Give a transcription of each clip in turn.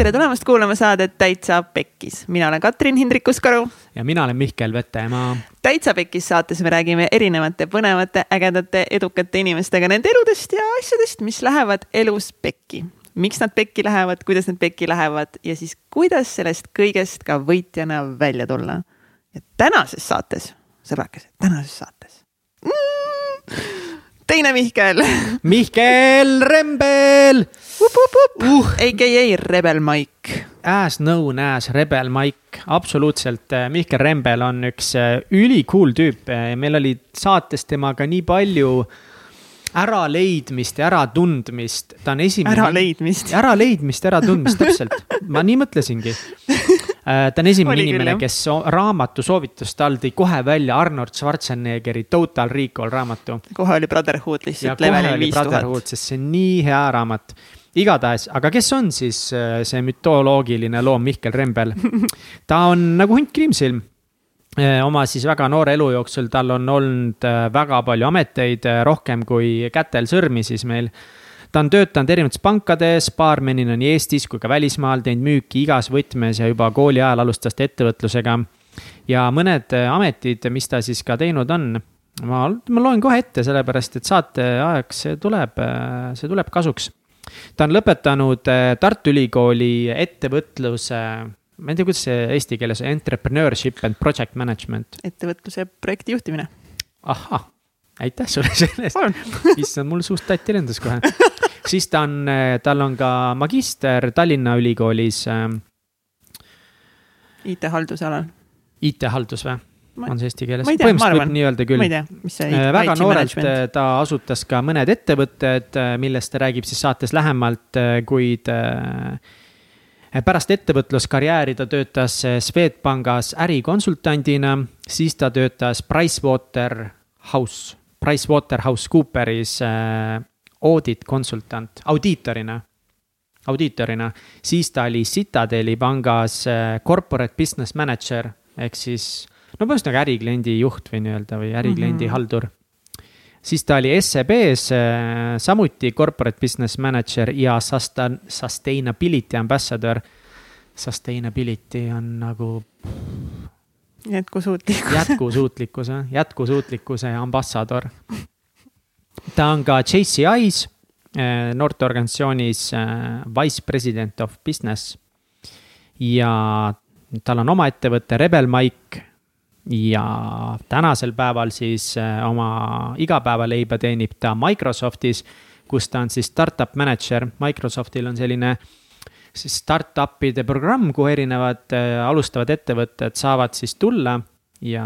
tere tulemast kuulama saadet Täitsa Pekkis, mina olen Katrin Hindrikus-Karu. ja mina olen Mihkel Vetemaa. täitsa Pekkis saates me räägime erinevate põnevate, ägedate, edukate inimestega nende eludest ja asjadest, mis lähevad elus pekki. miks nad pekki lähevad, kuidas nad pekki lähevad ja siis kuidas sellest kõigest ka võitjana välja tulla. ja tänases saates, sõbrakesed, tänases saates mm, teine Mihkel Mihkel Rembel uh. AKA Rebel Mike. As known as Rebel Mike, absoluutselt. Mihkel Rembel on üks äh, ülikool tüüp, meil oli saates temaga nii palju äraleidmist ja äratundmist, ta on esimene. äraleidmist. äraleidmist, äratundmist, täpselt, ma nii mõtlesingi Äh, ta on esimene inimene, kes raamatu soovituste all tõi kohe välja Arnold Schwarzeneggeri Total Recall raamatu. kohe oli Brotherhood lihtsalt levelil viis tuhat. sest see on nii hea raamat igatahes, aga kes on siis äh, see mütoloogiline loom Mihkel Rembel? ta on nagu hunt kriimsilm äh, oma siis väga noore elu jooksul, tal on olnud väga palju ameteid, rohkem kui kätel sõrmi siis meil ta on töötanud erinevates pankades, baarmenina nii Eestis kui ka välismaal, teinud müüki igas võtmes ja juba kooli ajal alustas ta ettevõtlusega. ja mõned ametid, mis ta siis ka teinud on, ma, ma loen kohe ette, sellepärast et saate ajaks see tuleb, see tuleb kasuks. ta on lõpetanud eh, Tartu Ülikooli ettevõtluse ma ei tea, kuidas see eesti keeles, entrepreneurship and project management. ettevõtluse projekti juhtimine. ahah, aitäh sulle selle eest. issand, mul suust tatti lendas kohe siis ta on, tal on ka magister Tallinna Ülikoolis. Ähm, IT-halduse alal. IT-haldus või? on see eesti keeles? põhimõtteliselt võib nii öelda küll. äh, väga noorelt management. Äh, ta asutas ka mõned ettevõtted, äh, millest ta räägib siis saates lähemalt, kuid pärast ettevõtluskarjääri ta töötas Swedbankis ärikonsultandina, siis ta töötas Pricewaterhouse, PricewaterhouseCooperis audit konsultant, audiitorina, audiitorina. siis ta oli Citadeli pangas äh, corporate business manager ehk siis no nagu ärikliendi juht või nii-öelda või ärikliendi mm -hmm. haldur. siis ta oli SEB-s äh, samuti corporate business manager ja sustain-, sustainability ambassador. Sustainability on nagu jätkusuutlikkus. jätkusuutlikkuse, jätkusuutlikkuse ambassador ta on ka JCI-s, äh, noorteorganisatsioonis äh, Vice President of Business. ja tal on oma ettevõte Rebel Mike ja tänasel päeval siis äh, oma igapäevaleiba teenib ta Microsoftis, kus ta on siis startup manager. Microsoftil on selline siis startup'ide programm, kuhu erinevad alustavad ettevõtted saavad siis tulla ja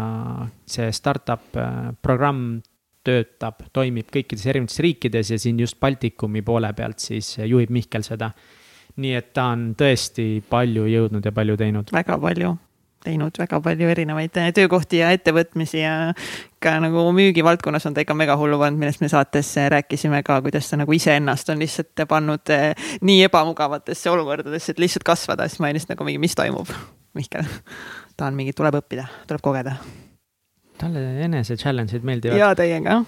see startup programm töötab, toimib kõikides erinevates riikides ja siin just Baltikumi poole pealt siis juhib Mihkel seda. nii et ta on tõesti palju jõudnud ja palju teinud. väga palju teinud väga palju erinevaid eh, töökohti ja ettevõtmisi ja ka nagu müügivaldkonnas on ta ikka mega hullu pannud, millest me saates eh, rääkisime ka, kuidas ta nagu iseennast on lihtsalt pannud eh, nii ebamugavatesse olukordadesse, et lihtsalt kasvada, siis ma olin lihtsalt nagu mingi, mis toimub, Mihkel. tahan mingit, tuleb õppida, tuleb kogeda talle enese challenge'id meeldivad. ja teiega.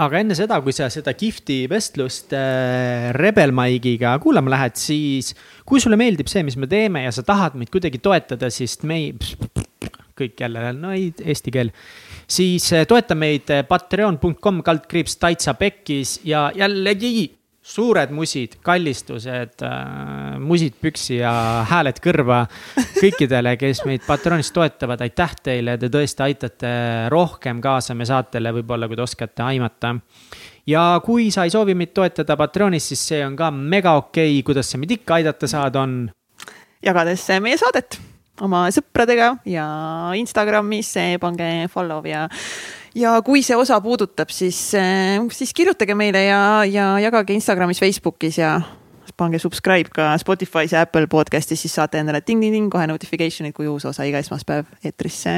Aga enne seda, kui sa seda kihvti vestlust äh, Rebel Mike'iga kuulama lähed, siis kui sulle meeldib see, mis me teeme ja sa tahad meid kuidagi toetada, siis me ei, kõik jälle, no ei, eesti keel. Siis äh, toeta meid äh, patreon.com kaldkriips täitsa pekkis ja jällegi suured musid, kallistused äh,, musid püksi ja hääled kõrva kõikidele, kes meid Patreonis toetavad, aitäh teile, te tõesti aitate rohkem kaasa meie saatele, võib-olla kui te oskate aimata. ja kui sa ei soovi meid toetada Patreonis, siis see on ka mega okei okay., kuidas sa meid ikka aidata saad, on. jagades meie saadet oma sõpradega ja Instagramis pange follow ja ja kui see osa puudutab, siis, eh, siis kirjutage meile ja, ja jagage Instagramis, Facebookis ja pange subscribe ka Spotify's ja Apple podcast'is, siis saate endale ting-ting-ting kohe notification'id, kui uus osa iga esmaspäev eetrisse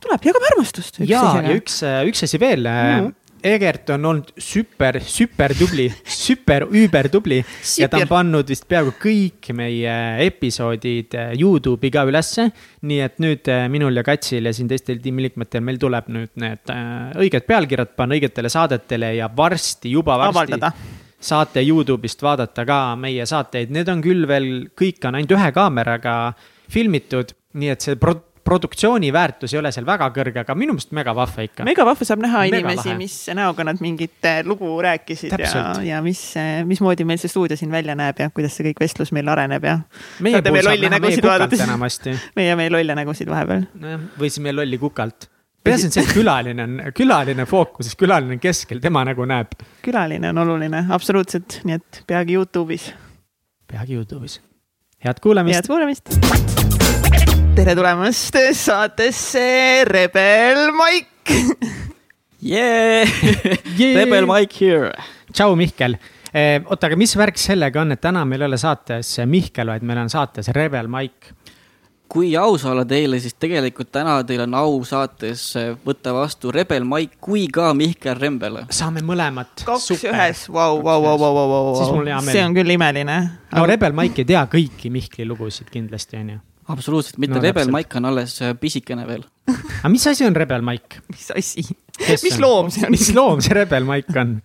tuleb, jagame armastust. ja, ja üks, üks asi veel mm. -hmm Egert on olnud super, super tubli, super üüber tubli ja ta on pannud vist peaaegu kõik meie episoodid eh, Youtube'i ka ülesse. nii et nüüd eh, minul ja Katsil ja siin teistel tiimiliikmetel, meil tuleb nüüd need eh, õiged pealkirjad panna õigetele saadetele ja varsti, juba varsti. avaldada saate Youtube'ist vaadata ka meie saateid, need on küll veel, kõik on ainult ühe kaameraga filmitud, nii et see pro-, produktsiooni väärtus ei ole seal väga kõrge, aga minu meelest mega vahva ikka. mega vahva saab näha Mega inimesi, mis näoga nad mingit eh, lugu rääkisid Täpselt. ja, ja mis, mismoodi meil see stuudio siin välja näeb ja kuidas see kõik vestlus meil areneb ja meie puhul saab näha meie kukalt enamasti. meie, meie lolle nägusid vahepeal. või siis meie lolli kukalt. peaasi on see, et külaline on, külaline fookuses, külaline on keskel, tema nägu näeb. külaline on oluline, absoluutselt, nii et peagi Youtube'is. peagi Youtube'is. head kuulamist head kuulamist. Tere tulemast saatesse Rebel Maik Yeah! Yay! Rebel Mike here. tšau, Mihkel. oota, aga mis värk sellega on, et täna meil ei ole saates Mihkel, vaid meil on saates Rebel Mike. kui aus olla teile, siis tegelikult täna teil on au saates võtta vastu Rebel Mike kui ka Mihkel Rembel. saame mõlemat. kaks ühes, vau, vau, vau, vau, vau, vau, see on küll imeline. no Rebel Mike ei tea kõiki Mihkli lugusid kindlasti, on ju. Absoluutselt, mitte No Rebel. Mike on alles äh, pisikene veel. aga mis asi on Rebel Mike? mis asi, mis loom see on? mis loom see Rebel Mike on?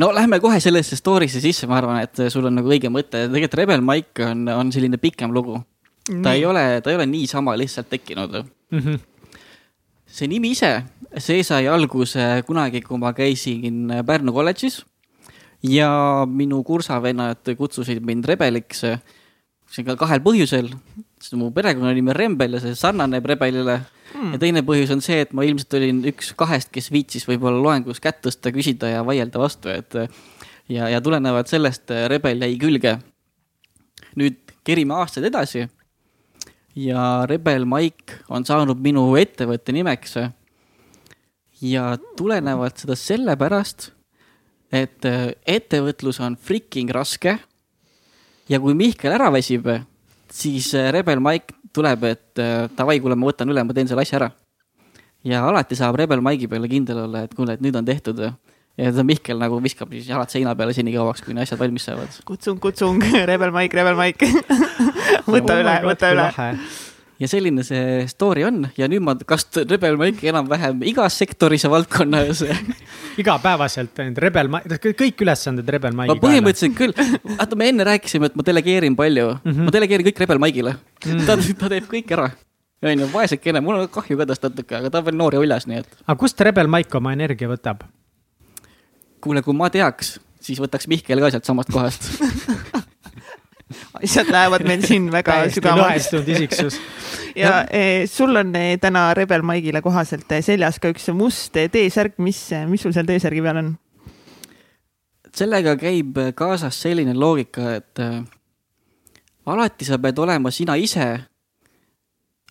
no lähme kohe sellesse story'sse sisse, ma arvan, et sul on nagu õige mõte, tegelikult Rebel Mike on, on selline pikem lugu. ta ei ole, ta ei ole niisama lihtsalt tekkinud Mm -hmm. see nimi ise, see sai alguse kunagi, kui ma käisin Pärnu kolledžis ja minu kursavennad kutsusid mind rebeliks. See ka kahel põhjusel, sest mu perekonnanimi on Rembel ja see sarnaneb rebelile mm. ja teine põhjus on see, et ma ilmselt olin üks kahest, kes viitsis võib-olla loengus kätt tõsta, küsida ja vaielda vastu, et ja, ja tulenevalt sellest Rebel jäi külge. nüüd kerime aastaid edasi ja Rebel Mike on saanud minu ettevõtte nimeks. ja tulenevalt seda sellepärast, et äh, ettevõtlus on freaking raske. Ja kui Mihkel ära väsib, siis äh, Rebel Mike tuleb, et äh, davai, kuule, ma võtan üle, ma teen selle asja ära. ja alati saab Rebel Mike'i peale kindel olla, et kuule, et nüüd on tehtud. ja seda Mihkel nagu viskab siis jalad seina peale senikauaks, kuni asjad valmis saavad. kutsung, kutsung, Rebel Maik, Rebel Maik võta üle, võta üle. Ja selline see story on ja nüüd ma kasutan Rebel Mike'i enam-vähem igas sektoris ja valdkonnas. igapäevaselt ainult Rebel kõik ülesanded Rebel ma Mike'i põhimõtteliselt küll, vaata, me enne rääkisime, et ma delegeerin palju mm. -hmm. ma delegeerin kõik Rebel Mike'ile mm. -hmm. ta, ta teeb kõik ära. onju, vaesekene, mul on kahju ka tast natuke, aga ta on veel noor ja uljas, nii et aga kust Rebel Mike oma energia võtab? kuule, kui ma teaks, siis võtaks Mihkel ka sealt samast kohast. asjad lähevad meil siin väga lõhestunud isiksus. ja eh, sul on eh, täna Rebel Maigile kohaselt eh, seljas ka üks must eh, T-särk, mis, mis sul seal T-särgi peal on? sellega käib kaasas selline loogika, et äh, alati sa pead olema sina ise.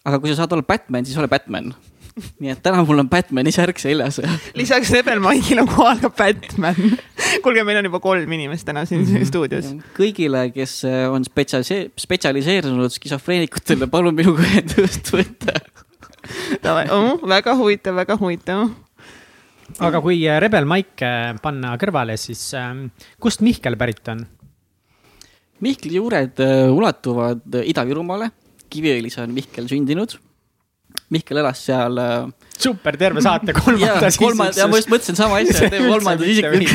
aga kui sa saad olla Batman, siis ole Batman. nii et täna mul on Batman'i särk seljas. lisaks Rebel Maigile on kohal ka Batman. kuulge, meil on juba kolm inimest täna siin Mhm. stuudios. kõigile, kes äh, on spetsialise-, spetsialiseerunud skisofreenikutele, palun minuga ühendust võtta. Oh, väga huvitav, väga huvitav. aga kui äh, Rebel Mike äh, panna kõrvale, siis ähm, kust Mihkel pärit on? Mihkli juured ulatuvad Ida-Virumaale, Kiviõlis on Mihkel sündinud. Mihkel elas seal äh, super, terve saate kolmandas kolmanda, ja ma just mõtlesin sama asja, teeme kolmandas isikus.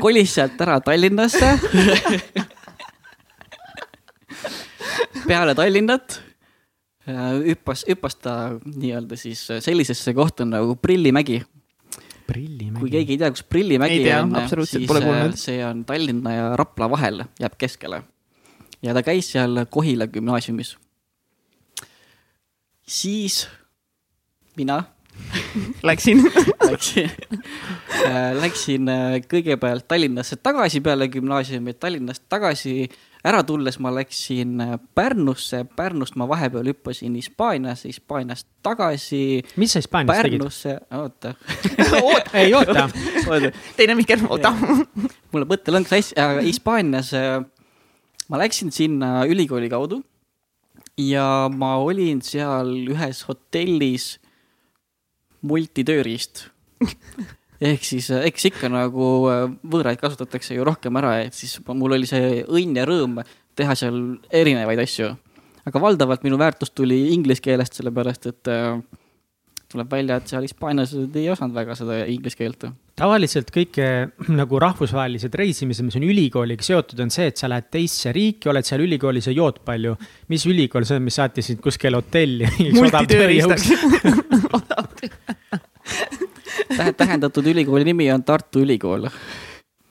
kolis sealt ära Tallinnasse. peale Tallinnat äh, hüppas, hüppas ta nii-öelda siis sellisesse kohta nagu Prillimägi. prillimägi. kui keegi ei tea, kus Prillimägi tea, on, siis äh, see on Tallinna ja Rapla vahel, jääb keskele. Ja ta käis seal Kohila gümnaasiumis. siis mina Läksin. läksin, läksin äh, kõigepealt Tallinnasse tagasi peale gümnaasiumi, Tallinnast tagasi ära tulles ma läksin äh, Pärnusse, Pärnust ma vahepeal hüppasin Hispaaniasse, Hispaaniast tagasi mis sa Hispaanias tegid? Pärnusse, oota, ei oota, oota, teine Mihkel, oota. mul mõttelõng sassi, aga Hispaanias äh, ma läksin sinna ülikooli kaudu ja ma olin seal ühes hotellis multitööriist. ehk siis, eks ikka nagu äh, võõraid kasutatakse ju rohkem ära, et siis mul oli see õnn ja rõõm teha seal erinevaid asju. aga valdavalt minu väärtus tuli inglise keelest, sellepärast et äh, tuleb välja, et seal hispaanlased ei osanud väga seda inglise keelt. Tavaliselt kõik nagu rahvusvahelised reisimised, mis on ülikooliga seotud, on see, et sa lähed teisse riiki, oled seal ülikoolis ja jood palju. mis ülikool see on, mis saatis sind kuskile hotelli? tähendatud ülikooli nimi on Tartu Ülikool.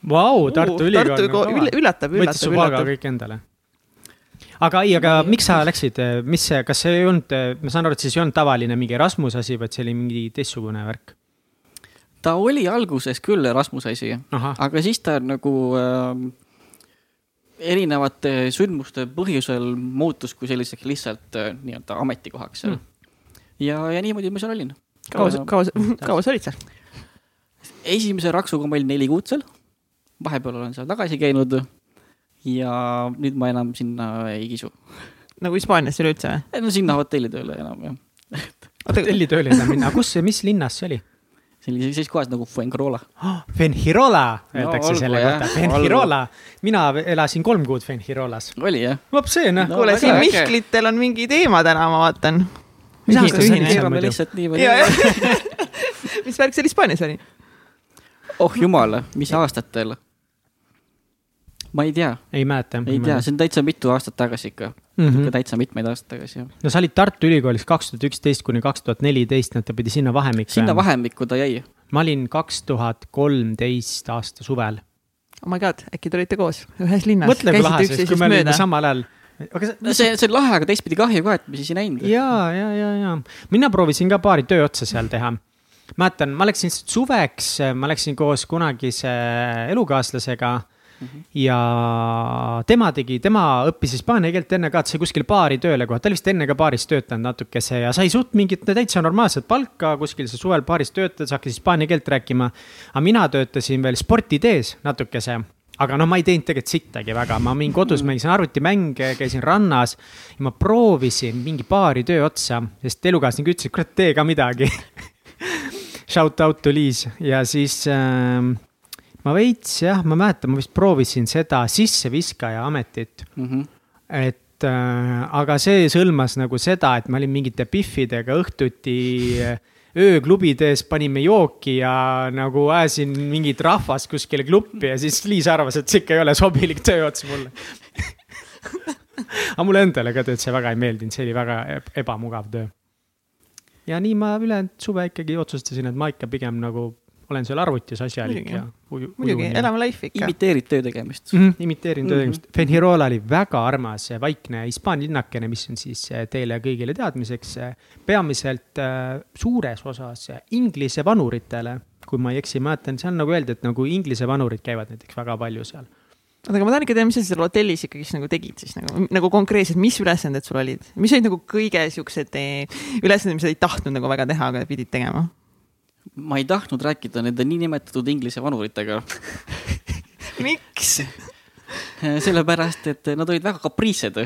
Vau, Tartu Ülikool Ülikool, üllatab, võttis su üllatab, üllatab. kõik endale. aga ei, aga miks sa läksid, mis see, kas see ei olnud, ma saan aru, et siis ei olnud tavaline mingi Erasmuse asi, vaid see oli mingi teistsugune värk? Ta oli alguses küll Erasmuse asi, aga siis ta nagu äh, erinevate sündmuste põhjusel muutus kui selliseks lihtsalt äh, nii-öelda ametikohaks seal Mm. ja, ja niimoodi ma seal olin. kaua, kaua, kaua sa olid seal? esimese raksuga ma olin neli kuud seal, vahepeal olen seal tagasi käinud ja nüüd ma enam sinna ei kisu. nagu Hispaaniasse üleüldse või? no sinna hotellitööle enam jah. hotellitööle ei saa minna, kus, mis linnas see oli? Sellises kohas nagu Fuengirola. Fenhirola öeldakse olgu, selle jah, kohta, Fenhirola. mina elasin kolm kuud Fenhirolas. oli jah? vot see noh No no,, kuule, siin. Mihklitel on mingi teema täna, ma vaatan. Mis olid seal keerame lihtsalt nii palju. mis värk seal Hispaanias oli? oh jumal, mis aastatel? Ma ei tea, ei mäleta. ei tea, see on täitsa mitu aastat tagasi ikka mm, mm. -hmm. -hmm. täitsa mitmeid aastaid tagasi jah. no sa olid Tartu Ülikoolis kaks tuhat üksteist kuni kaks tuhat neliteist, et ta pidi sinna vahemikku sinna. vahemikku ta jäi. ma olin kaks tuhat kolmteist aasta suvel. oh my god, äkki te olite koos ühes linnas? mõtle, kui lahe see, kui me olime samal ajal. aga no see, see on lahe, aga teistpidi kahju ka, et me siis ei näinud. ja, ja, ja, ja mina proovisin ka paari tööotsa seal teha. mäletan, ma läksin suveks, ma läksin koos kunagise elukaaslasega ja tema tegi, tema õppis hispaania keelt enne ka, et sai kuskil baari tööle kohe, ta oli vist enne ka baaris töötanud natukese ja sai suht mingit täitsa normaalset palka kuskil seal suvel baaris töötades, hakkas hispaania keelt rääkima. aga mina töötasin veel sportidees natukese. Aga noh, ma ei teinud tegelikult sittagi väga, ma mingi kodus mängisin arvutimänge, käisin rannas. Ja ma proovisin mingi paari töö otsa, sest elukaaslane ütles, et kurat, tee ka midagi. Shout out to Liis. Ja siis äh, ma veits jah, ma mäletan, ma vist proovisin seda sisseviskaja ametit, Mm -hmm. et äh, aga see sõlmas nagu seda, et ma olin mingite Biffidega õhtuti äh, ööklubides panime jooki ja nagu ajasin mingit rahvast kuskile kluppi ja siis Liis arvas, et see ikka ei ole sobilik tööots mulle. aga mulle endale ka tööd see väga ei meeldinud, see oli väga eb- ebamugav töö. ja nii ma ülejäänud suve ikkagi otsustasin, et ma ikka pigem nagu olen seal arvutis asjalik Muidugi. ja uju- muidugi, elame life'i ikka. imiteerid töö tegemist. mm. -hmm, imiteerin töö Mhm. tegemist. Fenhirola oli väga armas vaikne hispaania linnakene, mis on siis eh, teile kõigile teadmiseks eh, peamiselt eh, suures osas inglise vanuritele. kui ma ei eksi, mäletan, seal nagu öeldi, et nagu inglise vanurid käivad näiteks väga palju seal. oota, aga ma tahan ikka teada, mis sa seal hotellis ikkagi siis nagu tegid siis nagu, nagu konkreetselt, mis ülesanded sul olid, mis olid nagu kõige siuksed ülesanded, mis sa ei tahtnud nagu väga teha, aga pidid tegema? Ma ei tahtnud rääkida nende niinimetatud inglise vanuritega, miks? sellepärast et nad olid väga kapriissed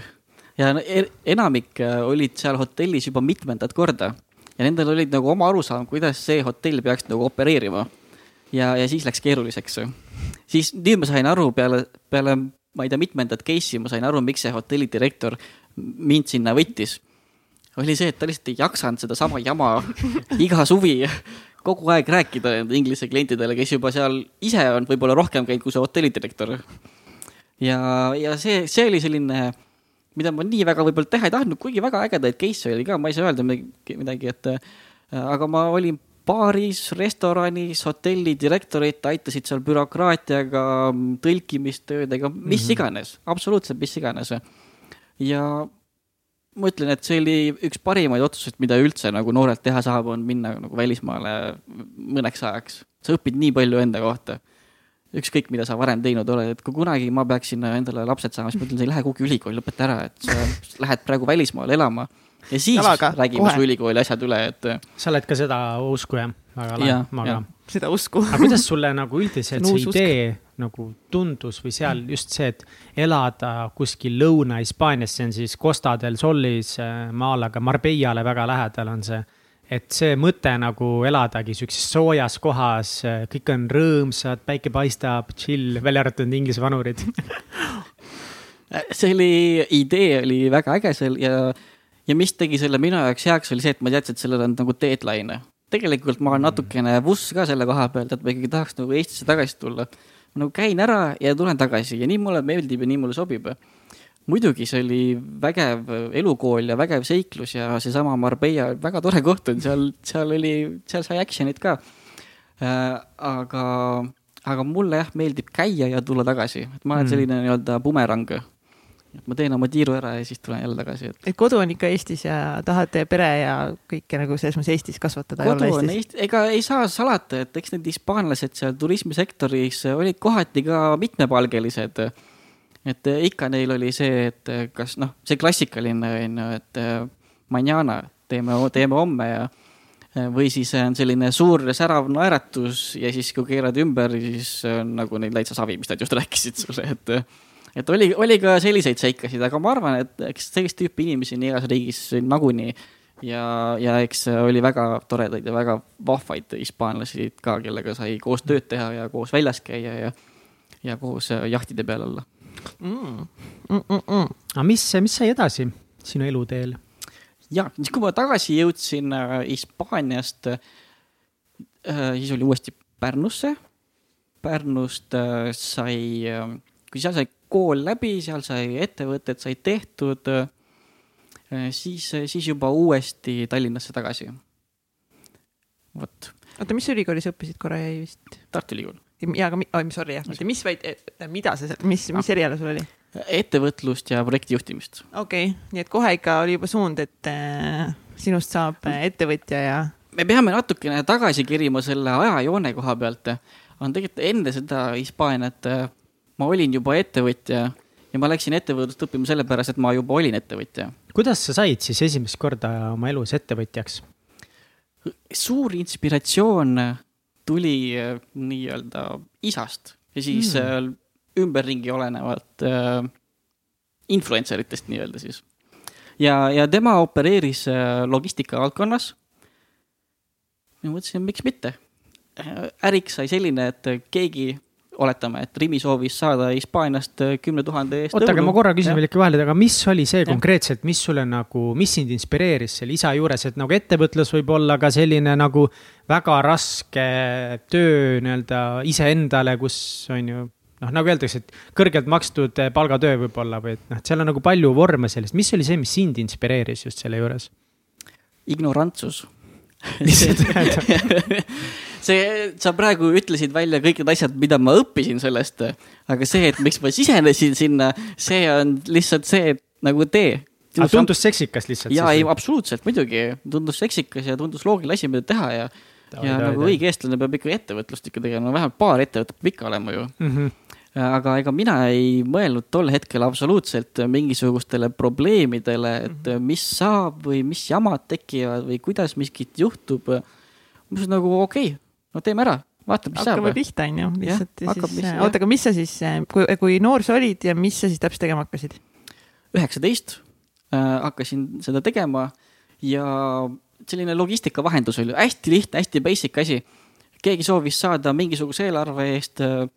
ja e- enamik äh, olid seal hotellis juba mitmendat korda ja nendel olid nagu oma arusaam, kuidas see hotell peaks nagu opereerima. ja, ja siis läks keeruliseks. siis nüüd ma sain aru peale, peale ma ei tea, mitmendat case'i ma sain aru, miks see hotelli direktor mind sinna võttis. oli see, et ta lihtsalt ei jaksanud sedasama jama iga suvi kogu aeg rääkida nende inglise klientidele, kes juba seal ise on võib-olla rohkem käinud kui see hotellidirektor ja, ja see, see oli selline, mida ma nii väga võib-olla teha ei tahtnud, kuigi väga ägedaid case'e oli ka, ma ei saa öelda midagi, midagi, et äh, aga ma olin baaris, restoranis, hotelli direktorid aitasid seal bürokraatiaga, tõlkimistöödega, mis mm. -hmm. iganes, absoluutselt mis iganes. ja ma ütlen, et see oli üks parimaid otsuseid, mida üldse nagu noorelt teha saab, on minna nagu välismaale mõneks ajaks. sa õpid nii palju enda kohta ükskõik, mida sa varem teinud oled, et kui kunagi ma peaksin endale lapsed saama, siis ma ütlen, sa ei lähe kuhugi ülikooli, lõpeta ära, et sa lähed praegu välismaale elama. ja siis Jalaga, räägime kohe. su ülikooli asjad üle, et sa oled ka seda usku jah? väga lahe ma ka. seda usku. aga kuidas sulle nagu üldiselt See uus usk. Nagu tundus või seal just see, et elada kuskil Lõuna-Hispaanias, see on siis Costa del Solis äh, maal, aga Marbellale väga lähedal on see. et see mõte nagu eladagi siukses soojas kohas, kõik on rõõmsad, päike paistab, chill, välja arvatud Inglise vanurid. see oli, idee oli väga äge seal ja, ja mis tegi selle minu jaoks heaks, oli see, et ma teadsin, et sellel on nagu deadline. tegelikult ma olen natukene vuss ka selle koha pealt, et ma ikkagi tahaks nagu Eestisse tagasi tulla. Ma nagu käin ära ja tulen tagasi ja nii mulle meeldib ja nii mulle sobib. muidugi see oli vägev elukool ja vägev seiklus ja seesama Marbella, väga tore koht on seal, seal oli, seal sai action'it ka äh,. aga, aga mulle jah, meeldib käia ja tulla tagasi, et ma olen mm. selline nii-öelda bumerang et ma teen oma tiiru ära ja siis tulen jälle tagasi, et. et kodu on ikka Eestis ja tahate pere ja kõike nagu selles mõttes Eestis kasvatada. kodu on Eesti, ega ei saa salata, et eks need hispaanlased seal turismisektoris olid kohati ka mitmepalgelised. et ikka neil oli see, et kas noh, see klassikaline on ju, et mañana teeme, teeme homme ja või siis on selline suur särav naeratus ja siis, kui keerad ümber, siis on nagu neil täitsa savi, mis nad just rääkisid sulle, et et oli, oli ka selliseid seikasid, aga ma arvan, et eks sellist tüüpi inimesi on igas riigis nagunii. ja, ja eks oli väga toredaid ja väga vahvaid hispaanlasi ka, kellega sai koos tööd teha ja koos väljas käia ja, ja koos jahtide peal olla mm.. Mm -mm. aga mis, mis sai edasi sinu eluteel? ja, siis kui ma tagasi jõudsin äh, Hispaaniast äh,, siis oli uuesti Pärnusse. Pärnust äh, sai äh,, kui seal sai kool läbi, seal sai ettevõtted said tehtud. Äh, siis, siis juba uuesti Tallinnasse tagasi. vot. oota, mis ülikoolis õppisid, korra jäi vist? Tartu Ülikool. ja, aga, oi, sorry jah, mitte mis, vaid mida see, mis, mis eriala sul oli? ettevõtlust ja projektijuhtimist. okei okay., nii et kohe ikka oli juba suund, et äh, sinust saab äh, ettevõtja ja. me peame natukene tagasi kerima selle ajajoone koha pealt. on tegelikult enne seda Hispaaniat äh, ma olin juba ettevõtja ja ma läksin ettevõtlust õppima sellepärast, et ma juba olin ettevõtja. kuidas sa said siis esimest korda oma elus ettevõtjaks? suur inspiratsioon tuli äh, nii-öelda isast ja siis mm. ümberringi olenevat äh, influencer itest nii-öelda siis. ja, ja tema opereeris äh, logistika valdkonnas. ja mõtlesin, miks mitte. äriks sai selline, et keegi oletame, et Rimi soovis saada Hispaaniast äh, kümne tuhande eest. oota, aga ma korra küsin veel ikka vahele, aga mis oli see ja. konkreetselt, mis sulle nagu, mis sind inspireeris selle isa juures, et nagu ettevõtlus võib olla ka selline nagu väga raske töö nii-öelda iseendale, kus on ju noh, nagu öeldakse, et kõrgelt makstud palgatöö võib-olla või et noh, et seal on nagu palju vorme sellest, mis oli see, mis sind inspireeris just selle juures? ignorantsus mis see tähendab? see, sa praegu ütlesid välja kõik need asjad, mida ma õppisin sellest, aga see, et miks ma sisenesin sinna, see on lihtsalt see, et nagu tee. aga tundus seksikas lihtsalt? jaa, ei absoluutselt, muidugi, tundus seksikas ja tundus loogiline asi, mida teha ja ja nagu õige eestlane peab ikka ettevõtlust ikka tegema, vähemalt paar ettevõtet peab ikka olema ju mm. -hmm aga ega mina ei mõelnud tol hetkel absoluutselt mingisugustele probleemidele, et -hmm. mis saab või mis jamad tekivad või kuidas miskit juhtub. ma mõtlesin nagu okei okay,, no teeme ära, vaatame, mis hakkame saab. hakkame pihta, on ju, lihtsalt ja, ja siis, oota, aga mis sa siis, kui, kui noor sa olid ja mis sa siis täpselt tegema hakkasid? üheksateist äh, hakkasin seda tegema ja selline logistikavahendus oli hästi lihtne, hästi basic asi. keegi soovis saada mingisuguse eelarve eest äh,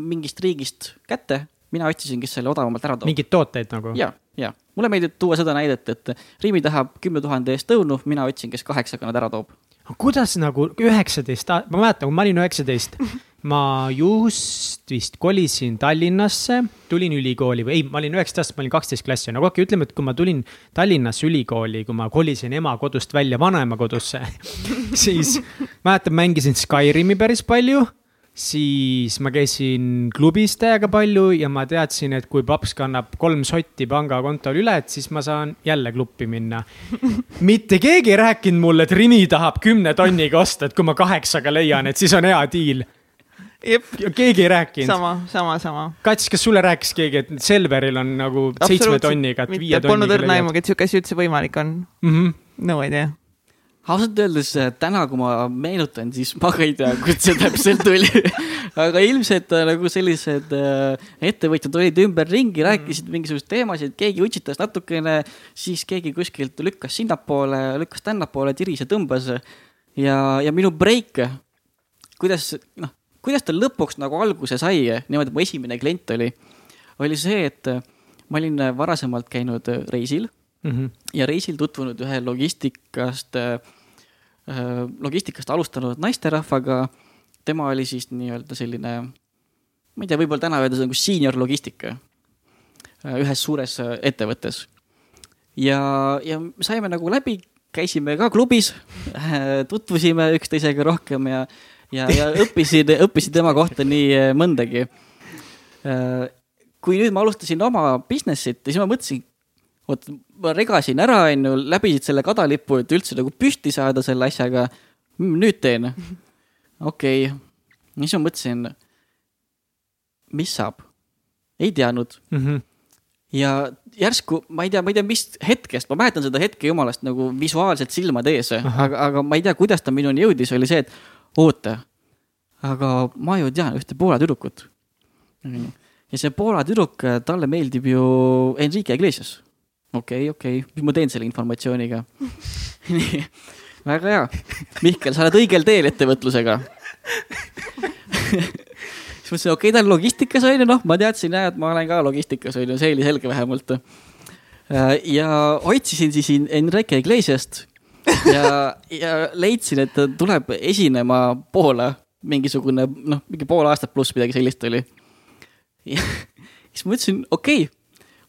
mingist riigist kätte, mina otsisin, kes selle odavamalt ära toob. mingeid tooteid nagu? ja, ja mulle meeldib tuua seda näidet, et Riimi tahab kümne tuhande eest õunu, mina otsin, kes kaheksaga nad ära toob kuidas nagu üheksateist, ma mäletan, kui ma olin üheksateist, ma just vist kolisin Tallinnasse, tulin ülikooli või ei, ma olin üheksateist, ma olin kaksteist klassi, nagu okei, ütleme, et kui ma tulin Tallinnasse ülikooli, kui ma kolisin ema kodust välja vanaema kodusse siis mäletan, mängisin Skyrimi päris palju siis ma käisin klubis täiega palju ja ma teadsin, et kui paps kannab kolm sotti pangakontol üle, et siis ma saan jälle kluppi minna. mitte keegi ei rääkinud mulle, et Rimi tahab kümne tonniga osta, et kui ma kaheksaga leian, et siis on hea diil. keegi ei rääkinud. sama, sama, sama. Kats, kas sulle rääkis keegi, et Selveril on nagu seitsme tonniga, et viie tonniga? Polnud õrna aimugi, et sihuke asi üldse võimalik on mm. -hmm. no ei tea ausalt öeldes äh, täna, kui ma meenutan, siis ma ka ei tea, kust see täpselt tuli aga ilmselt äh, nagu sellised äh, ettevõtjad olid ümberringi, rääkisid mm. mingisuguseid teemasid, keegi utsitas natukene, siis keegi kuskilt lükkas sinnapoole, lükkas tännapoole, tiris ja tõmbas. ja, ja minu breik, kuidas, noh, kuidas ta lõpuks nagu alguse sai, niimoodi, mu esimene klient oli, oli see, et ma olin varasemalt käinud reisil mm. -hmm. ja reisil tutvunud ühe logistikast äh,, logistikast alustanud naisterahvaga. tema oli siis nii-öelda selline, ma ei tea, võib-olla täna öelda nagu senior logistika äh, ühes suures äh, ettevõttes. ja, ja saime nagu läbi, käisime ka klubis äh,, tutvusime üksteisega rohkem ja, ja, ja õppisin, õppisin tema kohta nii äh, mõndagi äh, kui nüüd ma alustasin oma business'it, siis ma mõtlesin, vot ma regasin ära, onju, läbisid selle kadalipu, et üldse nagu püsti saada selle asjaga. nüüd teen. okei okay., siis ma mõtlesin, mis saab, ei teadnud Mm -hmm. ja järsku, ma ei tea, ma ei tea, mis hetkest, ma mäletan seda hetke jumalast nagu visuaalselt silmade ees, aga, aga ma ei tea, kuidas ta minuni jõudis, oli see, et oota, aga ma ju tean ühte Poola tüdrukut. ja see Poola tüdruk, talle meeldib ju Enrique Iglesias. Okei okay,, okei okay., mis ma teen selle informatsiooniga nii, väga hea. Mihkel, sa oled õigel teel ettevõtlusega siis mõtlesin, okei okay,, ta on logistikas on ju, noh, ma teadsin jah, et ma olen ka logistikas on ju, see oli selge vähemalt. ja otsisin siis Enrique Iglesiast ja, ja leidsin, et ta tuleb esinema Poola, mingisugune noh, mingi pool aastat pluss midagi sellist oli. siis ma ütlesin, okei okay,,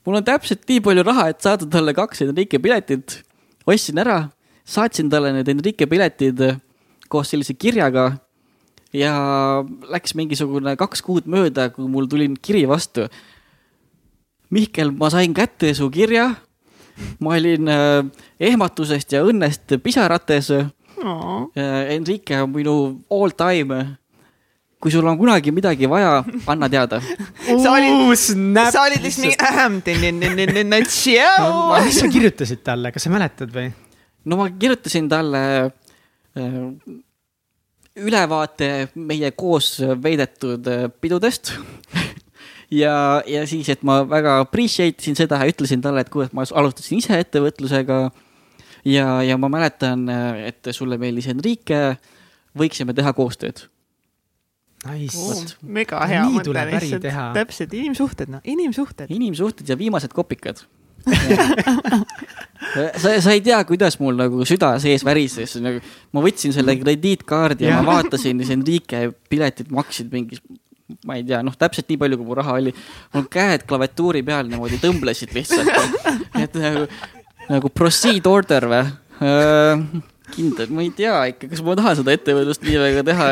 mul on täpselt nii palju raha, et saada talle kaks Enrique piletit. ostsin ära, saatsin talle need Enrique piletid koos sellise kirjaga ja läks mingisugune kaks kuud mööda, kui mul tuli kiri vastu. Mihkel, ma sain kätte su kirja. ma olin äh, ehmatusest ja õnnest pisarates äh,. Enrique on minu all time. Kui sul on kunagi midagi vaja, anna teada. sa olid, sa olid lihtsalt mingi tšau. mis sa kirjutasid talle, kas sa mäletad või? no ma kirjutasin talle äh, ülevaate meie koos veedetud äh, pidudest ja, ja siis, et ma väga appreciate isin seda ja ütlesin talle, et kuule, et ma alustasin ise ettevõtlusega. ja, ja ma mäletan, äh, et sulle meeldis Enrique, võiksime teha koostööd. Nice. mega hea Nii mõte lihtsalt, teha. täpselt inimsuhted, noh, inimsuhted. inimsuhted ja viimased kopikad sa, sa ei tea, kuidas mul nagu süda sees värises, nagu ma võtsin selle krediitkaardi ja, ja ma vaatasin, siis Enrique piletid maksid mingi, ma ei tea, noh, täpselt nii palju, kui mul raha oli. mul käed klaviatuuri peal niimoodi tõmblesid lihtsalt, et nagu, nagu proceed order või kindel, ma ei tea ikka, kas ma tahan seda ettevõtlust nii väga teha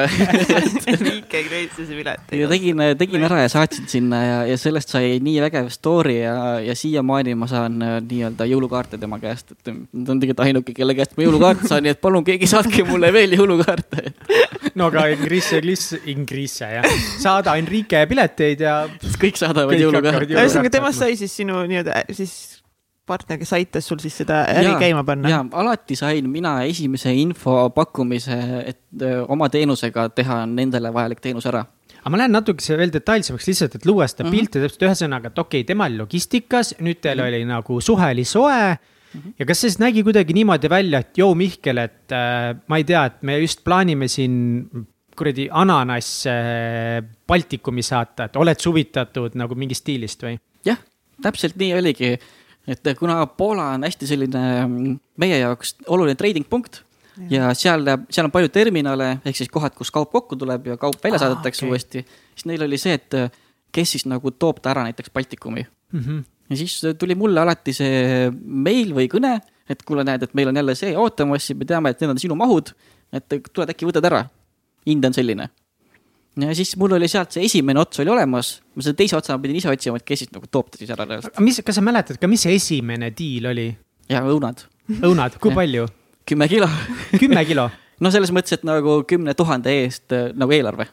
Riike kreetsis pileteid. ja tegin, tegin ära ja saatsin sinna ja, ja sellest sai nii vägev story ja, ja siiamaani ma saan äh, nii-öelda jõulukaarte tema käest, et ta on tegelikult ainuke, kelle käest ma jõulukaarte saan, nii et palun keegi saatke mulle veel jõulukaarte no aga Ingrisse, Ingrisse jah, saada Enrique pileteid ja. kõik saadavad jõulukaarte ühesõnaga, temast sai siis sinu nii-öelda siis partner, kes aitas sul siis seda äri Jaa, käima panna. ja alati sain mina esimese info pakkumise, et öö, oma teenusega teha nendele vajalik teenus ära. aga ma lähen natukese veel detailsemaks lihtsalt, et luua seda mm -hmm. pilti täpselt ühesõnaga, et okei okay,, tema oli logistikas, nüüd teil mm -hmm. oli nagu suhe oli soe mm. -hmm. ja kas see siis nägi kuidagi niimoodi välja, et joo, Mihkel, et äh, ma ei tea, et me just plaanime siin kuradi ananass äh, Baltikumi saata, et oled sa huvitatud nagu mingist diilist või? jah, täpselt nii oligi, et kuna Poola on hästi selline mm, meie jaoks oluline trading punkt ja seal, seal on palju terminale ehk siis kohad, kus kaup kokku tuleb ja kaup välja Aa, saadetakse okei. uuesti, siis neil oli see, et äh, kes siis nagu toob ta ära näiteks Baltikumi Mm -hmm. ja siis tuli mulle alati see meil või kõne, et kuule, näed, et meil on jälle see ootamas ja me teame, et need on sinu mahud, et tuled äkki võtad ära. hind on selline. Ja siis mul oli sealt see esimene ots oli olemas, ma selle teise otsa pidin ise otsima, et kes siis nagu toob ta siis ära reaalselt. mis, kas sa mäletad ka, mis see esimene diil oli? ja õunad, õunad, kui palju? kümme kilo. kümme kilo? no selles mõttes, et nagu kümne tuhande eest äh, nagu eelarve.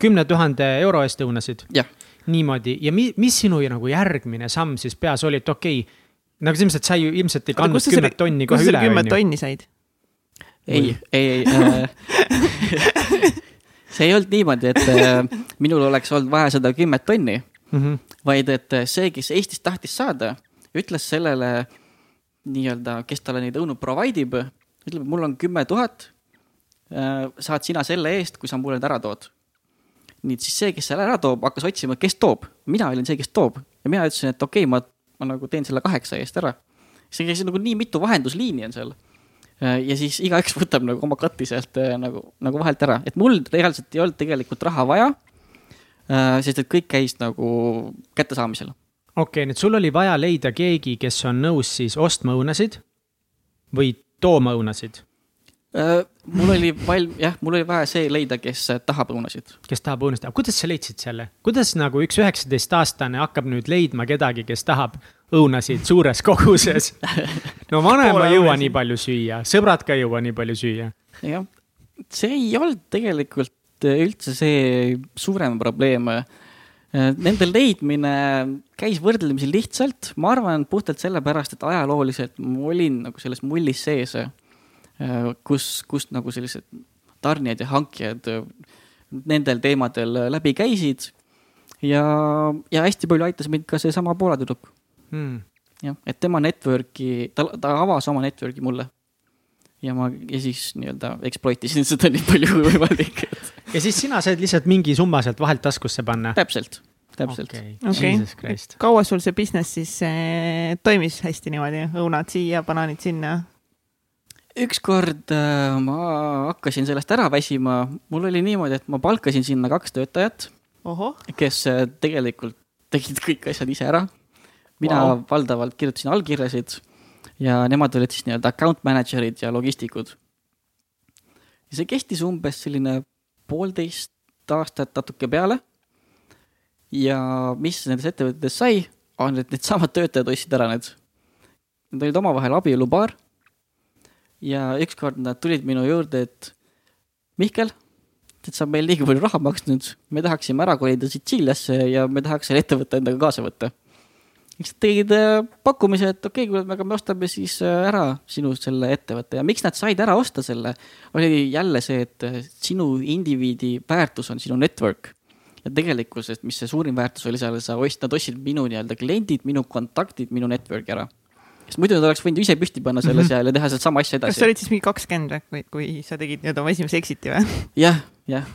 kümne tuhande euro eest õunasid? niimoodi ja mi, mis sinu nagu järgmine samm siis peas oli, et okei okay, nagu selles mõttes, et sa ju ilmselt ei kandnud kümmet tonni kohe üle, kümmet onju. tonni said? ei, ei, ei äh, see ei olnud niimoodi, et äh, minul oleks olnud vaja seda kümmet tonni Mhm. vaid et see, kes Eestist tahtis saada, ütles sellele nii-öelda, kes talle neid õunu provide ib, ütleb, mul on kümme tuhat. saad sina selle eest, kui sa mulle need ära tood. nii et siis see, kes selle ära toob, hakkas otsima, kes toob. mina olin see, kes toob ja mina ütlesin, et okei okay,, ma, ma nagu teen selle kaheksa eest ära. see käis nagu nii mitu vahendusliini on seal ja siis igaüks võtab nagu oma katti sealt nagu, nagu vahelt ära, et mul reaalselt ei olnud tegelikult raha vaja. sest et kõik käis nagu kättesaamisel. okei okay,, nüüd sul oli vaja leida keegi, kes on nõus siis ostma õunasid või tooma õunasid Äh, mul oli valm-, jah, mul oli vaja see leida, kes tahab õunasid. kes tahab õunasid, aga kuidas sa leidsid selle, kuidas nagu üks üheksateistaastane hakkab nüüd leidma kedagi, kes tahab õunasid suures koguses? no vanaema ei jõua nii palju süüa, sõbrad ka ei jõua nii palju süüa. jah, see ei olnud tegelikult üldse see suurem probleem. Äh, nende leidmine käis võrdlemisi lihtsalt, ma arvan puhtalt sellepärast, et ajalooliselt ma olin nagu selles mullis sees Äh, kus, kust nagu sellised tarnijad ja hankijad nendel teemadel läbi käisid. ja, ja hästi palju aitas mind ka seesama Poola tüdruk hmm.. jah, et tema network'i, ta, ta avas oma network'i mulle. ja ma, ja siis nii-öelda exploit isin seda nii palju kui võimalik ja siis sina said lihtsalt mingi summa sealt vahelt taskusse panna? täpselt täpselt okay.. Okay. kaua sul see business siis äh, toimis hästi niimoodi, õunad siia, banaanid sinna? ükskord äh, ma hakkasin sellest ära väsima, mul oli niimoodi, et ma palkasin sinna kaks töötajat, kes äh, tegelikult tegid kõik asjad ise ära. Mina wow. valdavalt kirjutasin allkirjasid ja nemad olid siis nii-öelda account manager'id ja logistikud. ja see kestis umbes selline poolteist aastat natuke peale. ja mis nendes ettevõtetes sai, on, et needsamad töötajad ostsid ära need. Nad olid omavahel abielupaar ja ükskord nad tulid minu juurde, et Mihkel, et sa meil liiga palju raha maksnud, me tahaksime ära kolida Sitsiiliasse ja me tahaks selle ettevõtte endaga kaasa võtta. Siis tegid äh, pakkumise, et okei okay,, kuule, aga me ostame siis äh, ära sinu selle ettevõtte ja miks nad said ära osta selle, oli jälle see, et äh, sinu indiviidi väärtus on sinu network ja tegelikkuses, mis see suurim väärtus oli seal, sa ostsid, nad ostsid minu nii-öelda kliendid, minu kontaktid, minu network'i ära sest muidu nad oleks võinud ise püsti panna selle -hmm. seal ja teha sealt sama asja edasi. kas sa olid siis mingi kakskümmend või, kui sa tegid nii-öelda oma esimese exit'i või? jah, jah.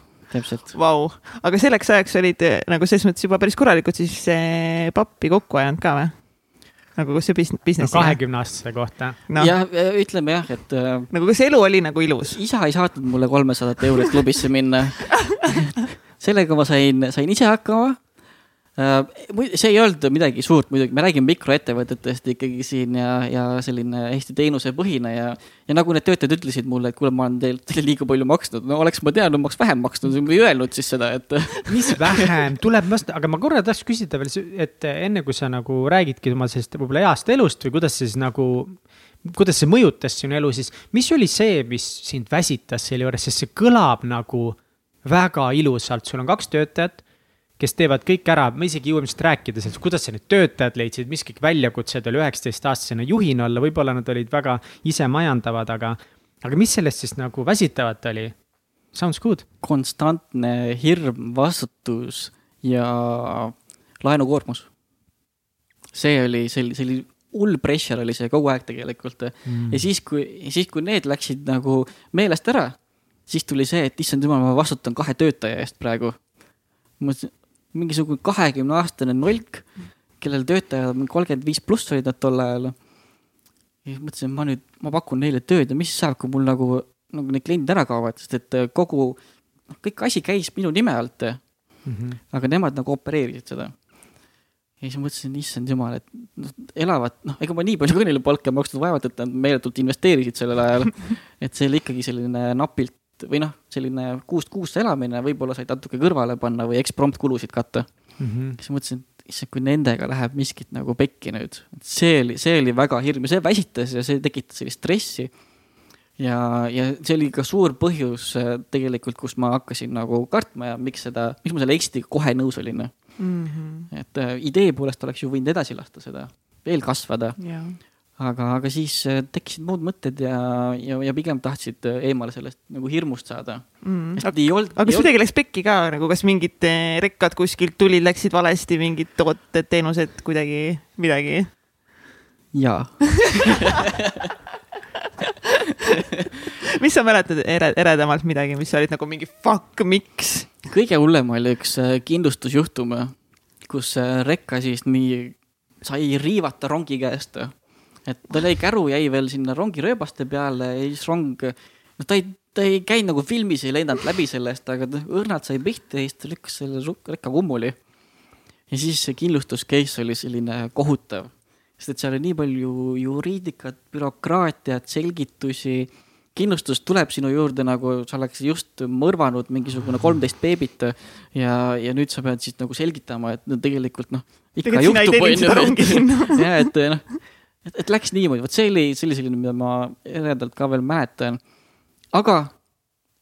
Vau, aga selleks ajaks olid eh, nagu selles mõttes juba päris korralikult siis eh, pappi kokku ajanud ka või? nagu kus see business no,. kahekümne aastase kohta no.. jah, ütleme jah, et. Nagu kas elu oli nagu ilus? isa ei saatnud mulle kolmesadat eurot klubisse minna sellega ma sain, sain ise hakkama see ei olnud midagi suurt muidugi, me räägime mikroettevõtetest ikkagi siin ja, ja selline hästi teenusepõhine ja, ja nagu need töötajad ütlesid mulle, et kuule, ma olen teile liiga palju maksnud, no oleks ma teadnud, ma oleks vähem maksnud või öelnud siis seda, et. mis vähem, tuleb vast, aga ma korra tahaks küsida veel, et enne kui sa nagu räägidki oma sellest võib-olla heast elust või kuidas siis nagu kuidas see mõjutas sinu elu, siis mis oli see, mis sind väsitas selle juures, sest see kõlab nagu väga ilusalt, sul on kaks töötajat kes teevad kõik ära, me isegi jõuame sellest rääkida, sellest, kuidas sa need töötajad leidsid, mis kõik väljakutsed oli üheksateistaastasena juhina olla, võib-olla nad olid väga isemajandavad, aga, aga mis sellest siis nagu väsitavat oli? Sounds good. konstantne hirm, vastutus ja laenukoormus. see oli, see oli, see oli hull pressure oli see kogu aeg tegelikult mm. ja siis, kui, siis kui need läksid nagu meelest ära, siis tuli see, et issand jumal, ma vastutan kahe töötaja eest praegu. mõtlesin, mingisugune kahekümne aastane nolk, kellel töötajad kolmkümmend viis pluss olid nad tol ajal. ja siis mõtlesin, ma nüüd, ma pakun neile tööd ja mis saab, kui mul nagu, nagu need kliendid ära kaovad, sest et äh, kogu, noh, kõik asi käis minu nime alt mm. -hmm. aga nemad nagu opereerisid seda. ja siis mõtlesin, issand jumal, et noh, elavad, noh, ega ma nii palju ka neile palka ei maksnud, vaevalt, et nad meeletult investeerisid sellel ajal. et see oli ikkagi selline napilt või noh, selline kuust kuusse elamine, võib-olla said natuke kõrvale panna või eksprompt kulusid katta mm. -hmm. siis mõtlesin, et issand, kui nendega läheb miskit nagu pekki nüüd, see oli, see oli väga hirm ja see väsitas ja see tekitas sellist stressi. ja, ja see oli ka suur põhjus äh, tegelikult, kus ma hakkasin nagu kartma ja miks seda, miks ma selle exit'iga kohe nõus olin mm. -hmm. et äh, idee poolest oleks ju võinud edasi lasta seda, veel kasvada aga, aga siis äh, tekkisid muud mõtted ja, ja, ja pigem tahtsid äh, eemale sellest nagu hirmust saada mm.. aga, aga kas kuidagi läks pekki ka nagu, kas mingid äh, rekkad kuskilt tulid, läksid valesti, mingid tooted, teenused kuidagi midagi? jaa mis sa mäletad ere, eredamalt midagi, mis sa olid nagu mingi fuck, miks? kõige hullem oli üks kindlustusjuhtum, kus rekka siis nii sai riivata rongi käest et tal jäi käru jäi veel sinna rongirööbaste peale ja siis rong, noh, ta ei, ta ei käinud nagu filmis, ei lennanud läbi sellest, aga ta õrnalt sai pihta ja siis ta lükkas selle rekka kummuli. ja siis see kindlustus case oli selline kohutav, sest et seal oli nii palju juriidikat, bürokraatiat, selgitusi kindlustus tuleb sinu juurde nagu sa oleks just mõrvanud mingisugune kolmteist beebit ja, ja nüüd sa pead siis nagu selgitama, et no tegelikult noh. ikka juhtub, onju. ja et noh, et, et läks niimoodi, vot see oli, see oli selline, mida ma eredalt ka veel mäletan. aga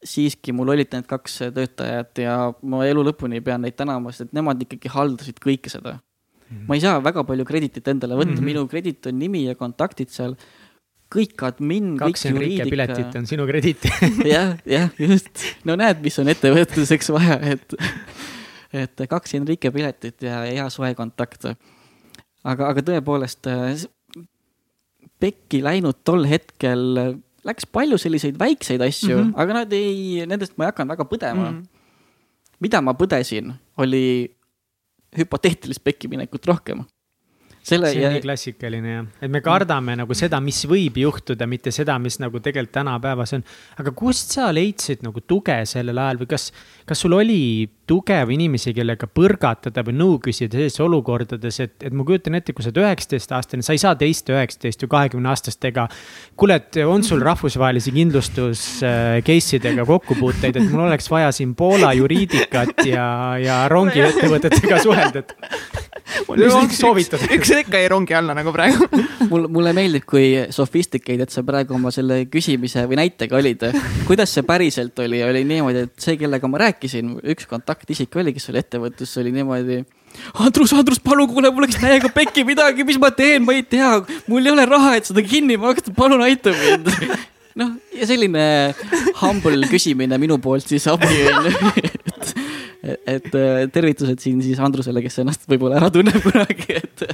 siiski mul olid need kaks töötajat ja ma elu lõpuni pean neid tänama, sest et nemad ikkagi haldasid kõike seda mm. -hmm. ma ei saa väga palju krediitit endale võtta mm, -hmm. minu kredit on nimi ja kontaktid seal kõik admin, kaks Enrique piletit on sinu krediit jah, jah, just. no näed, mis on ettevõtluseks vaja, et, et kaks Enrique piletit ja hea soe kontakt. aga, aga tõepoolest, pekki läinud tol hetkel läks palju selliseid väikseid asju mm, -hmm. aga nad ei, nendest ma ei hakanud väga põdema mm. -hmm. mida ma põdesin, oli hüpoteetilist pekki minekut rohkem selle see on ja... nii klassikaline jah, et me kardame nagu seda, mis võib juhtuda, mitte seda, mis nagu tegelikult tänapäevas on. aga kust sa leidsid nagu tuge sellel ajal või kas, kas sul oli tuge või inimesi, kellega põrgatada või nõu küsida sellistes olukordades, et, et ma kujutan ette, kui sa oled üheksateistaastane, sa ei saa teiste üheksateist või kahekümne aastastega. kuule, et on sul rahvusvahelisi kindlustus case idega kokkupuuteid, et mul oleks vaja siin Poola juriidikat ja, ja rongiettevõtetega suhelda, et üks, üks, ikka jäi rongi alla nagu praegu. Mul, mulle meeldib, kui sophisticated sa praegu oma selle küsimise või näitega olid. kuidas see päriselt oli, oli niimoodi, et see, kellega ma rääkisin, üks kontaktisik oli, kes oli ettevõttes, oli niimoodi. Andrus, Andrus, palun kuule, mul läks täiega pekki midagi, mis ma teen, ma ei tea, mul ei ole raha, et seda kinni maksta, palun aita mind. Noh, ja selline humble küsimine minu poolt siis abi onju, et et tervitused siin siis Andrusele, kes ennast võib-olla ära tunneb kunagi, et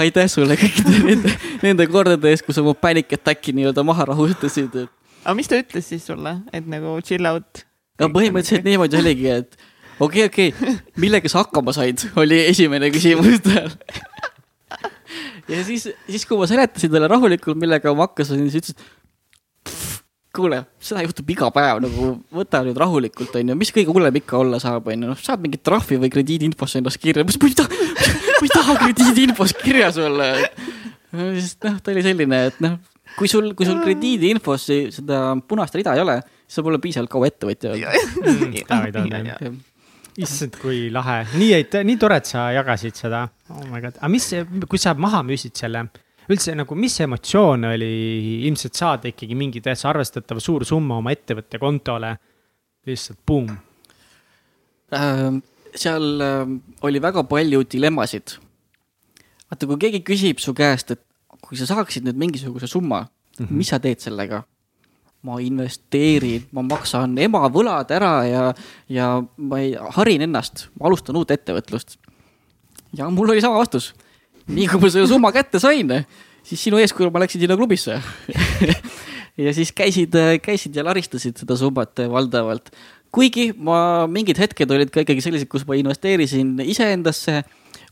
aitäh sulle kõikide nende, nende kordade eest, kus sa mu panic attack'i nii-öelda maha rahustasid. aga mis ta ütles siis sulle, et nagu chill out? no põhimõtteliselt niimoodi oligi, et okei okay,, okei okay,, millega sa hakkama said, oli esimene küsimus tal ja siis, siis kui ma seletasin talle rahulikult, millega ma hakkasin, siis ütles, kuule, seda juhtub iga päev nagu võta nüüd rahulikult, onju, mis kõige hullem ikka olla saab, onju, noh, saad mingit trahvi või krediidiinfosse ennast kirja, ma ei taha, ma ei taha krediidiinfos kirjas olla. sest noh, ta oli selline, et noh, kui sul, kui sul krediidiinfos seda punast rida ei ole, siis sa pole piisavalt kaua ettevõtja olnud. issand, kui lahe, nii, nii tore, et sa jagasid seda. oh my god, aga mis, kui sa maha müüsid selle üldse nagu, mis emotsioon oli ilmselt saada ikkagi mingi täitsa arvestatava suur summa oma ettevõtte kontole, lihtsalt buum äh,? seal äh, oli väga palju dilemmasid. vaata, kui keegi küsib su käest, et kui sa saaksid nüüd mingisuguse summa mm, -hmm. mis sa teed sellega? ma investeerin, ma maksan ema võlad ära ja, ja ma ei, harin ennast, ma alustan uut ettevõtlust. ja mul oli sama vastus nii kui ma selle summa kätte sain, siis sinu eeskujul ma läksin sinna klubisse ja siis käisid, käisid ja laristasid seda summat valdavalt. kuigi ma, mingid hetked olid ka ikkagi sellised, kus ma investeerisin iseendasse,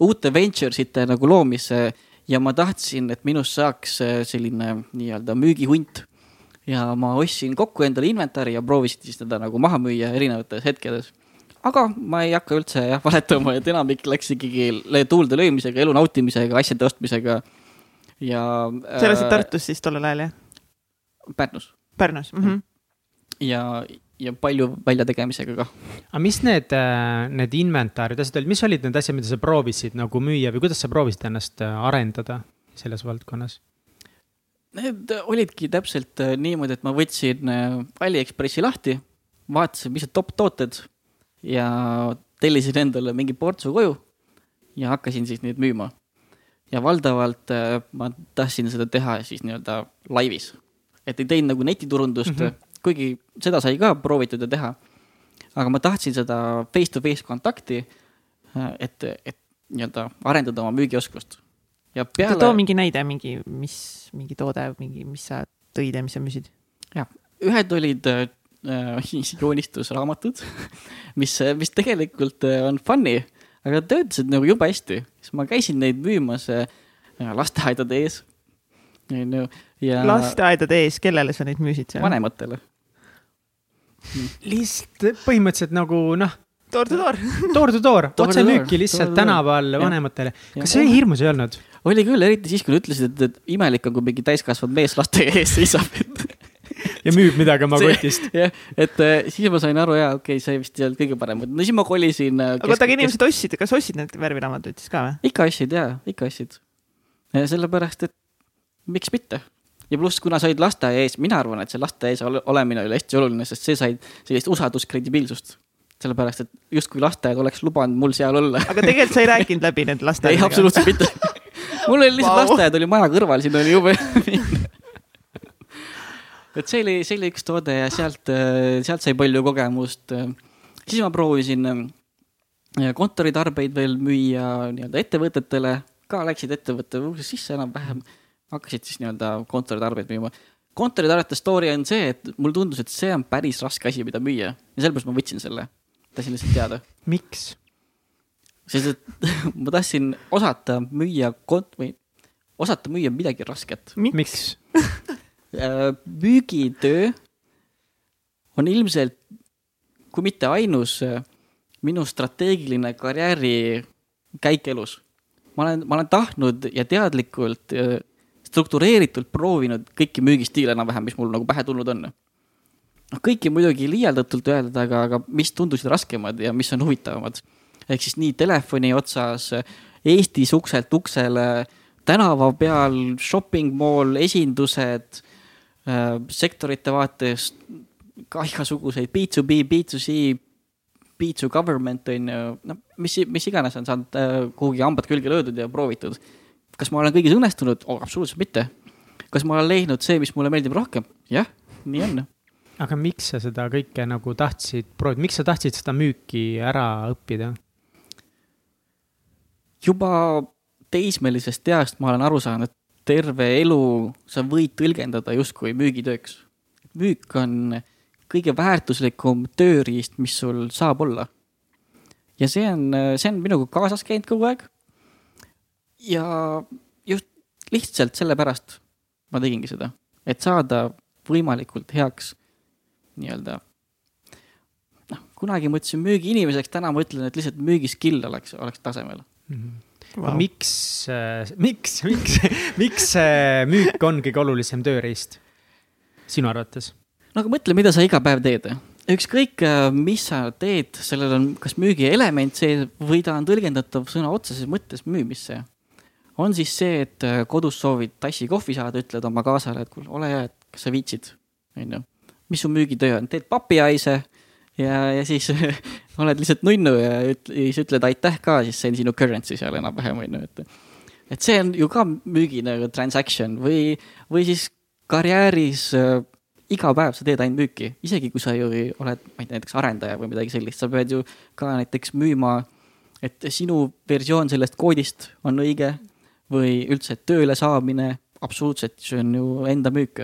uute ventures ite nagu loomisse ja ma tahtsin, et minust saaks selline nii-öelda müügihunt. ja ma ostsin kokku endale inventari ja proovisin siis teda nagu maha müüa erinevates hetkedes aga ma ei hakka üldse jah valetama, et enamik läks ikkagi tuulde löömisega, elu nautimisega, asjade ostmisega ja. sa elasid äh, Tartus siis tollel ajal jah? Pärnus. Pärnus mm. -hmm. ja, ja palju väljategemisega ka. aga mis need, äh, need inventaarid, asjad olid, mis olid need asjad, mida sa proovisid nagu müüa või kuidas sa proovisid ennast äh, arendada selles valdkonnas? Need olidki täpselt niimoodi, et ma võtsin Aliekspressi lahti, vaatasin, mis need top tooted ja tellisin endale mingi portsu koju ja hakkasin siis neid müüma. ja valdavalt äh, ma tahtsin seda teha siis nii-öelda laivis, et ei teinud nagu netiturundust mm, -hmm. kuigi seda sai ka proovitud ja teha. aga ma tahtsin seda face-to-face kontakti, äh, et, et nii-öelda arendada oma müügioskust. ja peale. too mingi näide, mingi, mis, mingi toode, mingi, mis sa tõid ja mis sa müüsid? jah, ühed olid Äh, joonistusraamatud, mis, mis tegelikult äh, on funny, aga töötasid nagu jube hästi. siis ma käisin neid müümas äh, lasteaedade ees onju, ja lasteaedade ees, kellele sa neid müüsid seal? vanematele. lihtsalt põhimõtteliselt nagu noh, door to door. door to door, Door to otse door, müüki door lihtsalt tänaval vanematele. Kas see hirmus ei olnud? oli küll, eriti siis, kui nad ütlesid, et, et imelik on, kui mingi täiskasvanud mees laste ees seisab. Ja müüb midagi oma kotist. jah, et äh, siis ma sain aru, jaa, okei okay,, see vist ei olnud kõige parem, no siis ma kolisin. äh, aga oota, aga inimesed ostsid, kas ostsid need värviraamatuid siis ka või? ikka ostsid jaa, ikka ostsid. sellepärast, et miks mitte. ja pluss, kuna sa olid lasteaia ees, mina arvan, et see lasteaia ees ole- olemine oli hästi oluline, sest see sai sellist usaldust, kredibiilsust. sellepärast, et justkui lasteaed oleks lubanud mul seal olla. aga tegelikult sa ei rääkinud läbi nende ei, lasteaedadega? absoluutselt mitte. mul oli lihtsalt Vau. lasteaed oli maja kõrval, siin oli jube et see oli, see oli üks toode ja sealt, sealt sai palju kogemust. siis ma proovisin äh, kontoritarbeid veel müüa nii-öelda ettevõtetele, ka läksid ettevõtte uksest sisse enam-vähem, hakkasid siis nii-öelda kontoritarbeid müüma. kontoritarvete story on see, et mulle tundus, et see on päris raske asi, mida müüa ja sellepärast ma võtsin selle, tahtsin lihtsalt teada miks? sest et ma tahtsin osata müüa kont- või osata müüa midagi rasket. miks? müügitöö on ilmselt, kui mitte ainus, minu strateegiline karjäärikäik elus. ma olen, ma olen tahtnud ja teadlikult, struktureeritult proovinud kõiki müügistiile enam-vähem, mis mul nagu pähe tulnud on. noh, kõiki muidugi liialdatult öelda, aga, aga mis tundusid raskemad ja mis on huvitavamad. ehk siis nii telefoni otsas, Eestis ukselt uksele, tänava peal, shopping mall, esindused, sektorite vaatest ka igasuguseid B2B, B2C, B2 government on ju, noh, mis, mis iganes on saanud äh, kuhugi hambad külge löödud ja proovitud. kas ma olen kõigis õnnestunud oh,? absoluutselt mitte. kas ma olen leidnud see, mis mulle meeldib rohkem? jah, nii on aga miks sa seda kõike nagu tahtsid proovida, miks sa tahtsid seda müüki ära õppida? juba teismelisest east ma olen aru saanud, et terve elu sa võid tõlgendada justkui müügitööks. müük on kõige väärtuslikum tööriist, mis sul saab olla. ja see on, see on minuga kaasas käinud kogu aeg. ja just lihtsalt sellepärast ma tegingi seda, et saada võimalikult heaks nii-öelda noh, kunagi ma ütlesin müügiinimeseks, täna ma ütlen, et lihtsalt müügiskill oleks, oleks tasemel aga miks, miks, miks, miks see müük on kõige olulisem tööriist sinu arvates? no aga mõtle, mida sa iga päev teed. ükskõik, mis sa teed, sellel on kas müügielement sees või ta on tõlgendatav sõna otseses mõttes müümisse. on siis see, et äh, kodus soovid tassi kohvi saada, ütled oma kaasale, et kuule, ole hea, et kas sa viitsid, onju. mis su müügitöö on, teed papihaise ja, ja siis oled lihtsalt nunnu ja üt- siis ütled aitäh ka, siis see on sinu currency seal enam-vähem onju, et. et see on ju ka müügi nagu transaction või, või siis karjääris äh, iga päev sa teed ainult müüki, isegi kui sa ju oled, ma ei tea, näiteks arendaja või midagi sellist, sa pead ju ka näiteks müüma, et sinu versioon sellest koodist on õige või üldse tööle saamine, absoluutselt, see on ju enda müük.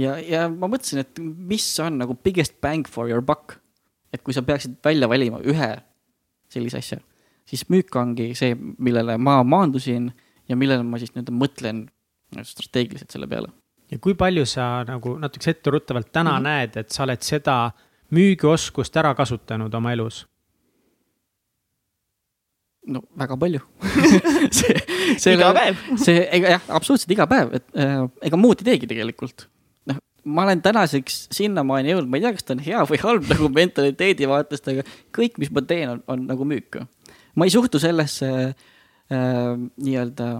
ja, ja ma mõtlesin, et mis on nagu biggest bang for your buck. et kui sa peaksid välja valima ühe sellise asja, siis müük ongi see, millele ma maandusin ja millele ma siis nii-öelda mõtlen strateegiliselt selle peale ja kui palju sa nagu natukese etteruttavalt täna mm. -hmm. näed, et sa oled seda müügioskust ära kasutanud oma elus? no väga palju see, iga päev. see, ega jah, absoluutselt iga päev, et äh, ega muud ei teegi tegelikult. Ma olen tänaseks sinnamaani jõudnud, ma ei tea, kas ta on hea või halb nagu mentaliteedi vaatest, aga kõik, mis ma teen, on, on nagu müük. ma ei suhtu sellesse äh, nii-öelda,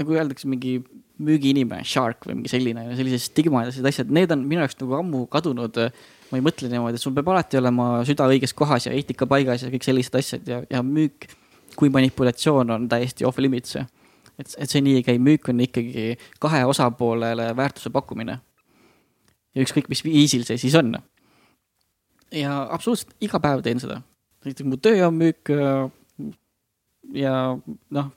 nagu öeldakse, mingi müügiinimene, shark või mingi selline, sellised stigmatised asjad, need on minu jaoks nagu ammu kadunud. ma ei mõtle niimoodi, et sul peab alati olema süda õiges kohas ja eetika paigas ja kõik sellised asjad ja, ja müük kui manipulatsioon on täiesti off limits. et, et see nii ei käi, müük on ikkagi kahe osapoolele väärtuse pakkumine. ja ükskõik, mis viisil see siis on. ja absoluutselt iga päev teen seda. näiteks mu töö on müük. ja noh,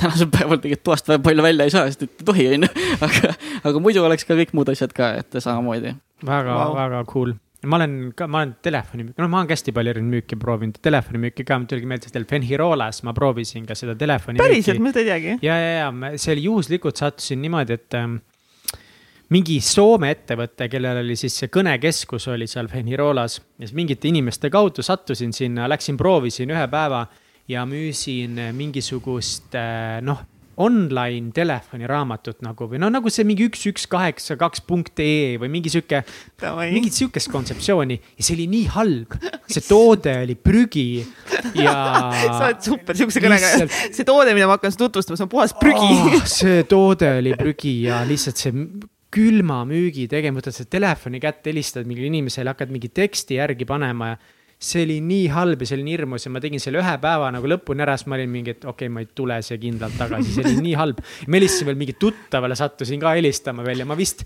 tänasel päeval tegelikult toast väga palju välja ei saa, sest et ei tohi, onju. aga, aga muidu oleks ka kõik muud asjad ka, et samamoodi. väga wow., väga cool. Ma olen ka, ma olen telefoni, no ma olen ka hästi palju erinevaid müüke proovinud, telefonimüüki ka, mul tuligi meelde, et Fenhirolas ma proovisin ka seda telefoni. päriselt, ma ei teagi. ja, ja, ja see oli juhuslikult sattusin niimoodi, et ähm, mingi Soome ettevõte, kellel oli siis see kõnekeskus oli seal Fenhirolas ja siis mingite inimeste kaudu sattusin sinna, läksin proovisin ühe päeva ja müüsin mingisugust äh, noh, online telefoniraamatut nagu või no nagu see mingi üks, üks, kaheksa, kaks punkt ee või mingi sihuke, mingit sihukest kontseptsiooni ja see oli nii halb. see toode oli prügi ja. sa oled super siukse kõnega Lihtsalt-. see toode, mida ma hakkan tutvustama, see on puhas prügi oh,. see toode oli prügi ja lihtsalt see külma müügi tegemine, võtad selle telefoni kätte, helistad mingile inimesele, hakkad mingi teksti järgi panema ja see oli nii halb ja see oli nii hirmus ja ma tegin selle ühe päeva nagu lõpuni ära, siis ma olin mingi, et okei okay,, ma ei tule siia kindlalt tagasi, see oli nii halb. ma helistasin veel mingi tuttavale, sattusin ka helistama veel ja ma vist,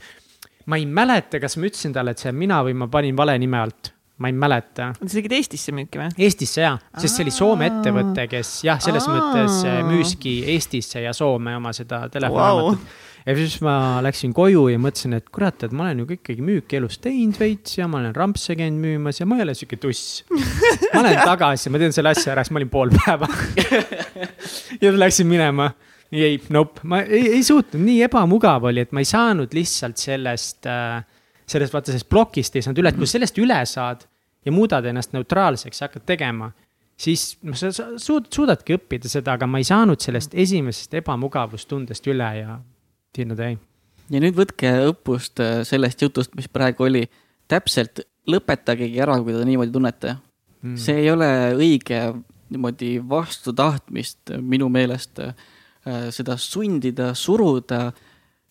ma ei mäleta, kas ma ütlesin talle, et see olen mina või ma panin vale nime alt, ma ei mäleta sa tegid Eestisse müüki või? Eestisse jaa, sest see oli Soome ettevõte, kes jah, selles Aa. mõttes äh, müüski Eestisse ja Soome oma seda telefoniraamatut. Ja siis ma läksin koju ja mõtlesin, et kurat, et ma olen ju ka ikkagi müüki elus teinud veits ja ma olen rampse käinud müümas ja ma ei ole sihuke tuss. ma lähen tagasi, ma teen selle asja ära, siis ma olin pool päeva. ja läksin minema. ei, nope, ma ei, ei suutnud, nii ebamugav oli, et ma ei saanud lihtsalt sellest äh,, sellest vaata sellest plokist ei saanud üle, et kui sellest üle saad ja muudad ennast neutraalseks ja hakkad tegema, siis noh, sa suud, suudadki õppida seda, aga ma ei saanud sellest esimesest ebamugavustundest üle ja sinna ta jäi. ja nüüd võtke õppust äh, sellest jutust, mis praegu oli. täpselt lõpetagegi ära, kui te niimoodi tunnete mm.. see ei ole õige niimoodi vastu tahtmist minu meelest äh, seda sundida, suruda.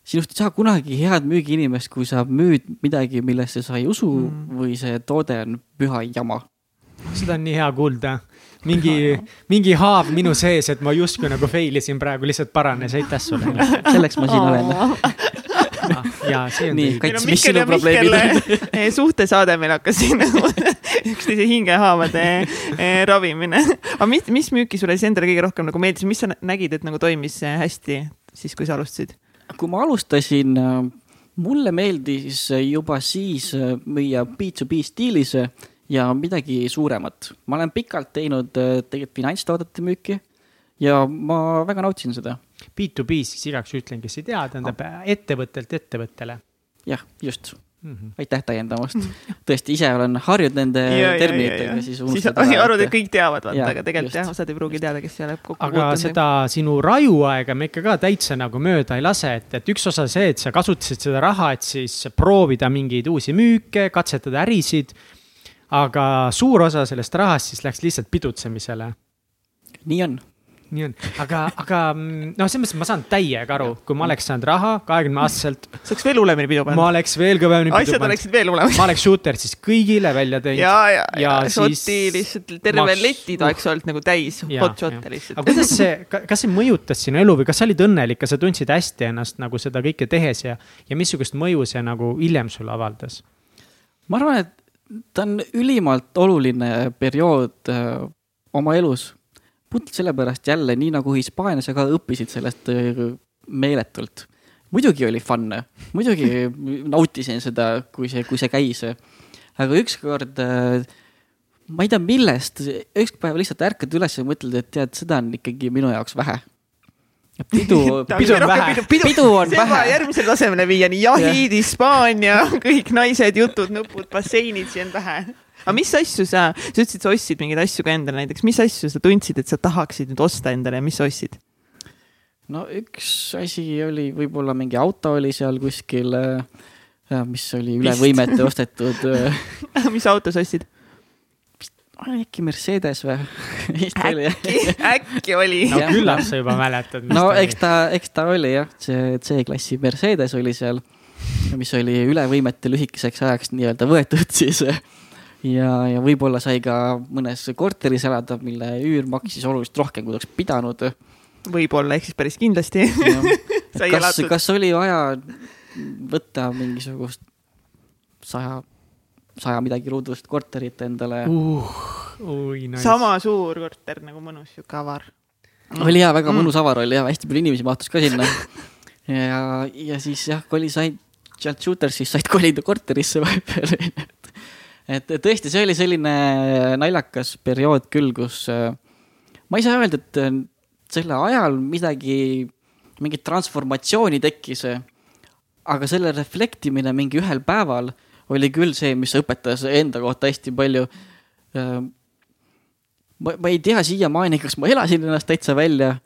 sinust ei saa kunagi head müügiinimest, kui sa müüd midagi, millesse sa ei usu mm. või see toode on püha jama. seda on nii hea kuulda. mingi, mingi haav minu sees, et ma justkui nagu fail isin praegu, lihtsalt paranes, aitäh sulle. selleks ma siin olen. ja see on Nii. Kats, mis sinu probleemid on? suhtesaade meil hakkas siin üksteise hingehaavade eh, ravimine. aga mis, mis müüki sulle siis endale kõige rohkem nagu meeldis, mis sa nä- nägid, et nagu toimis eh, hästi siis, kui sa alustasid? kui ma alustasin, mulle meeldis juba siis äh, müüa B2B stiilis äh, ja midagi suuremat. ma olen pikalt teinud äh, tegelikult finantstoodete müüki ja ma väga nautisin seda. B2B siis igaks ütlen, kes ei tea, tähendab ettevõttelt ettevõttele jah, just, mm. -hmm. aitäh täiendamast. tõesti, ise olen harjunud nende terminitega, siis siis unustad arvad, et kõik teavad, vaata, aga tegelikult jah, osad ei pruugi teada, kes ei ole kokku aga seda sinu rajuaega me ikka ka täitsa nagu mööda ei lase, et, et üks osa see, et sa kasutasid seda raha, et siis proovida mingeid uusi müüke, katsetada ärisid. Aga suur osa sellest rahast siis läks lihtsalt pidutsemisele. nii on, nii on, aga, aga noh, selles mõttes ma saan täiega aru, kui ma oleks saanud raha kahekümne aastaselt, sa oleks veel hullemini pidu ma pannud. oleks veel kõvemini pidu asjad pannud. oleksid veel hullemad. ma oleks shooter siis kõigile välja teinud. ja, ja, ja ja šoti siis lihtsalt terve maks- letid oleks olnud nagu täis Jaa, hot shot'e lihtsalt aga. kuidas see, kas see mõjutas sinu elu või kas sa olid õnnelik, kas sa tundsid hästi ennast nagu seda kõike tehes ja, ja missugust mõju see nagu hiljem sulle avaldas? ma arvan, et ta on ülimalt oluline periood äh, oma elus. puhtalt sellepärast jälle, nii nagu Hispaanias, sa ka õppisid sellest äh, meeletult. muidugi oli fun, muidugi nautisin seda, kui see, kui see käis. aga ükskord, ma ei tea, millest, üks päev lihtsalt ärkad üles ja mõtled, et tead, seda on ikkagi minu jaoks vähe. Pidu, pidu on vähe. pidu, Pidu on vähe. järgmisele tasemele viia, nii jahid, Hispaania, kõik naised, jutud, nupud, basseinid, see on vähe. aga mis asju sa, sa ütlesid, sa ostsid mingeid asju ka endale näiteks, mis asju sa tundsid, et sa tahaksid nüüd osta endale ja mis sa ostsid? no üks asi oli võib-olla mingi auto oli seal kuskil, mis oli üle Vist. võimete ostetud. mis auto sa ostsid? Äkki Mercedes või? oli jah. äkki oli no küllap sa juba mäletad. no eks ta, eks ta oli jah, see C-klassi Mercedes oli seal, mis oli üle võimete lühikeseks ajaks nii-öelda võetud siis. ja, ja võib-olla sai ka mõnes korteris elada, mille üür maksis oluliselt rohkem, kui oleks pidanud. võib-olla, ehk siis päris kindlasti kas, kas oli vaja võtta mingisugust saja, saja midagi ruudust korterit endale uh,. nice. sama suur korter nagu mõnus sihuke avar. oli jaa, väga mõnus avar oli ja hästi palju inimesi mahtus ka sinna. ja, ja siis jah, koli said sealt Shootersist said kolida korterisse vahepeal. et tõesti, see oli selline naljakas periood küll, kus äh, ma ei saa öelda, et äh, selle ajal midagi, mingit transformatsiooni tekkis. aga selle reflektimine mingi ühel päeval oli küll see, mis õpetas enda kohta hästi palju. ma, ma ei tea siiamaani, kas ma elasin ennast täitsa välja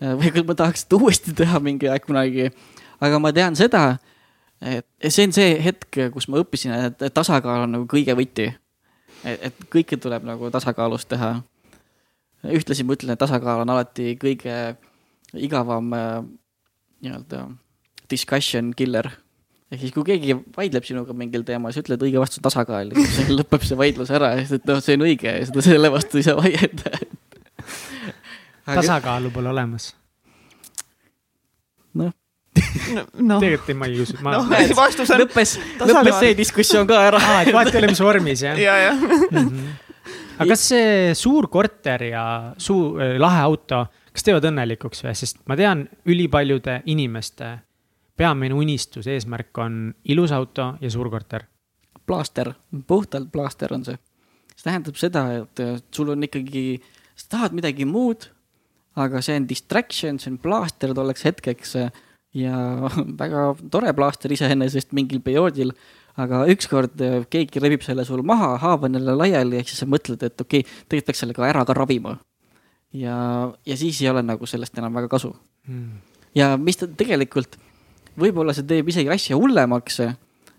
või kas ma tahaks seda uuesti teha mingi aeg kunagi. aga ma tean seda et see on see hetk, kus ma õppisin, et tasakaal on nagu kõige võti. et kõike tuleb nagu tasakaalus teha. ühtlasi ma ütlen, et tasakaal on alati kõige igavam äh, nii-öelda discussion killer. Ehk siis, kui keegi vaidleb sinuga mingil teemal, siis ütled õige vastus tasakaal siis lõpeb see vaidlus ära ja siis, et noh, see on õige ja seda selle vastu ei saa vaielda tasakaalu pole olemas. noh no. tegelikult ma ei usu ma.... noh, vastus on. lõppes, lõppes see diskussioon ka ära aa, et vahet ei ole, mis vormis jah ja, ja. Mm -hmm. aga kas see suur korter ja suur lahe auto, kas teevad õnnelikuks või, sest ma tean, ülipaljude inimeste peamine unistus, eesmärk on ilus auto ja suur korter. plaaster, puhtalt plaaster on see. see tähendab seda, et sul on ikkagi, sa tahad midagi muud, aga see on distraction, see on plaaster tolleks hetkeks ja väga tore plaaster iseenesest mingil perioodil, aga ükskord äh, keegi rebib selle sul maha, haav on jälle laiali, ehk siis sa mõtled, et okei okay,, tegelikult peaks selle ka ära ka ravima. ja, ja siis ei ole nagu sellest enam väga kasu hmm.. ja mis ta tegelikult, võib-olla see teeb isegi asja hullemaks,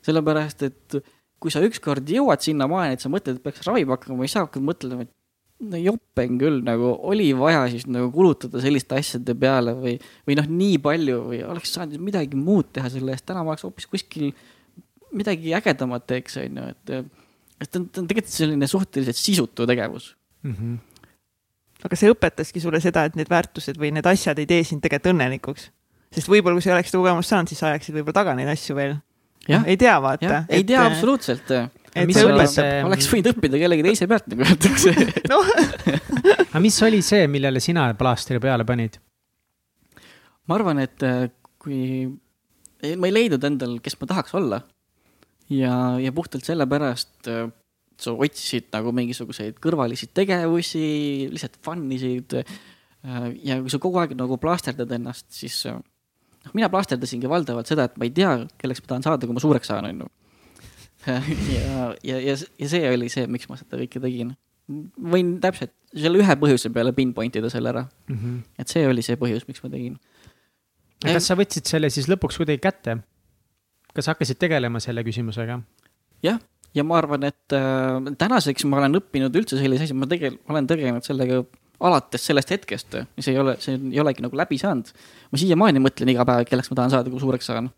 sellepärast et kui sa ükskord jõuad sinnamaani, et sa mõtled, et peaks ravima hakkama, siis sa hakkad mõtlema, et no jopen küll, nagu oli vaja siis nagu kulutada selliste asjade peale või, või noh, nii palju või oleks saanud midagi muud teha selle eest, täna ma oleks hoopis kuskil midagi ägedamat teeks, on ju, et. et ta on, ta on tegelikult selline suhteliselt sisutu tegevus mm. -hmm. aga see õpetaski sulle seda, et need väärtused või need asjad ei tee sind tegelikult õnnelikuks. Sest võib-olla, kui sa ei oleks seda kogemust saanud, siis sa ajaksid võib-olla taga neid asju veel. ei tea, vaata. ei tea et... absoluutselt et mis oli see? oleks võinud õppida kellegi teise pealt, nagu öeldakse noh. aga mis oli see, millele sina plaastri peale panid? ma arvan, et äh, kui, ma ei leidnud endal, kes ma tahaks olla. ja, ja puhtalt sellepärast äh, sa otsisid nagu mingisuguseid kõrvalisi tegevusi, lihtsalt fun isid. Äh, ja kui sa kogu aeg nagu plaasterdad ennast, siis noh, mina plaasterdasingi valdavalt seda, et ma ei tea, kelleks ma tahan saada, kui ma suureks saan, on ju ja, ja, ja, ja see oli see, miks ma seda kõike tegin. võin täpselt selle ühe põhjuse peale pinpoint ida selle ära mm. -hmm. et see oli see põhjus, miks ma tegin. kas sa võtsid selle siis lõpuks kuidagi kätte? kas hakkasid tegelema selle küsimusega? jah, ja ma arvan, et äh, tänaseks ma olen õppinud üldse sellise asja, ma tegel-, olen tegelenud sellega alates sellest hetkest, mis ei ole, see ei olegi nagu läbi saanud. ma siiamaani mõtlen iga päev, kelleks ma tahan saada, kui suureks saan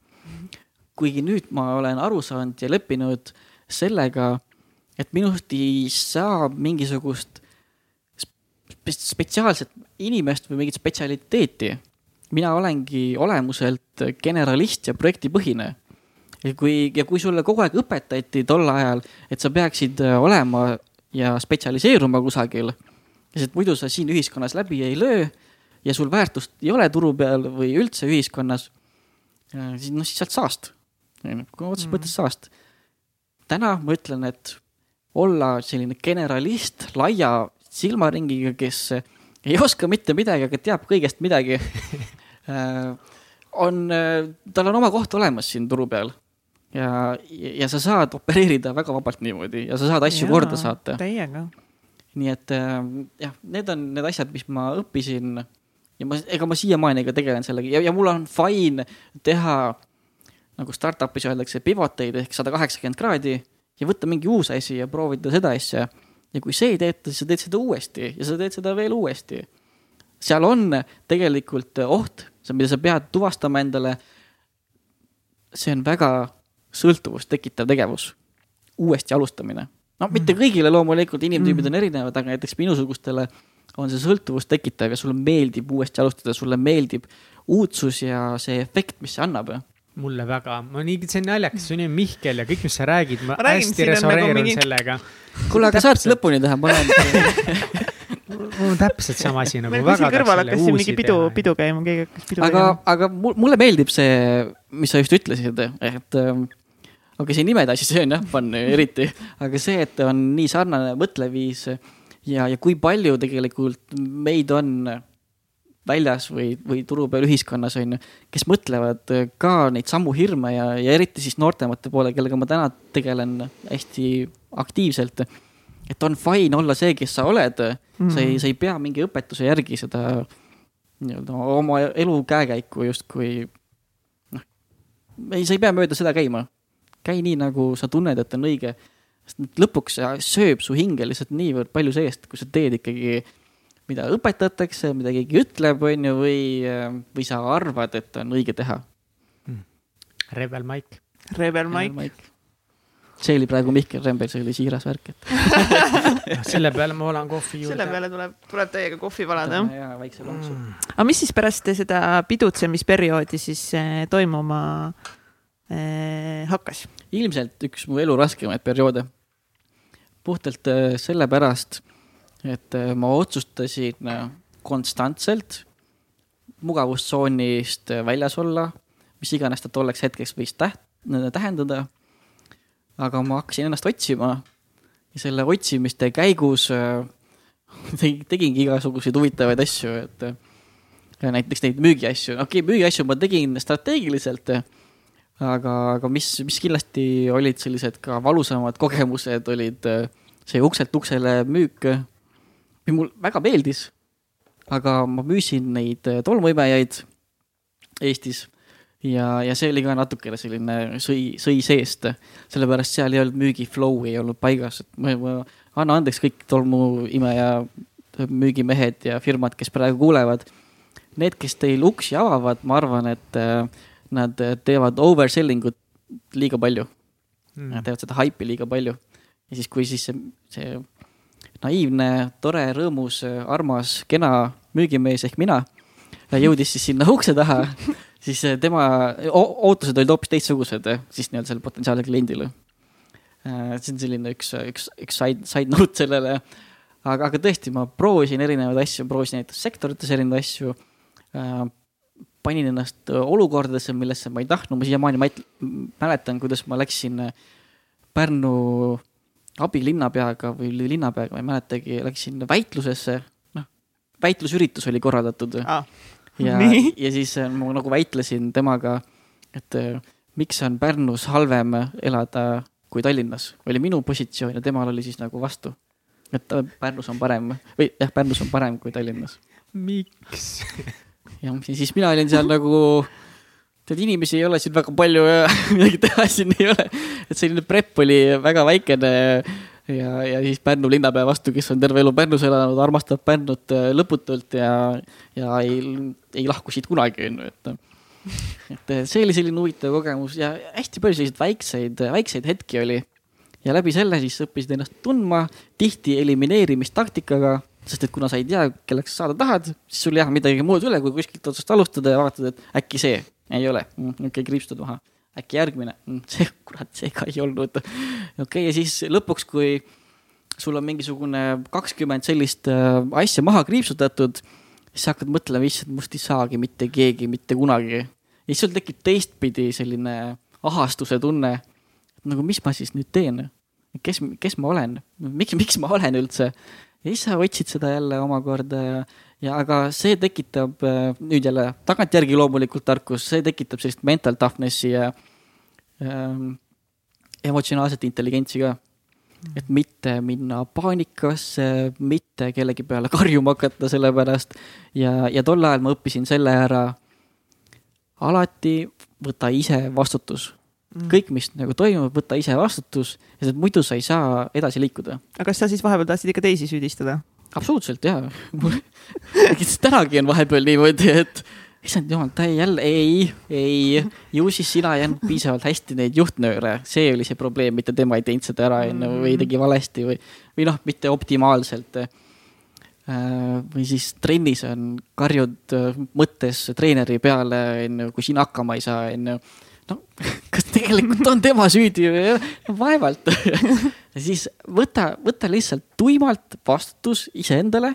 kuigi nüüd ma olen aru saanud ja leppinud sellega, et minust ei saa mingisugust spetsiaalset inimest või mingit spetsialiteeti. mina olengi olemuselt generalist ja projektipõhine. ja kui, ja kui sulle kogu aeg õpetati tol ajal, et sa peaksid olema ja spetsialiseeruma kusagil, sest muidu sa siin ühiskonnas läbi ei löö ja sul väärtust ei ole turu peal või üldse ühiskonnas, siis noh, siis sealt saast otseses mõttes saast. täna ma ütlen, et olla selline generalist laia silmaringiga, kes ei oska mitte midagi, aga teab kõigest midagi äh, on, äh, tal on oma koht olemas siin turu peal. ja, ja sa saad opereerida väga vabalt niimoodi ja sa saad asju Jaa, korda saata. täiega. Nii et äh, jah, need on need asjad, mis ma õppisin ja ma, ega ma siiamaani ka tegelen sellega ja, ja mul on fine teha nagu startup'is öeldakse, pivot eid ehk sada kaheksakümmend kraadi ja võtta mingi uus asi ja proovida seda asja. ja kui see ei tööta, siis sa teed seda uuesti ja sa teed seda veel uuesti. seal on tegelikult oht, mida sa pead tuvastama endale. see on väga sõltuvust tekitav tegevus, uuesti alustamine. No mitte mm. kõigile loomulikult, inimtüübid mm. on erinevad, aga näiteks minusugustele on see sõltuvust tekitav ja sulle meeldib uuesti alustada, sulle meeldib uudsus ja see efekt, mis see annab mulle väga, ma nii, see on naljakas, see on ju Mihkel ja kõik, mis sa räägid, ma, ma hästi nagu resoneerun nagu mingi... sellega. kuule, aga saad lõpuni teha, ma olen mul on täpselt sama asi nagu. meil kuskil kõrval hakkas siin mingi pidu, pidu käima, keegi hakkas pidu aga, aga mulle meeldib see, mis sa just ütlesid, et okei okay,, see nimede asi, see on jah fun eriti, aga see, et on nii sarnane mõtleviis ja, ja kui palju tegelikult meid on väljas või, või turu peal ühiskonnas on ju, kes mõtlevad ka neid samu hirme ja, ja eriti siis noortemate poole, kellega ma täna tegelen hästi aktiivselt. et on fine olla see, kes sa oled mm, -hmm. sa ei, sa ei pea mingi õpetuse järgi seda nii-öelda oma elu käekäiku justkui noh, ei, sa ei pea mööda seda käima. Käi nii, nagu sa tunned, et on õige. sest lõpuks sööb su hinge lihtsalt niivõrd palju seest, kui sa teed ikkagi, mida õpetatakse, mida keegi ütleb, on ju, või, või sa arvad, et on õige teha hmm.. Rebel Mike. Rebel Mike see oli praegu Mihkel Rembel, see oli siiras värk, et selle peale ma valan kohvi juurde. selle peale tuleb, tuleb täiega kohvi valada. jaa, väikse lonksu mm.. aga mis siis pärast seda pidutsemisperioodi siis eh, toimuma eh, hakkas? Ilmselt üks mu elu raskemaid perioode. puhtalt eh, sellepärast, et eh, ma otsustasin konstantselt mugavustsoonist väljas olla, mis iganes ta tolleks hetkeks võis täht-, tähendada aga ma hakkasin ennast otsima ja selle otsimiste käigus äh, tegingi igasuguseid huvitavaid asju, et äh, näiteks neid müügiasju, okei okay,, müügiasju ma tegin strateegiliselt, aga, aga mis, mis kindlasti olid sellised ka valusamad kogemused, olid äh, see ukselt uksele müük, mis mul väga meeldis. aga ma müüsin neid tolmuimejaid Eestis ja, ja see oli ka natukene selline sõi, sõi seest, sellepärast seal ei olnud müügi flow ei olnud paigas, et ma, ma anna andeks kõik tolmuimeja müügimehed ja firmad, kes praegu kuulevad. Need, kes teil uksi avavad, ma arvan, et äh, nad teevad overselling ut liiga palju mm.. Nad teevad seda haipi liiga palju. ja siis, kui siis see, see naiivne, tore, rõõmus, armas, kena müügimees ehk mina jõudis siis sinna ukse taha siis eh, tema ootused olid hoopis teistsugused eh, siis nii-öelda sellele potentsiaalsele kliendile. Eh, see on selline üks, üks, üks side, side note sellele. aga, aga tõesti, ma proovisin erinevaid asju, proovisin näiteks sektorites erinevaid asju. Panin ennast olukordadesse, millesse ma ei tahtnud, ma siiamaani mäletan, kuidas ma läksin Pärnu abilinnapeaga või linnapeaga, ma ei mäletagi, läksin väitlusesse, noh, väitlusüritus oli korraldatud ah ja, ja siis äh, ma nagu väitlesin temaga, et äh, miks on Pärnus halvem elada kui Tallinnas, oli minu positsioon ja temal oli siis nagu vastu. et äh, Pärnus on parem või jah, Pärnus on parem kui Tallinnas. miks? jah, ja siis mina olin seal nagu, tead inimesi ei ole siin väga palju ja midagi teha siin ei ole. et selline prep oli väga väikene ja, ja siis Pärnu linnapea vastu, kes on terve elu Pärnus elanud, armastab Pärnut äh, lõputult ja, ja ei, ei lahku siit kunagi, on ju, et. et see oli selline huvitav kogemus ja hästi palju selliseid väikseid, väikseid hetki oli. ja läbi selle siis õppisid ennast tundma, tihti elimineerimistaktikaga, sest et kuna sa ei tea, kelleks sa saada tahad, siis sul ei jää midagi muud üle, kui kuskilt otsast alustada ja vaatad, et äkki see ei ole, mm, okei okay,, kriipstud maha äkki järgmine, mm, see, kurat, see ka ei olnud. okei okay,, ja siis lõpuks, kui sul on mingisugune kakskümmend sellist äh, asja maha kriipsutatud, siis sa hakkad mõtlema, issand, must ei saagi mitte keegi mitte kunagi. ja siis sul tekib teistpidi selline ahastuse tunne, nagu, mis ma siis nüüd teen? kes, kes ma olen, miks, miks ma olen üldse? Ja siis sa otsid seda jälle omakorda ja ja aga see tekitab äh, nüüd jälle tagantjärgi loomulikult tarkus, see tekitab sellist mental toughness'i ja ähm, emotsionaalset intelligentsi ka. et mitte minna paanikasse, mitte kellegi peale karjuma hakata selle pärast ja, ja tol ajal ma õppisin selle ära. alati võta ise vastutus mm. Kõik, mis nagu toimub, võta ise vastutus, sest muidu sa ei saa edasi liikuda. aga kas sa siis vahepeal tahtsid ikka teisi süüdistada? absoluutselt jaa. tänagi on vahepeal niimoodi, et issand jumal, ta jälle, ei, ei, ju siis sina ei andnud piisavalt hästi neid juhtnööre, see oli see probleem, mitte tema ei teinud seda ära, onju, või mm. tegi valesti või, või noh, mitte optimaalselt. Äh, või siis trennis on, karjud äh, mõttes treeneri peale, onju, kui sina hakkama ei saa, onju. No kas tegelikult on tema süüdi või? vaevalt siis võta, võta lihtsalt tuimalt vastutus iseendale.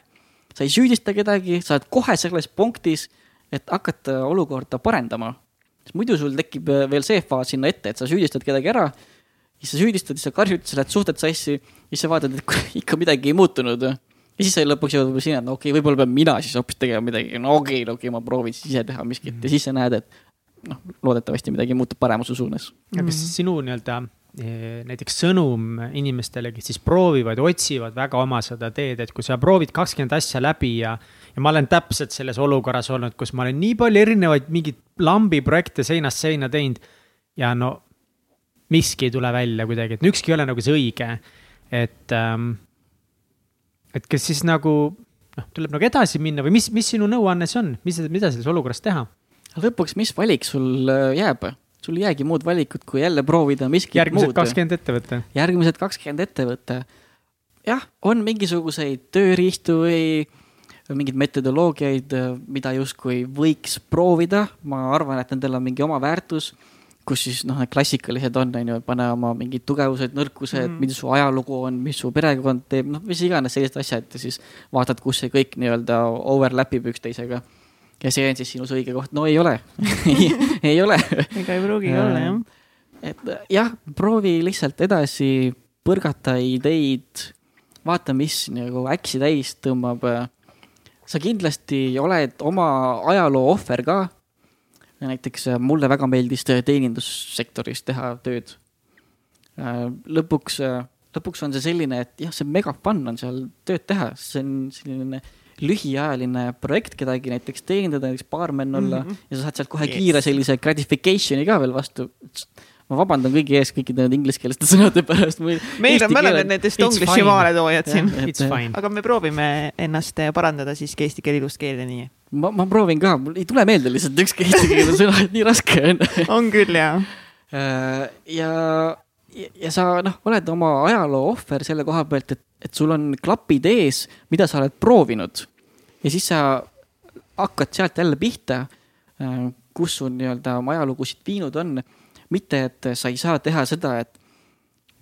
sa ei süüdista kedagi, sa oled kohe selles punktis, et hakata olukorda parendama. sest muidu sul tekib veel see faas sinna ette, et sa süüdistad kedagi ära siis sa süüdistad, siis sa karjud, sa lähed suhted sassi, siis sa vaatad, et ikka midagi ei muutunud. ja siis sa lõpuks võib-olla sinna, et no okei okay,, võib-olla pean mina siis hoopis tegema midagi, no okei okay,, no okei okay,, ma proovin siis ise teha miskit ja siis sa näed, et noh, loodetavasti midagi muutub paremuse suunas. aga kas sinu nii-öelda eh, näiteks sõnum inimestele, kes siis proovivad, otsivad väga oma seda teed, et kui sa proovid kakskümmend asja läbi ja, ja ma olen täpselt selles olukorras olnud, kus ma olen nii palju erinevaid mingeid lambi projekte seinast seina teinud ja no miski ei tule välja kuidagi, et ükski ei ole nagu see õige, et ähm, et kas siis nagu noh, tuleb nagu edasi minna või mis, mis sinu nõuanne see on, mis, mida selles olukorras teha? lõpuks, mis valik sul äh, jääb? sul ei jäägi muud valikut, kui jälle proovida miskit järgmised muud. kakskümmend ettevõtte. järgmised kakskümmend ettevõtte. jah, on mingisuguseid tööriistu või mingeid metodoloogiaid, mida justkui võiks proovida, ma arvan, et nendel on mingi oma väärtus, kus siis noh, need klassikalised on, on ju, pane oma mingid tugevused, nõrkused mm, mis su ajalugu on, mis su perekond teeb, noh, mis iganes sellised asjad ja siis vaatad, kus see kõik nii-öelda overlap ib üksteisega. Ja see on siis sinu see õige koht, no ei ole ei ole ega ei pruugigi olla jah. et jah, proovi lihtsalt edasi põrgata ideid, vaata, mis nagu äksi täis tõmbab. sa kindlasti oled oma ajaloo ohver ka. näiteks mulle väga meeldis teenindussektoris teha tööd. lõpuks, lõpuks on see selline, et jah, see mega fun on seal tööd teha, see on selline lühiajaline projekt kedagi näiteks teenindada, näiteks baarmen olla mm Mhm. -hmm. ja sa saad sealt kohe Yes. kiire sellise gratification'i ka veel vastu. ma vabandan kõigi ees kõikide nende ingliskeeleste sõnade pärast. meil on, me oleme Englishi fine. maaletoojad siin. It's fine. aga me proovime ennast parandada siiski eesti keel ilus keelde nii. ma, ma proovin ka, mul ei tule meelde lihtsalt ükski eestikeelne sõna, et nii raske on. on küll ja, ja, ja sa noh, oled oma ajaloo ohver selle koha pealt, et, et sul on klapid ees, mida sa oled proovinud. Ja siis sa hakkad sealt jälle pihta, kus sul nii-öelda oma ajalugusid viinud on. mitte, et sa ei saa teha seda, et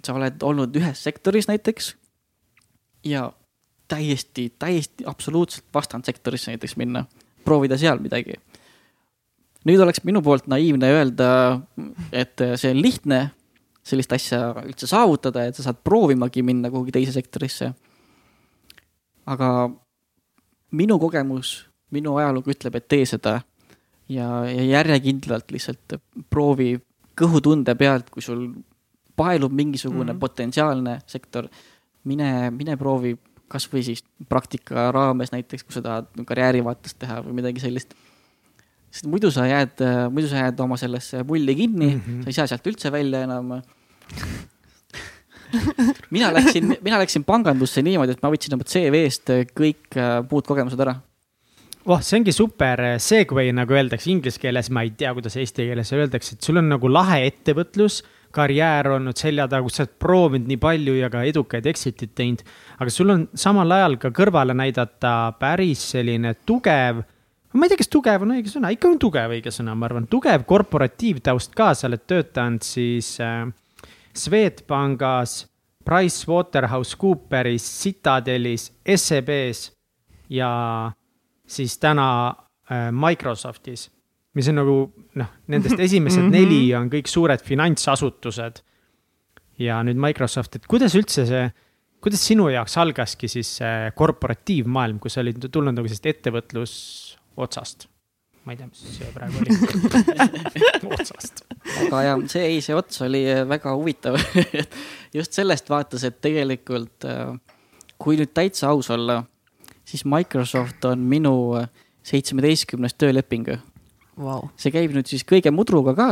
sa oled olnud ühes sektoris näiteks ja täiesti, täiesti absoluutselt vastandsektorisse näiteks minna, proovida seal midagi nüüd oleks minu poolt naiivne öelda, et see on lihtne sellist asja üldse saavutada, et sa saad proovimagi minna kuhugi teise sektorisse. aga minu kogemus, minu ajalugu ütleb, et tee seda ja, ja järjekindlalt lihtsalt proovi kõhutunde pealt, kui sul paelub mingisugune mm. -hmm. potentsiaalne sektor, mine, mine proovi kasvõi siis praktika raames näiteks, kui sa tahad karjääri vaates teha või midagi sellist. sest muidu sa jääd, muidu sa jääd oma sellesse mulli kinni mm. -hmm. sa ei saa sealt üldse välja enam. mina läksin, mina läksin pangandusse niimoodi, et ma võtsin oma CV-st kõik äh, muud kogemused ära. oh, see ongi super segway, nagu öeldakse inglise keeles, ma ei tea, kuidas eesti keeles öeldakse, et sul on nagu lahe ettevõtlus, karjäär olnud selja taga, kus sa oled proovinud nii palju ja ka edukaid exit'id teinud. aga sul on samal ajal ka kõrvale näidata päris selline tugev, ma ei tea, kas tugev on õige sõna, ikka on tugev õige sõna, ma arvan, tugev korporatiivtaust ka, sa oled töötanud siis äh, Swedbankis, PricewaterhouseCooperis, Citadelis, SEB-s ja siis täna äh, Microsoftis, mis on nagu noh, nendest esimesed Mhm. neli on kõik suured finantsasutused. ja nüüd Microsoft, et kuidas üldse see, kuidas sinu jaoks algaski siis see korporatiivmaailm, kus sa olid tulnud nagu sellest ettevõtlusotsast? Ma ei tea, mis see praegu oli. otsast. aga ja see, ei, see ots oli äh, väga huvitav. just sellest vaates, et tegelikult äh, kui nüüd täitsa aus olla, siis Microsoft on minu äh, seitsmeteistkümnes tööleping. Vau. see käib nüüd siis kõige mudruga ka,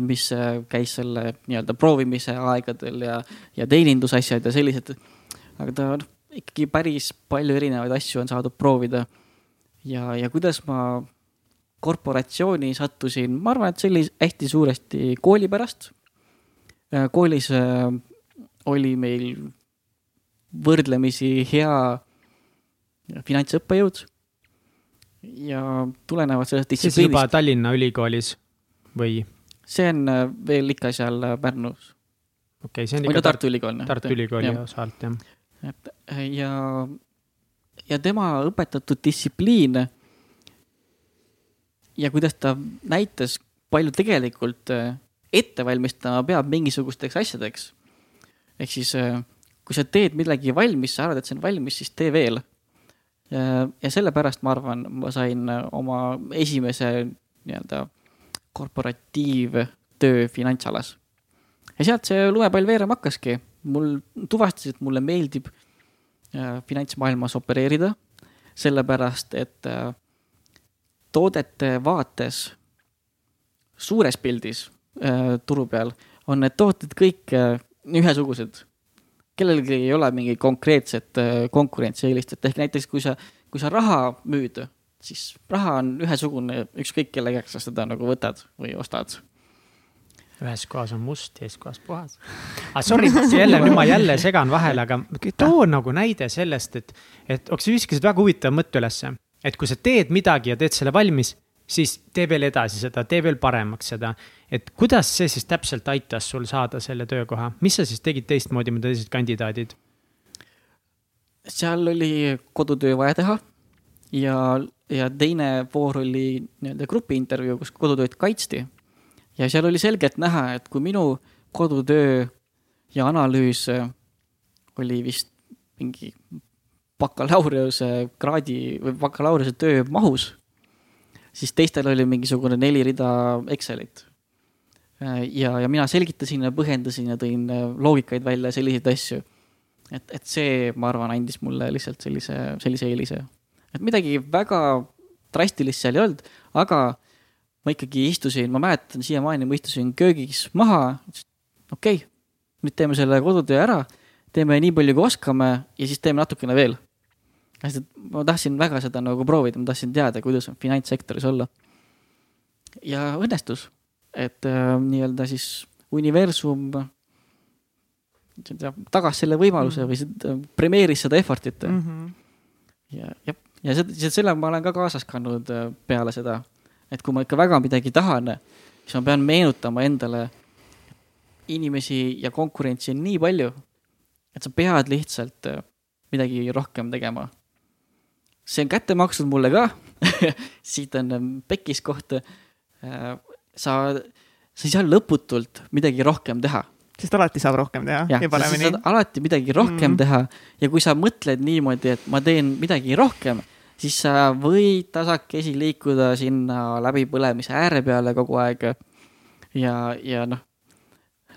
mis käis selle nii-öelda proovimise aegadel ja, ja teenindusasjad ja sellised. aga ta noh, ikkagi päris palju erinevaid asju on saadud proovida. ja, ja kuidas ma korporatsiooni sattusin, ma arvan, et see oli hästi suuresti kooli pärast. koolis äh, oli meil võrdlemisi hea finantsõppejõud. ja tulenevalt sellest siis juba distsipliinist, Tallinna Ülikoolis või, see on äh, veel ikka seal äh, Pärnus okei okay,, see on ikka Tartu Ülikool. Tartu Ülikooli jah. osalt jah. et äh, ja, ja tema õpetatud distsipliin ja kuidas ta näitas, palju tegelikult äh, ette valmistama peab mingisugusteks asjadeks. ehk siis äh, kui sa teed midagi valmis, sa arvad, et see on valmis, siis tee veel. ja sellepärast ma arvan, ma sain oma esimese nii-öelda korporatiivtöö finantsalas. ja sealt see lumepall veerema hakkaski. mul tuvastasid, mulle meeldib äh, finantsmaailmas opereerida, sellepärast et äh, toodete vaates suures pildis äh, turu peal on need tooted kõik ühesugused kellelgi ei ole mingit konkreetset konkurentsieelist, et ehk näiteks kui sa, kui sa raha müüd, siis raha on ühesugune, ükskõik kelle käest sa seda nagu võtad või ostad. ühes kohas on must, teises kohas puhas. aga sorry, jälle, nüüd ma jälle segan vahele, aga too nagu näide sellest, et, et sa viskasid väga huvitava mõtte ülesse. Et kui sa teed midagi ja teed selle valmis, siis tee veel edasi seda, tee veel paremaks seda. et kuidas see siis täpselt aitas sul saada selle töökoha, mis sa siis tegid teistmoodi, mida teised kandidaadid? seal oli kodutöö vaja teha ja ja teine voor oli nii-öelda grupiintervjuu, kus kodutööd kaitsti. ja seal oli selgelt näha, et kui minu kodutöö ja analüüs oli vist mingi bakalaureuse kraadi või bakalaureuse töö mahus, siis teistel oli mingisugune neli rida Excelit. ja, ja mina selgitasin ja põhjendasin ja tõin loogikaid välja, selliseid asju. et, et see, ma arvan, andis mulle lihtsalt sellise, sellise eelise et midagi väga drastilist seal ei olnud, aga ma ikkagi istusin, ma mäletan siiamaani, ma istusin köögis maha, okei okay,, nüüd teeme selle kodutöö ära, teeme nii palju, kui oskame ja siis teeme natukene veel. Sest et ma tahtsin väga seda nagu proovida, ma tahtsin teada, kuidas on finantssektoris olla. ja õnnestus, et äh, nii-öelda siis universum tagas selle võimaluse -hmm. või seda, premeeris seda effort'it mm. -hmm. ja, jah ja seda, selle ma olen ka kaasas kandnud äh, peale seda, et kui ma ikka väga midagi tahan, siis ma pean meenutama endale, inimesi ja konkurentsi on nii palju, et sa pead lihtsalt äh, midagi rohkem tegema. See on kätte makstud mulle ka siit on ähm, pekis koht. Äh, sa, sa ei saa lõputult midagi rohkem teha sest alati saab rohkem teha ja, ja paremini. alati midagi rohkem mm -hmm. teha ja kui sa mõtled niimoodi, et ma teen midagi rohkem, siis sa võid tasakesi liikuda sinna läbipõlemise ääre peale kogu aeg. ja, ja noh,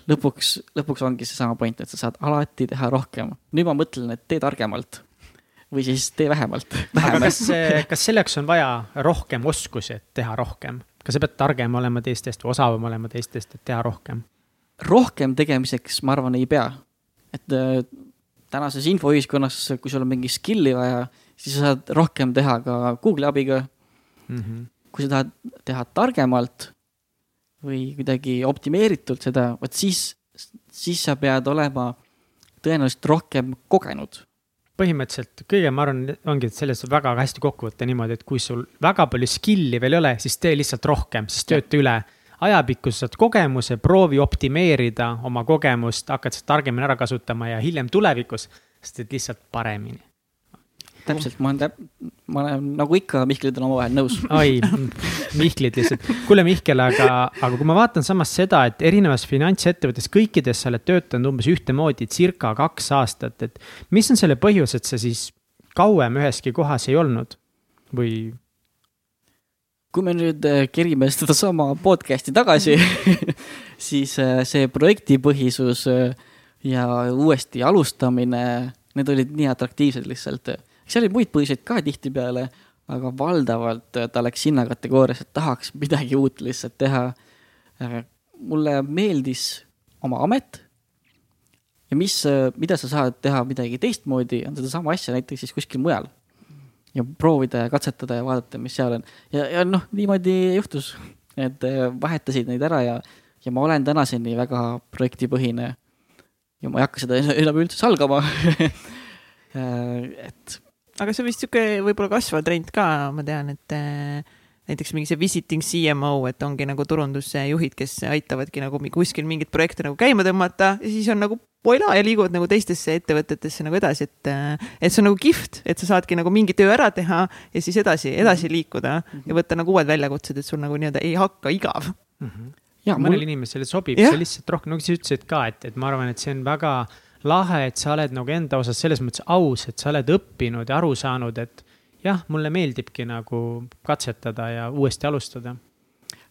lõpuks, lõpuks ongi seesama point, et sa saad alati teha rohkem. nüüd ma mõtlen, et tee targemalt või siis tee vähemalt. kas, kas selleks on vaja rohkem oskusi, et teha rohkem? kas sa pead targem olema teistest või osavam olema teistest, et teha rohkem? rohkem tegemiseks, ma arvan, ei pea. et äh, tänases infoühiskonnas, kui sul on mingi skill'i vaja siis sa saad rohkem teha ka Google'i abiga mm. -hmm. kui sa tahad teha targemalt või kuidagi optimeeritult seda, vot siis, siis sa pead olema tõenäoliselt rohkem kogenud põhimõtteliselt kõige, ma arvan, ongi, saab väga hästi kokku võtta niimoodi, et kui sul väga palju skill'i veel ei ole, siis tee lihtsalt rohkem, siis tööta üle. ajapikku sa saad kogemuse, proovi optimeerida oma kogemust, hakkad seda targemini ära kasutama ja hiljem tulevikus, sa teed lihtsalt paremini täpselt, ma olen täp-, ma olen nagu ikka Mihklid on omavahel nõus. oi, Mihklid lihtsalt. kuule, Mihkel, aga, aga kui ma vaatan samas seda, et erinevas finantsettevõttes kõikides sa oled töötanud umbes ühtemoodi circa kaks aastat, et mis on selle põhjus, et sa siis kauem üheski kohas ei olnud või? kui me nüüd äh, kerime sedasama podcast'i tagasi siis äh, see projektipõhisus äh, ja uuesti alustamine, need olid nii atraktiivsed lihtsalt seal oli muid põhjuseid ka tihtipeale, aga valdavalt ta läks sinna kategooriasse, et tahaks midagi uut lihtsalt teha. mulle meeldis oma amet. ja mis, mida sa saad teha midagi teistmoodi, on sedasama asja näiteks siis kuskil mujal. ja proovida ja katsetada ja vaadata, mis seal on. ja, ja noh, niimoodi juhtus, et vahetasid neid ära ja, ja ma olen tänaseni väga projektipõhine. ja ma ei hakka seda enam üldse salgama et aga see on vist sihuke võib-olla kasvav trend ka, ma tean, et äh, näiteks mingi see visiting CMO, et ongi nagu turundusjuhid, kes aitavadki nagu kuskil mingit projekte nagu käima tõmmata ja siis on nagu voila ja liiguvad nagu teistesse ettevõtetesse nagu edasi, et, äh, et see on nagu kihvt, et sa saadki nagu mingi töö ära teha ja siis edasi, edasi liikuda ja võtta nagu uued väljakutsed, et sul nagu nii-öelda ei hakka igav. Mm. -hmm ja mõnele mul, inimesele sobib see lihtsalt rohkem, nagu sa ütlesid ka, et, et ma arvan, et see on väga lahe, et sa oled nagu enda osas selles mõttes aus, et sa oled õppinud ja aru saanud, et jah, mulle meeldibki nagu katsetada ja uuesti alustada.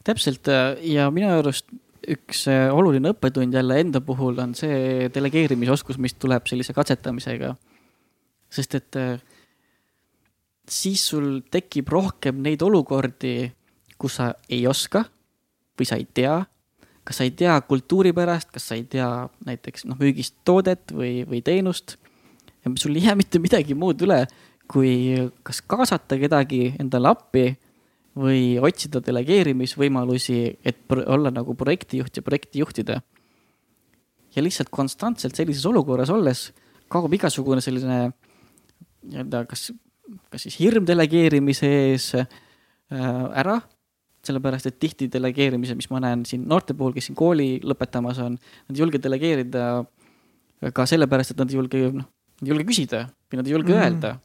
täpselt äh, ja minu arust üks äh, oluline õppetund jälle enda puhul on see delegeerimisoskus, mis tuleb sellise katsetamisega. sest et äh, siis sul tekib rohkem neid olukordi, kus sa ei oska või sa ei tea, kas sa ei tea kultuuri pärast, kas sa ei tea näiteks noh, müügist toodet või, või teenust. ja sul ei jää mitte midagi muud üle, kui kas kaasata kedagi endale appi või otsida delegeerimisvõimalusi, et olla nagu projektijuht ja projekti juhtida. ja lihtsalt konstantselt sellises olukorras olles kaob igasugune selline nii-öelda kas, kas siis hirm delegeerimise ees äh, ära, sellepärast et tihti delegeerimise, mis ma näen siin noorte puhul, kes siin kooli lõpetamas on, nad ei julge delegeerida ka sellepärast, et nad ei julge, noh, ei julge küsida või nad ei julge mm. öelda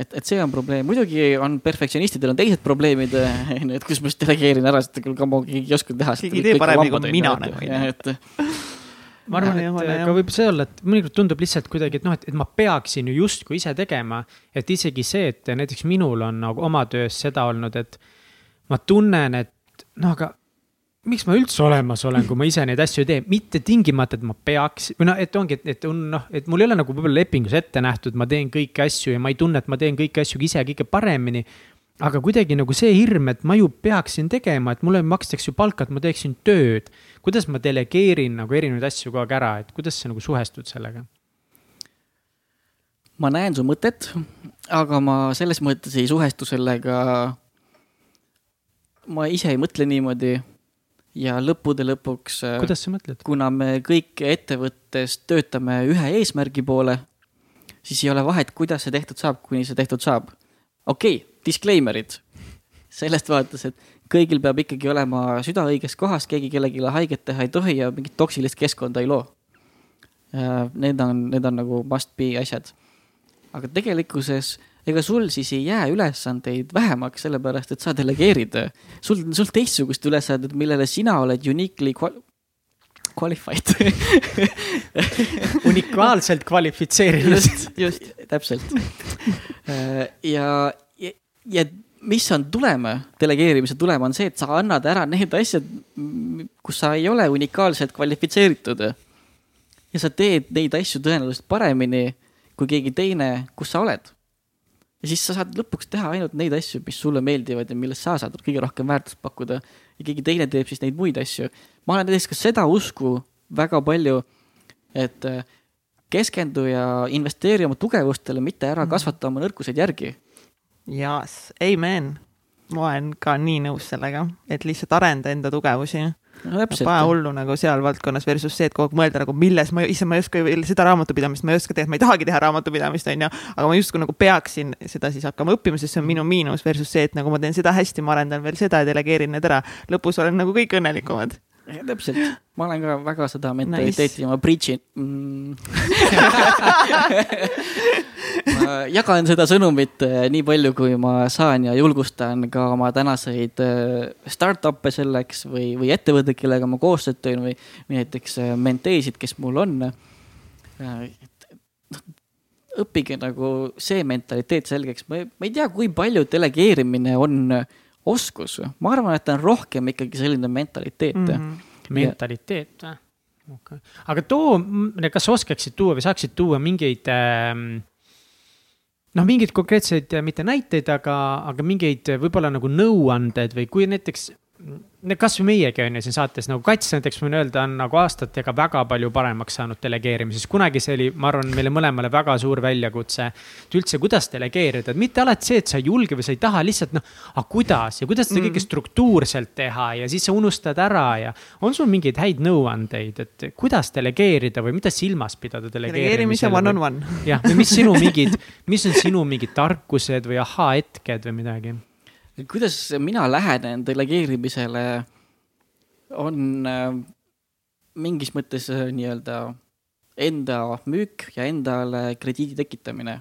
et, et see on probleem, muidugi on perfektsionistidel on teised probleemid, onju, et kus ma siis delegeerin ära, sest küll kammo keegi ei oska teha. Keegi ei tee paremini kui mina nagu, onju. et ma arvan, Jah, et jah, ka võib see olla, et mõnikord tundub lihtsalt kuidagi, et noh, et, et ma peaksin ju justkui ise tegema. et isegi see, et näiteks minul on nagu oma töös seda olnud, et ma tunnen, et noh, aga miks ma üldse olemas olen, kui ma ise neid asju ei tee, mitte tingimata, et ma peaks või noh, et ongi, et, et on noh, et mul ei ole nagu võib-olla lepingus ette nähtud, ma teen kõiki asju ja ma ei tunne, et ma teen kõiki asju ise kõige paremini. aga kuidagi nagu see hirm, et ma ju peaksin tegema, et mulle makstakse ju palka, et ma teeksin tööd. kuidas ma delegeerin nagu erinevaid asju kogu aeg ära, et kuidas sa nagu suhestud sellega? ma näen su mõtet, aga ma selles mõttes ei suhestu sellega. Ma ise ei mõtle niimoodi ja lõppude lõpuks, kuidas sa mõtled? kuna me kõik ettevõttes töötame ühe eesmärgi poole, siis ei ole vahet, kuidas see tehtud saab, kuni see tehtud saab. okei okay,, disclaimer'id sellest vaates, et kõigil peab ikkagi olema süda õiges kohas, keegi kellelegi haiget teha ei tohi ja mingit toksilist keskkonda ei loo. Need on, need on nagu must be asjad. aga tegelikkuses ega sul siis ei jää ülesandeid vähemaks, sellepärast et sa delegeerid. sul, sul teistsugused ülesanded, millele sina oled uniquely qual- qualified. unikaalselt kvalifitseerinud. just, just, täpselt. ja, ja, ja mis on tulem, delegeerimise tulem on see, et sa annad ära need asjad, kus sa ei ole unikaalselt kvalifitseeritud. ja sa teed neid asju tõenäoliselt paremini kui keegi teine, kus sa oled. Ja siis sa saad lõpuks teha ainult neid asju, mis sulle meeldivad ja milles sa saad kõige rohkem väärtust pakkuda. ja keegi teine teeb siis neid muid asju. ma olen näiteks ka seda usku väga palju, et äh, keskendu ja investeeri oma tugevustele, mitte ära kasvata oma nõrkuseid järgi. Yes, amen. ma olen ka nii nõus sellega, et lihtsalt arenda enda tugevusi. No täpselt, hullu nagu seal valdkonnas versus see, et kogu aeg mõelda nagu milles ma, issand, ma ei oska ju seda raamatupidamist, ma ei oska teha, ma ei tahagi teha raamatupidamist, onju. aga ma justkui nagu peaksin seda siis hakkama õppima, sest see on minu miinus versus see, et nagu ma teen seda hästi, ma arendan veel seda ja delegeerin need ära. lõpus olen nagu kõik õnnelikumad. täpselt, ma olen ka väga seda mentaliteeti nice., ma preach in mm. ma jagan seda sõnumit eh, nii palju, kui ma saan ja julgustan ka oma tänaseid eh, startup'e selleks või, või ettevõtteid, kellega ma koostööd teen või, näiteks eh, menteesid, kes mul on. õppige nagu see mentaliteet selgeks, ma ei tea, kui palju delegeerimine on oskus, ma arvan, et ta on rohkem ikkagi selline mentaliteet mm. -hmm mentaliteet või? okei okay., aga too, kas oskaksid tuua või saaksid tuua mingeid ähm, noh, mingeid konkreetseid, mitte näiteid, aga, aga mingeid võib-olla nagu nõuanded või kui näiteks. Kasvõi meiegi on ju siin saates nagu Kats näiteks võin öelda, on nagu aastatega väga palju paremaks saanud delegeerimises. kunagi see oli, ma arvan, meile mõlemale väga suur väljakutse. et üldse, kuidas delegeerida, et mitte alati see, et sa ei julge või sa ei taha lihtsalt noh, aga kuidas ja kuidas seda kõike struktuurselt teha ja siis sa unustad ära ja. on sul mingeid häid nõuandeid, et kuidas delegeerida või mida silmas pidada delegeerimise delegeerimisel? one on one. jah, või mis sinu mingid, mis on sinu mingid tarkused või ahaa-hetked või midagi? Kuidas mina lähenen delegeerimisele, on äh, mingis mõttes äh, nii-öelda enda müük ja endale krediidi tekitamine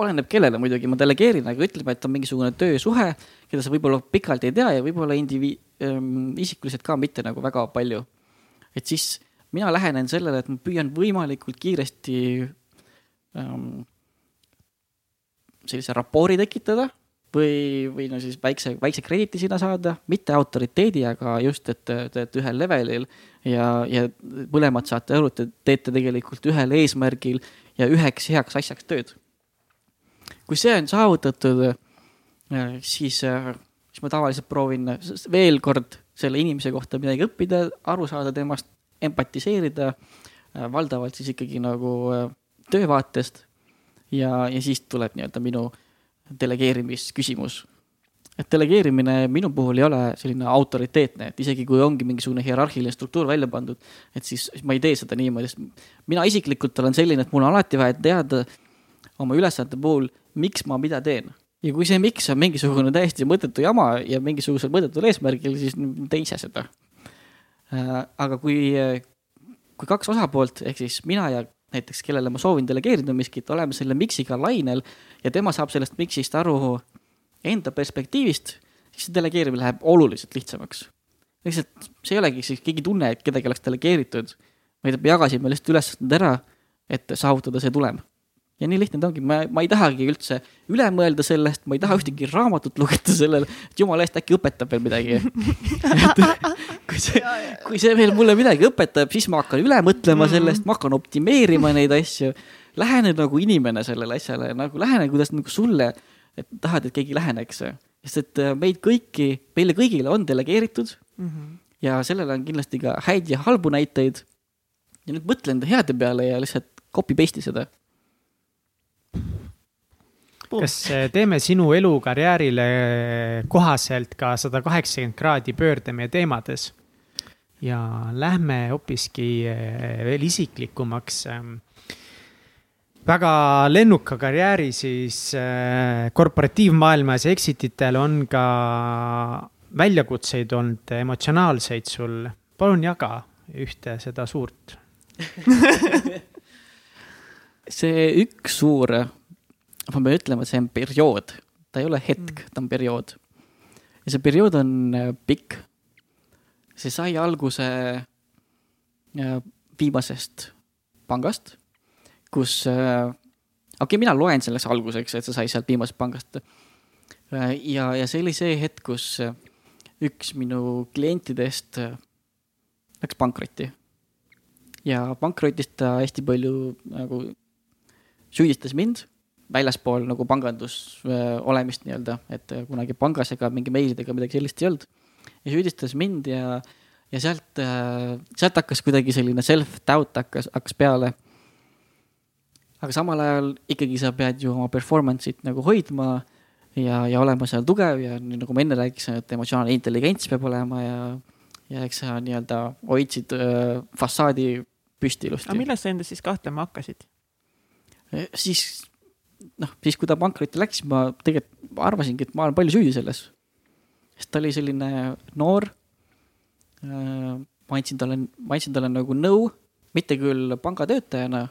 oleneb kellele muidugi, ma delegeerin, aga ütleme, et on mingisugune töösuhe, keda sa võib-olla pikalt ei tea ja võib-olla indivi- ähm,, isikuliselt ka mitte nagu väga palju. et siis mina lähenen sellele, et ma püüan võimalikult kiiresti ähm, sellise rapoori tekitada või, või no siis väikse, väikse krediiti sinna saada, mitte autoriteedi, aga just, et te olete ühel levelil ja, ja mõlemad saate aru, et te teete tegelikult ühel eesmärgil ja üheks heaks asjaks tööd. kui see on saavutatud, äh, siis, äh, siis ma tavaliselt proovin veel kord selle inimese kohta midagi õppida, aru saada temast, empatiseerida, äh, valdavalt siis ikkagi nagu töövaatest. ja, ja siis tuleb nii-öelda minu delegeerimisküsimus. et delegeerimine minu puhul ei ole selline autoriteetne, et isegi kui ongi mingisugune hierarhiline struktuur välja pandud, et siis ma ei tee seda niimoodi, sest mina isiklikult olen selline, et mul on alati vaja teada oma ülesannete puhul, miks ma mida teen ja kui see miks on mingisugune täiesti mõttetu jama ja mingisugusel mõttetul eesmärgil, siis tee ise seda. Äh, aga kui, kui kaks osapoolt ehk siis mina ja näiteks, kellele ma soovin delegeerida miskit, oleme selle miksiga lainel ja tema saab sellest miksist aru enda perspektiivist, siis see delegeerimine läheb oluliselt lihtsamaks. lihtsalt see ei olegi siis, keegi tunne, et kedagi oleks delegeeritud, vaid me jagasime lihtsalt ülesanded ära, et saavutada see tulem ja nii lihtne ta ongi, ma, ma ei tahagi üldse üle mõelda sellest, ma ei taha ühtegi raamatut lugeda sellele, et jumala eest, äkki õpetab veel midagi kui see, kui see veel mulle midagi õpetab, siis ma hakkan üle mõtlema sellest, ma hakkan optimeerima neid asju. Lähene nagu inimene sellele asjale, nagu lähene, kuidas nagu sulle, et tahad, et keegi läheneks. sest et äh, meid kõiki, meile kõigile on delegeeritud mm. -hmm. ja sellele on kindlasti ka häid ja halbu näiteid. ja nüüd mõtle enda heade peale ja lihtsalt copy paste'i seda kas eh, teeme sinu elukarjäärile kohaselt ka sada kaheksakümmend kraadi pöörde meie teemades? ja lähme hoopiski eh, veel isiklikumaks. Ehm, väga lennuka karjääri siis eh, korporatiivmaailmas exititel on ka väljakutseid olnud, emotsionaalseid sul. palun jaga ühte seda suurt see üks suur ma pean ütlema, see on periood, ta ei ole hetk, ta on periood. ja see periood on äh, pikk. see sai alguse äh, viimasest pangast, kus, äh, okei okay,, mina loen selleks alguseks, et see sai sealt viimasest pangast. ja, ja see oli see hetk, kus üks minu klientidest läks pankrotti. ja pankrotist ta hästi palju nagu süüdistas mind väljaspool nagu pangandus äh, olemist nii-öelda, et äh, kunagi pangas ega mingi meilidega midagi sellist ei olnud. ja süüdistas mind ja, ja sealt, äh, sealt hakkas kuidagi selline self-doubt hakkas, hakkas peale. aga samal ajal ikkagi sa pead ju oma performance'it nagu hoidma ja, ja olema seal tugev ja nii nagu ma enne rääkisin, et emotsionaalne intelligents peab olema ja, ja eks sa nii-öelda hoidsid äh, fassaadi püsti ilusti. aga milles sa endas siis kahtlema hakkasid? Siis noh, siis kui ta pankrotti läks, ma tegelikult arvasingi, et ma olen palju süüdi selles. sest ta oli selline noor. Äh, ma andsin talle, ma andsin talle nagu nõu, mitte küll pangatöötajana,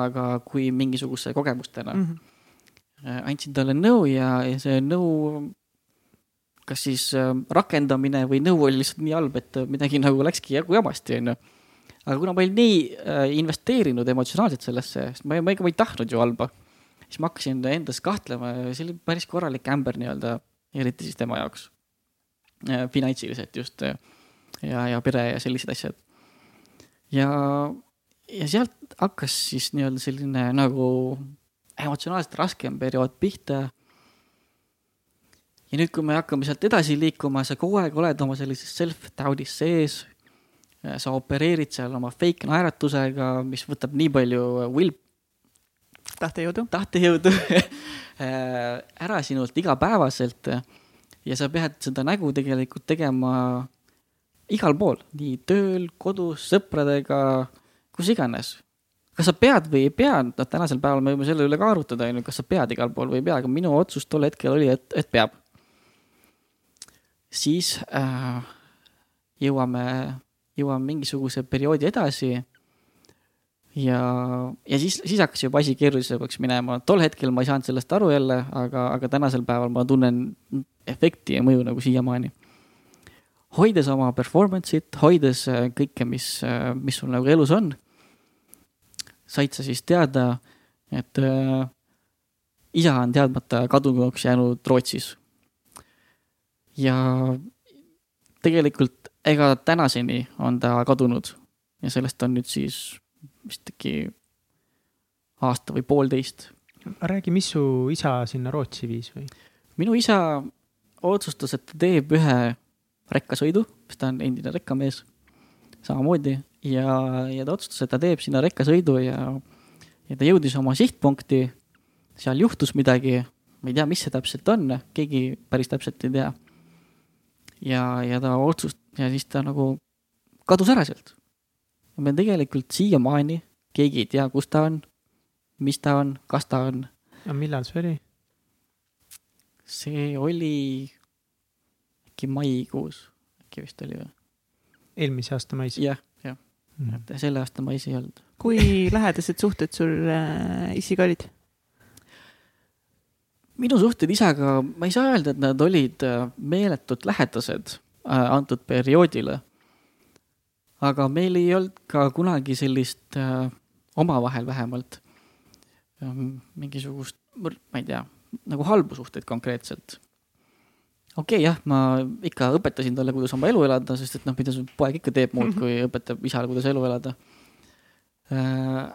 aga kui mingisuguse kogemustena mm. -hmm. andsin talle nõu ja, ja see nõu, kas siis äh, rakendamine või nõu oli lihtsalt nii halb, et midagi nagu läkski jagu jamasti, onju aga kuna ma olin nii äh, investeerinud emotsionaalselt sellesse, sest ma, ma ega ma ei tahtnud ju halba siis ma hakkasin endas kahtlema ja see oli päris korralik ämber nii-öelda, eriti siis tema jaoks. finantsiliselt just ja, ja pere ja sellised asjad. ja, ja sealt hakkas siis nii-öelda selline nagu emotsionaalselt raskem periood pihta. ja nüüd, kui me hakkame sealt edasi liikuma, sa kogu aeg oled oma sellises self-doubt'is sees. Sa opereerid seal oma fake naeratusega, mis võtab nii palju will tahtejõudu. tahtejõudu äh, ära sinult igapäevaselt ja sa pead seda nägu tegelikult tegema igal pool, nii tööl, kodus, sõpradega, kus iganes. kas sa pead või ei pea, noh, tänasel päeval me võime selle üle ka arutada, on ju, kas sa pead igal pool või ei pea, aga minu otsus tol hetkel oli, et, et peab. siis äh, jõuame, jõuame mingisuguse perioodi edasi ja, ja siis, siis hakkas juba asi keerulisemaks minema, tol hetkel ma ei saanud sellest aru jälle, aga, aga tänasel päeval ma tunnen efekti ja mõju nagu siiamaani. hoides oma performance'it, hoides äh, kõike, mis, äh, mis sul nagu elus on, said sa siis teada, et äh, isa on teadmata kadunuks jäänud Rootsis. ja tegelikult ega tänaseni on ta kadunud ja sellest on nüüd siis vist äkki aasta või poolteist. räägi, mis su isa sinna Rootsi viis või? minu isa otsustas, et ta teeb ühe rekkasõidu, sest ta on endine rekkamees samamoodi ja, ja ta otsustas, et ta teeb sinna rekkasõidu ja, ja ta jõudis oma sihtpunkti. seal juhtus midagi, ma ei tea, mis see täpselt on, keegi päris täpselt ei tea. ja, ja ta otsust- ja siis ta nagu kadus ära sealt me tegelikult siiamaani keegi ei tea, kus ta on, mis ta on, kas ta on. ja millal see oli? see oli äkki maikuus, äkki vist oli või? eelmise aasta mais? jah, jah mm., et selle aasta mais ei olnud. kui lähedased suhted sul äh, isiga olid? minu suhted isaga, ma ei saa öelda, et nad olid äh, meeletult lähedased äh, antud perioodile aga meil ei olnud ka kunagi sellist äh, omavahel vähemalt äh, mingisugust, ma ei tea, nagu halbu suhteid konkreetselt. okei okay,, jah, ma ikka õpetasin talle, kuidas oma elu elada, sest et noh, mida su poeg ikka teeb muud, kui õpetab isale, kuidas elu elada äh,.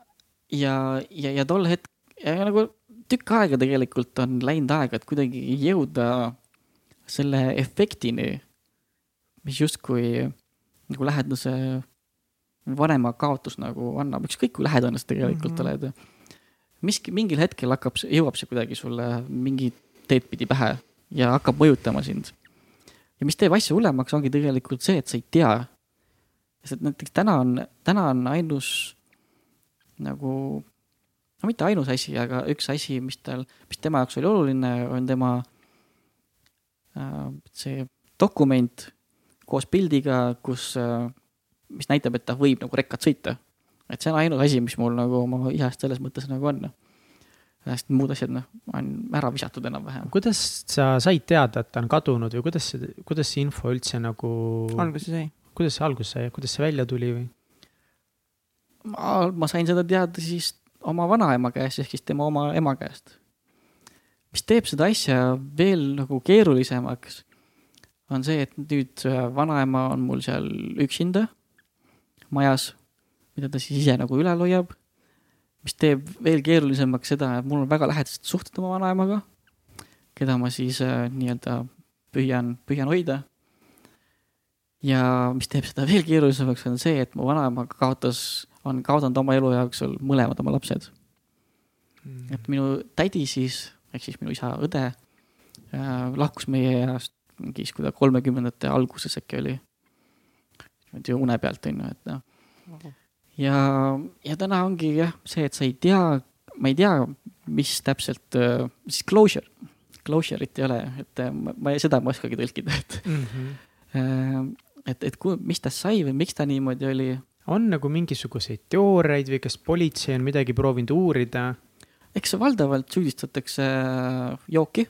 ja, ja, ja tol hetk, nagu tükk aega tegelikult on läinud aega, et kuidagi jõuda selle efektini, mis justkui nagu lähedase vanema kaotus nagu annab, ükskõik kui lähedane sa tegelikult mm -hmm. oled. miski, mingil hetkel hakkab, jõuab see kuidagi sulle mingi teed pidi pähe ja hakkab mõjutama sind. ja mis teeb asja hullemaks, ongi tegelikult see, et sa ei tea. sest näiteks täna on, täna on ainus nagu, no mitte ainus asi, aga üks asi, mis tal, mis tema jaoks oli oluline, on tema äh, see dokument koos pildiga, kus, äh, mis näitab, et ta võib nagu rekkat sõita. et see on ainus asi, mis mul nagu oma isast selles mõttes nagu on. sest muud asjad, noh, on ära visatud enam-vähem. kuidas sa said teada, et ta on kadunud või kuidas see, kuidas see info üldse nagu. alguse sai? kuidas see alguse sai, kuidas see välja tuli või? ma, ma sain seda teada siis oma vanaema käest, ehk siis tema oma ema käest. mis teeb seda asja veel nagu keerulisemaks on see, et nüüd vanaema on mul seal üksinda majas, mida ta siis ise nagu ülal hoiab. mis teeb veel keerulisemaks seda, et mul on väga lähedased suhted oma vanaemaga, keda ma siis äh, nii-öelda püüan, püüan hoida. ja mis teeb seda veel keerulisemaks, on see, et mu vanaema kaotas, on kaotanud oma elu jooksul mõlemad oma lapsed mm.. et minu tädi siis, ehk siis minu isa õde äh, lahkus meie east mingis, kui ta kolmekümnendate alguses äkki oli. niimoodi une pealt on ju, et noh. ja, ja täna ongi jah, see, et sa ei tea, ma ei tea, mis täpselt uh,, siis closure, closure'it ei ole, et äh, ma, ma seda ma ei oskagi tõlkida, et mm. -hmm. et, et kui, mis tast sai või miks ta niimoodi oli. on nagu mingisuguseid teooriaid või kas politsei on midagi proovinud uurida? eks valdavalt süüdistatakse jooki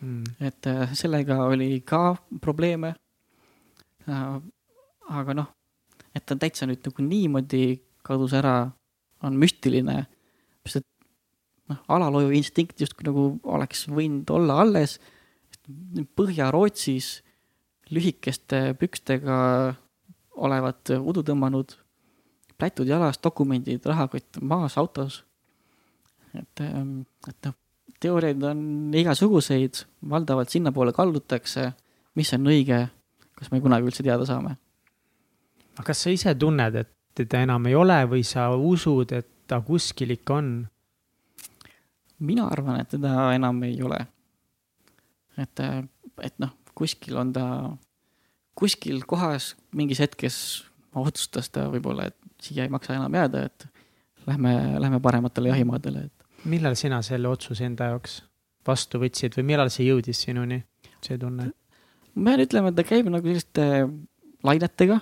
mm.. et äh, sellega oli ka probleeme. Äh, aga noh, et ta täitsa nüüd nagu niimoodi kadus ära, on müstiline. sest et noh, alalhoiu instinkt justkui nagu oleks võinud olla alles. Põhja-Rootsis lühikeste pükstega olevat udu tõmmanud, plätud jalas, dokumendid, rahakott maas autos. et, ähm, et noh teooriaid on igasuguseid, valdavalt sinnapoole kaldutakse, mis on õige, kas me kunagi üldse teada saame. aga kas sa ise tunned, et teda enam ei ole või sa usud, et ta kuskil ikka on? mina arvan, et teda enam ei ole. et, et noh, kuskil on ta, kuskil kohas mingis hetkes otsustas ta võib-olla, et siia ei maksa enam jääda, et lähme, lähme parematele jahimaadele, et millal sina selle otsuse enda jaoks vastu võtsid või millal see jõudis sinuni, see tunne? ma pean ütlema, et ta käib nagu selliste lainetega.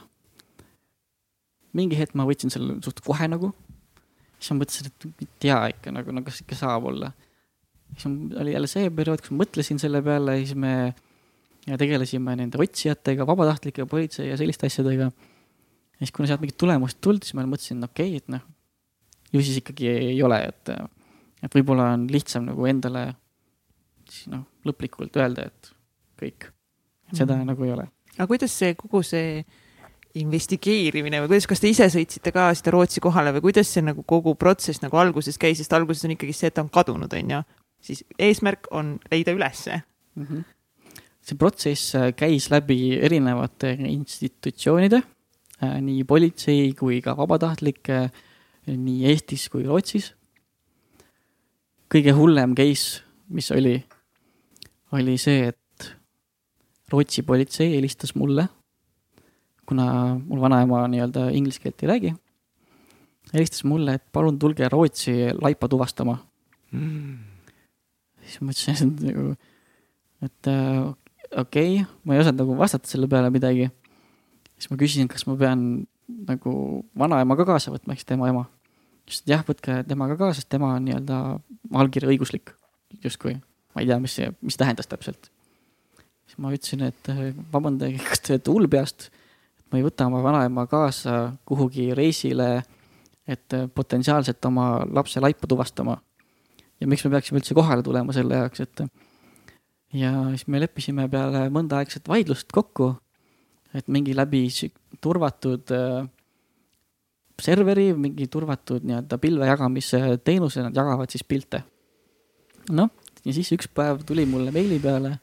mingi hetk ma võtsin selle suht kohe nagu, siis ma mõtlesin, et tea ikka nagu, no kas ikka saab olla. siis oli jälle see periood, kus ma mõtlesin selle peale siis me tegelesime nende otsijatega, vabatahtlike, politsei ja selliste asjadega. ja siis, kuna sealt mingit tulemust tulnud, siis ma mõtlesin, okei okay,, et noh, ju siis ikkagi ei ole, et, et võib-olla on lihtsam nagu endale siis noh, lõplikult öelda, et kõik, seda mm -hmm. nagu ei ole. aga kuidas see kogu see investigeerimine või kuidas, kas te ise sõitsite ka seda Rootsi kohale või kuidas see nagu kogu protsess nagu alguses käis, sest alguses on ikkagi see, et ta on kadunud, on ju. siis eesmärk on leida ülesse mm. -hmm. see protsess äh, käis läbi erinevate institutsioonide, äh, nii politsei kui ka vabatahtlike, nii Eestis kui Rootsis. Kõige hullem case, mis oli, oli see, et Rootsi politsei helistas mulle kuna mul vanaema nii-öelda inglise keelt ei räägi, helistas mulle, et palun tulge Rootsi laipa tuvastama mm.. siis ma mõtlesin, et nagu, et äh, okei okay., ma ei osanud nagu vastata selle peale midagi. siis ma küsisin, kas ma pean nagu vanaema ka kaasa võtma, siis tema ema. Et jah, võtke tema ka sest tema on nii-öelda allkiri õiguslik, justkui. ma ei tea, mis see, mis tähendas täpselt. siis ma ütlesin, et äh, vabandage, kas te olete hull peast ma ei võta oma vanaema kaasa kuhugi reisile, et potentsiaalselt oma lapse laipa tuvastama. ja miks me peaksime üldse kohale tulema selle jaoks, et ja siis me leppisime peale mõndaaegset vaidlust kokku, et mingi läbi turvatud äh, serveri, mingi turvatud nii-öelda pilve jagamise teenuse, nad jagavad siis pilte. noh, ja siis üks päev tuli mulle meili peale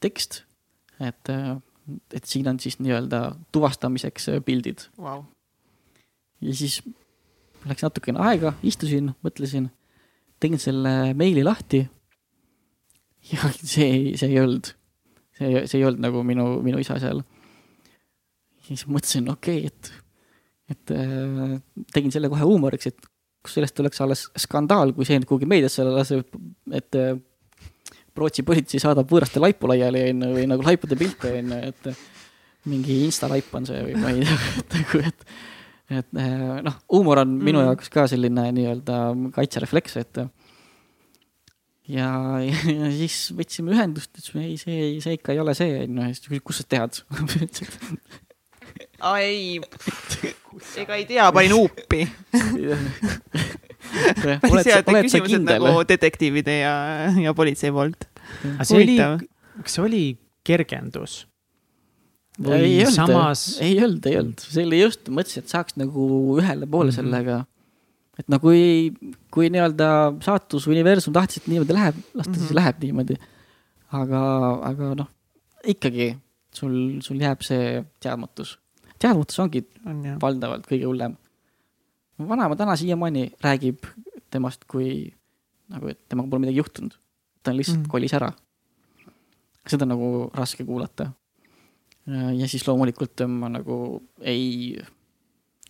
tekst, et et siin on siis nii-öelda tuvastamiseks pildid wow.. ja siis läks natukene aega, istusin, mõtlesin, tegin selle meili lahti. ja see, see ei olnud, see, see ei olnud nagu minu, minu isa seal. siis mõtlesin, okei okay,, et, et äh, tegin selle kohe huumoriks, et kus sellest tuleks alles skandaal, kui see nüüd kuhugi meediasse laseb, et äh, Rootsi politsei saadab võõraste laipu laiali, on ju, või nagu laipude pilte, on ju, et mingi insta laip on see või ma ei tea, et nagu, et et noh, huumor on mm. minu jaoks ka selline nii-öelda kaitserefleks, et ja, ja siis võtsime ühendust, ütlesime ei, see, see ikka ei ole see, on ju, siis kus sa tead ei, ega ei tea, panin huupi päris head küsimused nagu detektiivide ja, ja politsei poolt. aga see oli, kas see oli kergendus? ei olnud samas..., ei olnud, ei olnud, see oli just, mõtlesin, et saaks nagu ühele poole mm -hmm. sellega. et no kui, kui nii-öelda saatus, universum tahtis, et niimoodi läheb, las ta mm -hmm. siis mhm. läheb niimoodi. aga, aga noh, ikkagi sul, sul jääb see teadmatus. Teadmatus ongi on, valdavalt kõige hullem vanaema täna siiamaani räägib temast kui nagu, et temaga pole midagi juhtunud. ta lihtsalt mm. kolis ära. seda on nagu raske kuulata. ja siis loomulikult ma nagu ei,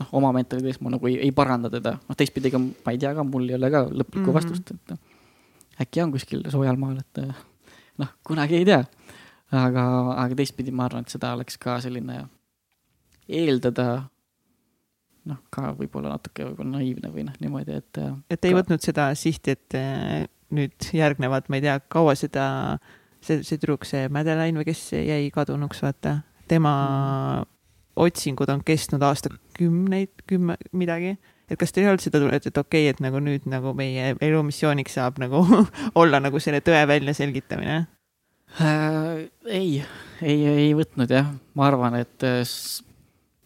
noh, oma mentaliteedis ma nagu ei, ei paranda teda. noh, teistpidi ka ma ei tea ka, mul ei ole ka lõplikku mm -hmm. vastust, et äkki on kuskil soojal maal, et noh, kunagi ei tea. aga, aga teistpidi ma arvan, et seda oleks ka selline eeldada noh, ka võib-olla natuke võib-olla naiivne või noh, niimoodi, et. Äh, et ei ka... võtnud seda sihti, et äh, nüüd järgnevad, ma ei tea, kaua seda, see, see tüdruk, see Madeleine või kes jäi kadunuks, vaata, tema mm. otsingud on kestnud aastakümneid, kümme, midagi et kas teil ei olnud seda tunnet, et okei okay,, et nagu nüüd nagu meie elumissiooniks saab nagu olla nagu selle tõe väljaselgitamine äh,? ei, ei, ei võtnud jah, ma arvan, et,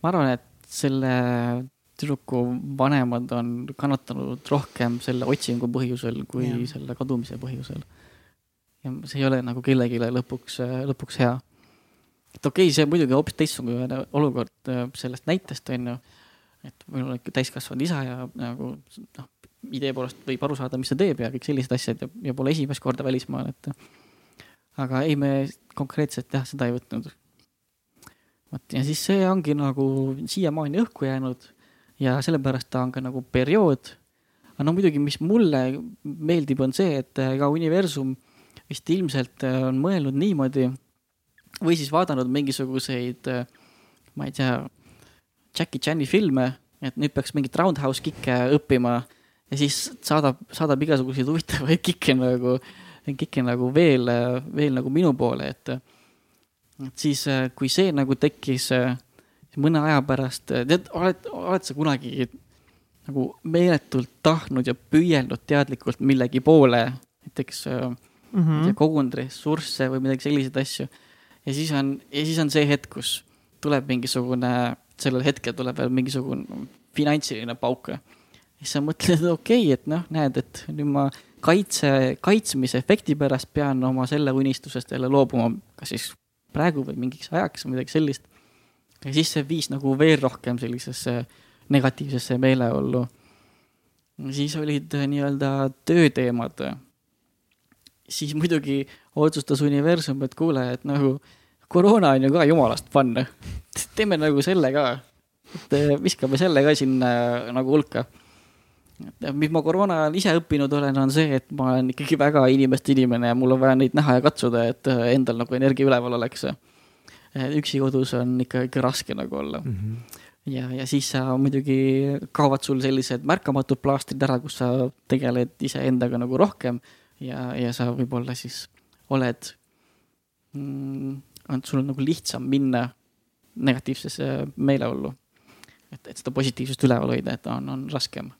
ma arvan, et selle tüdruku vanemad on kannatanud rohkem selle otsingu põhjusel kui ja. selle kadumise põhjusel. ja see ei ole nagu kellelegi lõpuks, lõpuks hea. et okei okay,, see muidugi hoopis teistsugune olukord äh, sellest näitest on ju. et mul on ikka täiskasvanud isa ja nagu noh, idee poolest võib aru saada, mis ta teeb ja kõik sellised asjad ja, ja pole esimest korda välismaal, et. aga ei, me konkreetselt jah, seda ei võtnud vot ja siis see ongi nagu siiamaani õhku jäänud ja sellepärast ta on ka nagu periood. aga no muidugi, mis mulle meeldib, on see, et ka universum vist ilmselt on mõelnud niimoodi või siis vaadanud mingisuguseid, ma ei tea, Jackie Chan'i filme, et nüüd peaks mingit roundhouse kick'e õppima ja siis saadab, saadab igasuguseid huvitavaid kick'e nagu, kick'e nagu veel, veel nagu minu poole, et et siis, kui see nagu tekkis mõne aja pärast, tead, oled, oled sa kunagi nagu meeletult tahtnud ja püüelnud teadlikult millegi poole, näiteks mm -hmm. kogunud ressursse või midagi selliseid asju. ja siis on, ja siis on see hetk, kus tuleb mingisugune, sellel hetkel tuleb veel mingisugune finantsiline pauk. siis sa mõtled, et okei okay,, et noh, näed, et nüüd ma kaitse, kaitsmise efekti pärast pean oma selle unistusest jälle loobuma, kas siis praegu või mingiks ajaks või midagi sellist. ja siis see viis nagu veel rohkem sellisesse negatiivsesse meeleollu. siis olid äh, nii-öelda tööteemad. siis muidugi otsustas universum, et kuule, et nagu koroona on ju ka jumalast fun. teeme nagu selle ka, et äh, viskame selle ka sinna äh, nagu hulka mis ma koroona ajal ise õppinud olen, on see, et ma olen ikkagi väga inimeste inimene ja mul on vaja neid näha ja katsuda, et äh, endal nagu energia üleval oleks. üksi kodus on ikka, ikka raske nagu olla mm. -hmm. ja, ja siis sa muidugi kaovad sul sellised märkamatud plaastrid ära, kus sa tegeled iseendaga nagu rohkem ja, ja sa võib-olla siis oled mm,, on sul nagu lihtsam minna negatiivsesse meeleollu. et, et seda positiivsust üleval hoida, et on, on raskem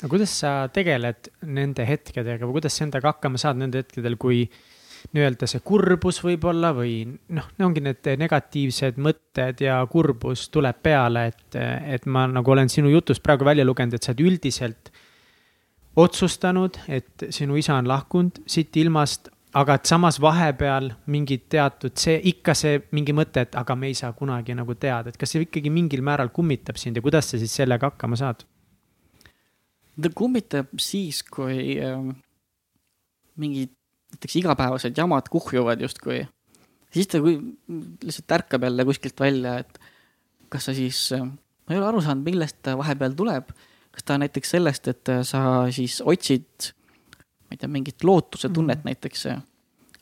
aga kuidas sa tegeled nende hetkedega või kuidas sa endaga hakkama saad nendel hetkedel, kui nii-öelda see kurbus võib-olla või noh, ongi need negatiivsed mõtted ja kurbus tuleb peale, et, et ma nagu olen sinu jutust praegu välja lugenud, et sa oled üldiselt otsustanud, et sinu isa on lahkunud siit ilmast, aga et samas vahepeal mingid teatud see, ikka see mingi mõte, et aga me ei saa kunagi nagu teada, et kas see ikkagi mingil määral kummitab sind ja kuidas sa siis sellega hakkama saad? Ta kummitab siis, kui äh, mingid näiteks igapäevased jamad kuhjuvad justkui. siis ta kui, lihtsalt ärkab jälle kuskilt välja, et kas sa siis äh,, ma ei ole aru saanud, millest ta vahepeal tuleb. kas ta näiteks sellest, et äh, sa siis otsid, ma ei tea, mingit lootuse tunnet mm -hmm. näiteks.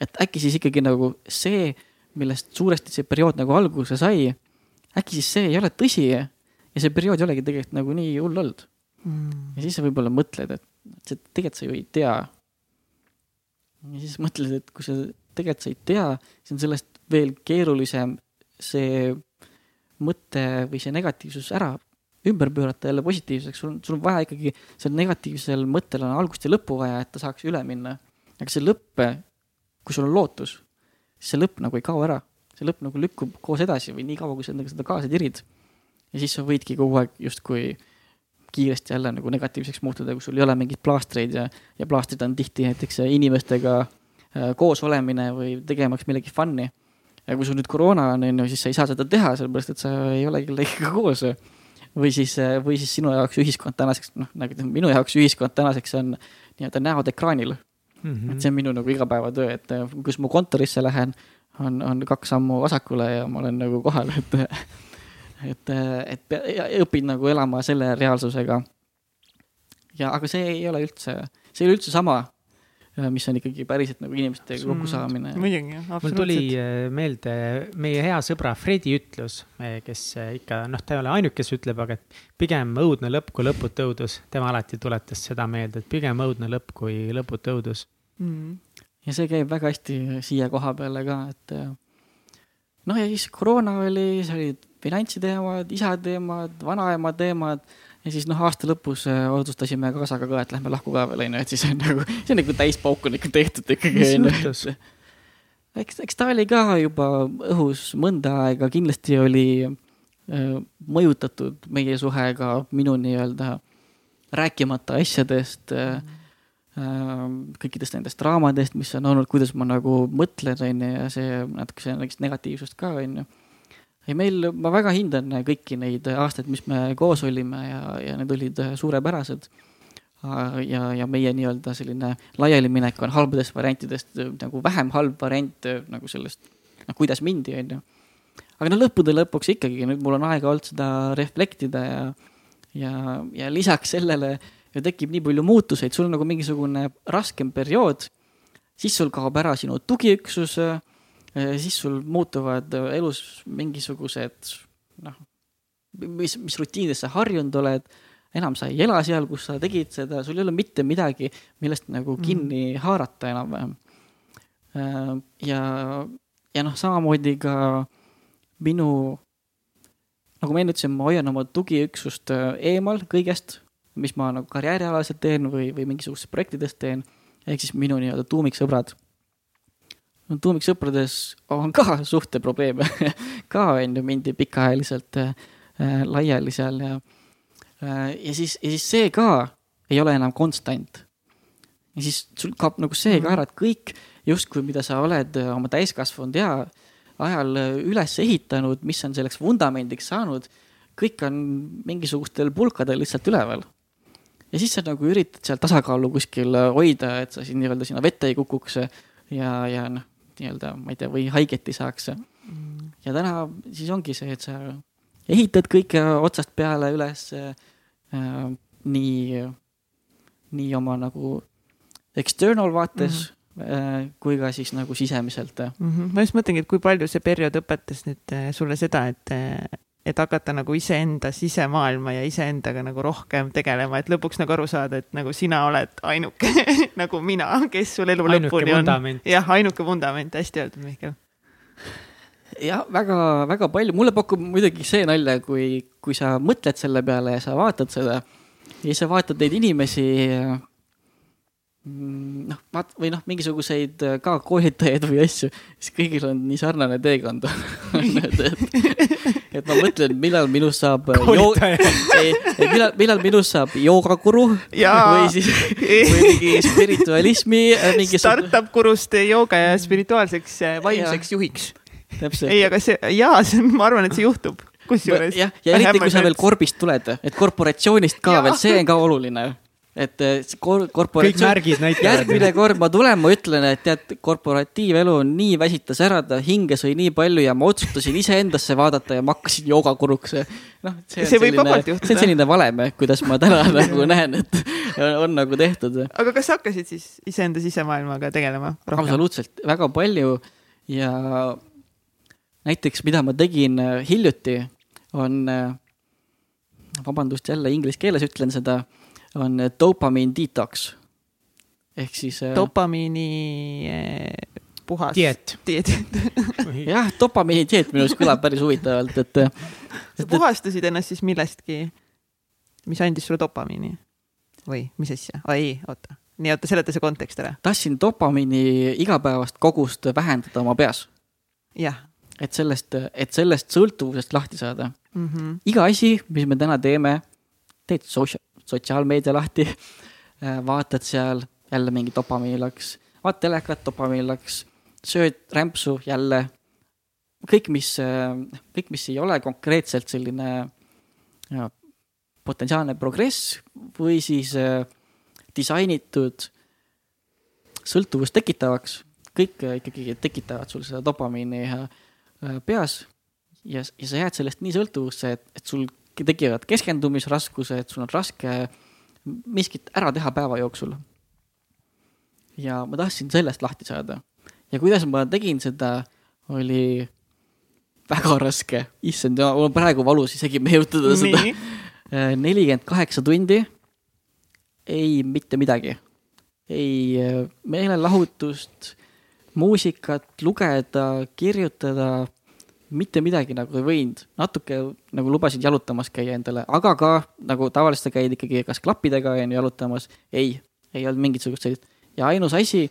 et äkki siis ikkagi nagu see, millest suuresti see periood nagu alguse sai, äkki siis see ei ole tõsi ja see periood ei olegi tegelikult nagu nii hull olnud mm.. ja siis sa võib-olla mõtled, et see tegelikult sa ju ei tea. ja siis mõtled, et kui sa tegelikult sa ei tea, siis on sellest veel keerulisem see mõte või see negatiivsus ära ümber pöörata jälle positiivseks, sul on, sul on vaja ikkagi, sel negatiivsel mõttel on algust ja lõppu vaja, et ta saaks üle minna. aga see lõpp, kui sul on lootus, siis see lõpp nagu ei kao ära. see lõpp nagu lükkub koos edasi või nii kaua, kui sa endaga seda kaasa tirid. ja siis sa võidki kogu aeg justkui kiiresti jälle nagu negatiivseks muutuda, kui sul ei ole mingeid plaastreid ja, ja plaastrid on tihti näiteks inimestega äh, koos olemine või tegemaks millegi fun'i. ja kui sul nüüd koroona on, on ju, siis sa ei saa seda teha, sellepärast et sa ei ole kellegagi koos. või siis, äh, või siis sinu jaoks ühiskond tänaseks, noh, nagu minu jaoks ühiskond tänaseks on nii-öelda näod ekraanil mm. -hmm. et see on minu nagu igapäevatöö, et äh, kus ma kontorisse lähen, on, on kaks sammu vasakule ja ma olen nagu kohal, et et, et õpid nagu elama selle reaalsusega. ja, aga see ei ole üldse, see ei ole üldse sama, mis on ikkagi päriselt nagu inimestega kokkusaamine. muidugi, jah, absoluutselt. mul tuli meelde meie hea sõbra Fredi ütlus, kes ikka, noh, ta ei ole ainuke, kes ütleb, aga et pigem õudne lõpp kui lõputu õudus. tema alati tuletas seda meelde, et pigem õudne lõpp kui lõputu õudus mm.. ja see käib väga hästi siia koha peale ka, et noh, ja siis koroona oli, siis olid finantsiteemad, isa teemad, vanaema teemad ja siis noh, aasta lõpus äh, otsustasime kaasaga ka, et lähme lahku ka veel onju, et siis on nagu, see on nagu täispauk on ikka tehtud ikkagi onju. eks, eks ta oli ka juba õhus mõnda aega, kindlasti oli äh, mõjutatud meie suhe ka minu nii-öelda rääkimata asjadest äh, äh, kõikidest nendest draamadest, mis on olnud, kuidas ma nagu mõtlen, onju, ja see natuke see negatiivsust ka, onju ei, meil, ma väga hindan kõiki neid aastaid, mis me koos olime ja, ja need olid suurepärased. ja, ja meie nii-öelda selline laialiminek on halbadest variantidest nagu vähem halb variant nagu sellest, noh, kuidas mindi, onju. aga no lõppude lõpuks ikkagi nüüd mul on aega olnud seda reflektida ja, ja, ja lisaks sellele ju tekib nii palju muutuseid, sul on nagu mingisugune raskem periood, siis sul kaob ära sinu tugiüksus siis sul muutuvad elus mingisugused noh, mis, mis rutiinides sa harjunud oled, enam sa ei ela seal, kus sa tegid seda, sul ei ole mitte midagi, millest nagu kinni mm. haarata enam-vähem. ja, ja noh, samamoodi ka minu, nagu ma enne ütlesin, ma hoian oma tugiüksust äh, eemal kõigest, mis ma nagu karjäärialaselt teen või, või mingisugustes projektides teen, ehk siis minu nii-öelda tuumiksõbrad no tuumiksõprades on ka suhteprobleeme ka on ju mindi pikaajaliselt äh, äh, laiali seal ja äh,, ja siis, ja siis see ka ei ole enam konstant. ja siis sul kaob nagu see ka ära, et kõik justkui, mida sa oled äh, oma täiskasvanud ea ajal äh, üles ehitanud, mis on selleks vundamendiks saanud, kõik on mingisugustel pulkadel lihtsalt üleval. ja siis sa nagu üritad seal tasakaalu kuskil hoida, et sa siin nii-öelda sinna vette ei kukuks ja, ja noh, nii-öelda, ma ei tea, või haiget ei saaks. ja täna siis ongi see, et sa ehitad kõike otsast peale üles äh, nii, nii oma nagu external vaates mm -hmm. äh, kui ka siis nagu sisemiselt. mm. -hmm. ma just mõtlengi, et kui palju see periood õpetas nüüd eh, sulle seda, et, et hakata nagu iseenda sisemaailma ja iseendaga nagu rohkem tegelema, et lõpuks nagu aru saada, et nagu sina oled ainuke nagu mina, kes sul elu Ainuke lõpuni on. vundament. jah, ainuke vundament, hästi öeldud, Mihkel. jah, väga-väga palju, mulle pakub muidugi see nalja, kui, kui sa mõtled selle peale ja sa vaatad seda ja siis sa vaatad neid inimesi. noh, vaat- või noh, mingisuguseid äh, ka koolitajaid või asju, siis kõigil on nii sarnane teekond et, et, et ma mõtlen, millal minust saab. Koolitaja. millal, millal minust saab joogakuru või siis, või mingi spiritualismi äh, mingi. startup kurust jooga ja spirituaalseks vaimseks juhiks. täpselt. ei, aga see, jaa, see on, ma arvan, et see juhtub. kusjuures. jah, ja eriti, kui sa veel korbist tuled, et korporatsioonist ka Jaa. veel, see on ka oluline. Et eh, kor-, kõik korporatsioon, märgid näitavad. järgmine kord ma tulen, ma ütlen, et tead, korporatiivelu on nii väsitas ära, ta hinge sõi nii palju ja ma otsustasin iseendasse vaadata ja ma hakkasin joogakuruks. noh, see on See võib selline, vabalt juhtuda. see on selline valem, kuidas ma täna nagu näen, et on, on nagu tehtud. aga kas sa hakkasid siis iseenda sisemaailmaga tegelema absoluutselt, väga palju ja näiteks, mida ma tegin hiljuti, on, vabandust, jälle inglise keeles ütlen seda, on äh, dopamine detox. ehk siis äh, dopamiini eh, puhas. dieet. jah, dopamiini dieet minu arust kõlab päris huvitavalt, et äh, sa puhastasid ennast siis millestki, mis andis sulle dopamiini või mis asja? ei, oota, nii oota, seleta see kontekst ära. tahtsin dopamiini igapäevast kogust vähendada oma peas, jah et sellest, et sellest sõltuvusest lahti saada mm. -hmm. iga asi, mis me täna teeme, teed socia-, sotsiaalmeedia lahti, vaatad seal jälle mingi dopamiinilaks, vaatad telekat, dopamiinilaks, sööd rämpsu jälle. kõik, mis, kõik, mis ei ole konkreetselt selline ja, potentsiaalne progress või siis äh, disainitud sõltuvust tekitavaks, kõik äh, ikkagi tekitavad sul seda dopamiini äh, peas ja, ja sa jääd sellest nii sõltuvusse, et, et sul tekivad keskendumisraskused, sul on raske miskit ära teha päeva jooksul. ja ma tahtsin sellest lahti saada. Ja kuidas ma tegin seda, oli väga raske, issand, mul on praegu valus isegi meenutada seda. nii, nelikümmend kaheksa tundi, ei mitte midagi, ei äh, meelelahutust, muusikat lugeda, kirjutada, mitte midagi nagu ei võinud, natuke nagu lubasin jalutamas käia endale, aga ka nagu tavaliselt sa käid ikkagi kas klappidega on ju jalutamas, ei, ei olnud mingisugust sellist ja ainus asi,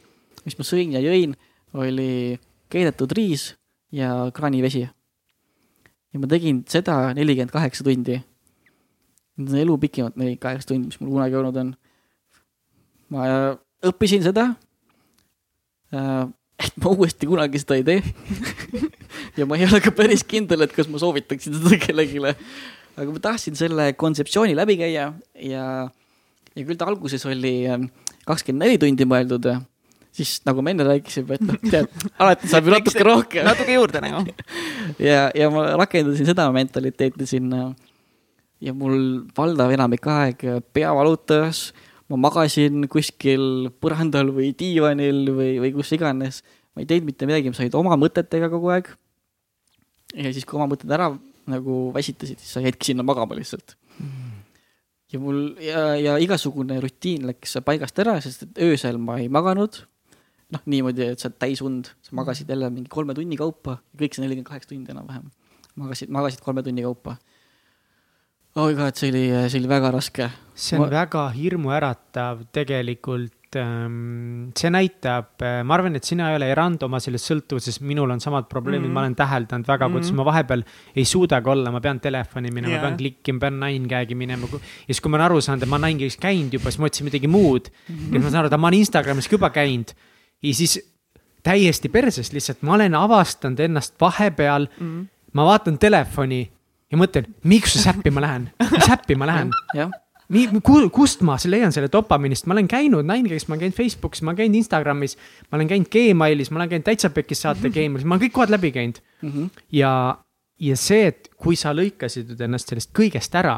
mis ma sõin ja jõin, oli keedetud riis ja kraanivesi. ja ma tegin seda nelikümmend kaheksa tundi Need on elu pikimad nelikümmend kaheksa tundi, mis mul kunagi olnud on. ma äh, õppisin seda. Et ma uuesti kunagi seda ei tee. ja ma ei ole ka päris kindel, et kas ma soovitaksin seda kellelegi. aga ma tahtsin selle kontseptsiooni läbi käia ja, ja küll ta alguses oli äh, kakskümmend neli tundi mõeldud, siis nagu me enne rääkisime, et noh, tead, alati saab ju natuke rohkem. natuke juurde nagu. ja, ja ma rakendasin seda mentaliteeti sinna ja mul valdav enamik aeg pea valutas, ma magasin kuskil põrandal või diivanil või, või kus iganes. ma ei teinud mitte midagi, ma sain oma mõtetega kogu aeg. ja siis, kui oma mõtted ära nagu väsitasid, siis sa jäidki sinna magama lihtsalt. ja mul ja, ja igasugune rutiin läks paigast ära, sest et öösel ma ei maganud. noh, niimoodi, et sa oled täis und, sa magasid jälle mingi kolme tunni kaupa, kõik see nelikümmend kaheksa tundi enam-vähem. magasid, magasid kolme tunni kaupa. Oi god, see oli, see oli väga raske. see on Ma- väga hirmuäratav tegelikult. see näitab, ma arvan, et sina ei ole erand oma selles sõltuvuses, minul on samad probleemid mm. -hmm. ma olen täheldanud väga, kuidas ma vahepeal ei suudagi olla, ma pean telefoni minema yeah., pean klikkima, pean nine gag'i minema. ja siis, kui ma olen aru saanud, et ma nine gag'is käinud juba, siis ma otsin midagi muud mm. -hmm. ja siis ma saan aru, et ma olen Instagramis ka juba käinud ja siis täiesti perses lihtsalt, ma olen avastanud ennast vahepeal mm, -hmm. ma vaatan telefoni ja mõtlen, miks äppi ma lähen, mis äppi ma lähen kust ma leian selle dopamiinist, ma olen käinud Ninegagis, ma olen käinud Facebookis, ma olen käinud Instagramis, ma olen käinud Gmailis, ma olen käinud Täitsa Pekkis saate Gmailis, ma olen kõik kohad läbi käinud. Mhm. ja, ja see, et kui sa lõikasid ennast sellest kõigest ära,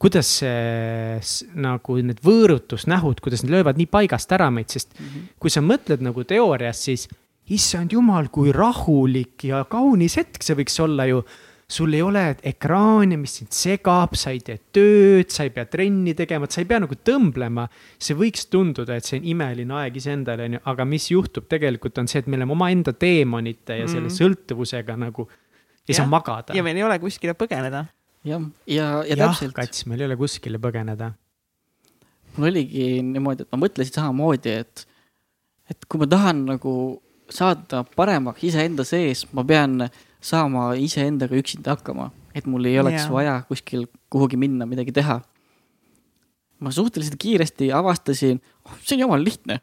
kuidas see nagu need võõrutusnähud, kuidas need löövad nii paigast ära meid, sest mm -hmm. kui sa mõtled nagu teoorias, siis issand jumal, kui rahulik ja kaunis hetk see võiks olla ju sul ei ole ekraani, mis sind segab, sa ei tee tööd, sa ei pea trenni tegema, et sa ei pea nagu tõmblema. see võiks tunduda, et see on imeline aeg iseendale, onju, aga mis juhtub tegelikult on see, et me oleme omaenda teemonite ja selle Mhm. sõltuvusega nagu ei saa Jah. magada. ja meil ei ole kuskile põgeneda. jah, ja, ja jah, täpselt, kats, meil ei ole kuskile põgeneda. mul oligi niimoodi, et ma mõtlesin samamoodi, et, et kui ma tahan nagu saada paremaks iseenda sees, ma pean saama iseendaga üksinda hakkama, et mul ei oleks yeah. vaja kuskil kuhugi minna, midagi teha. ma suhteliselt kiiresti avastasin, oh, see on jumala lihtne.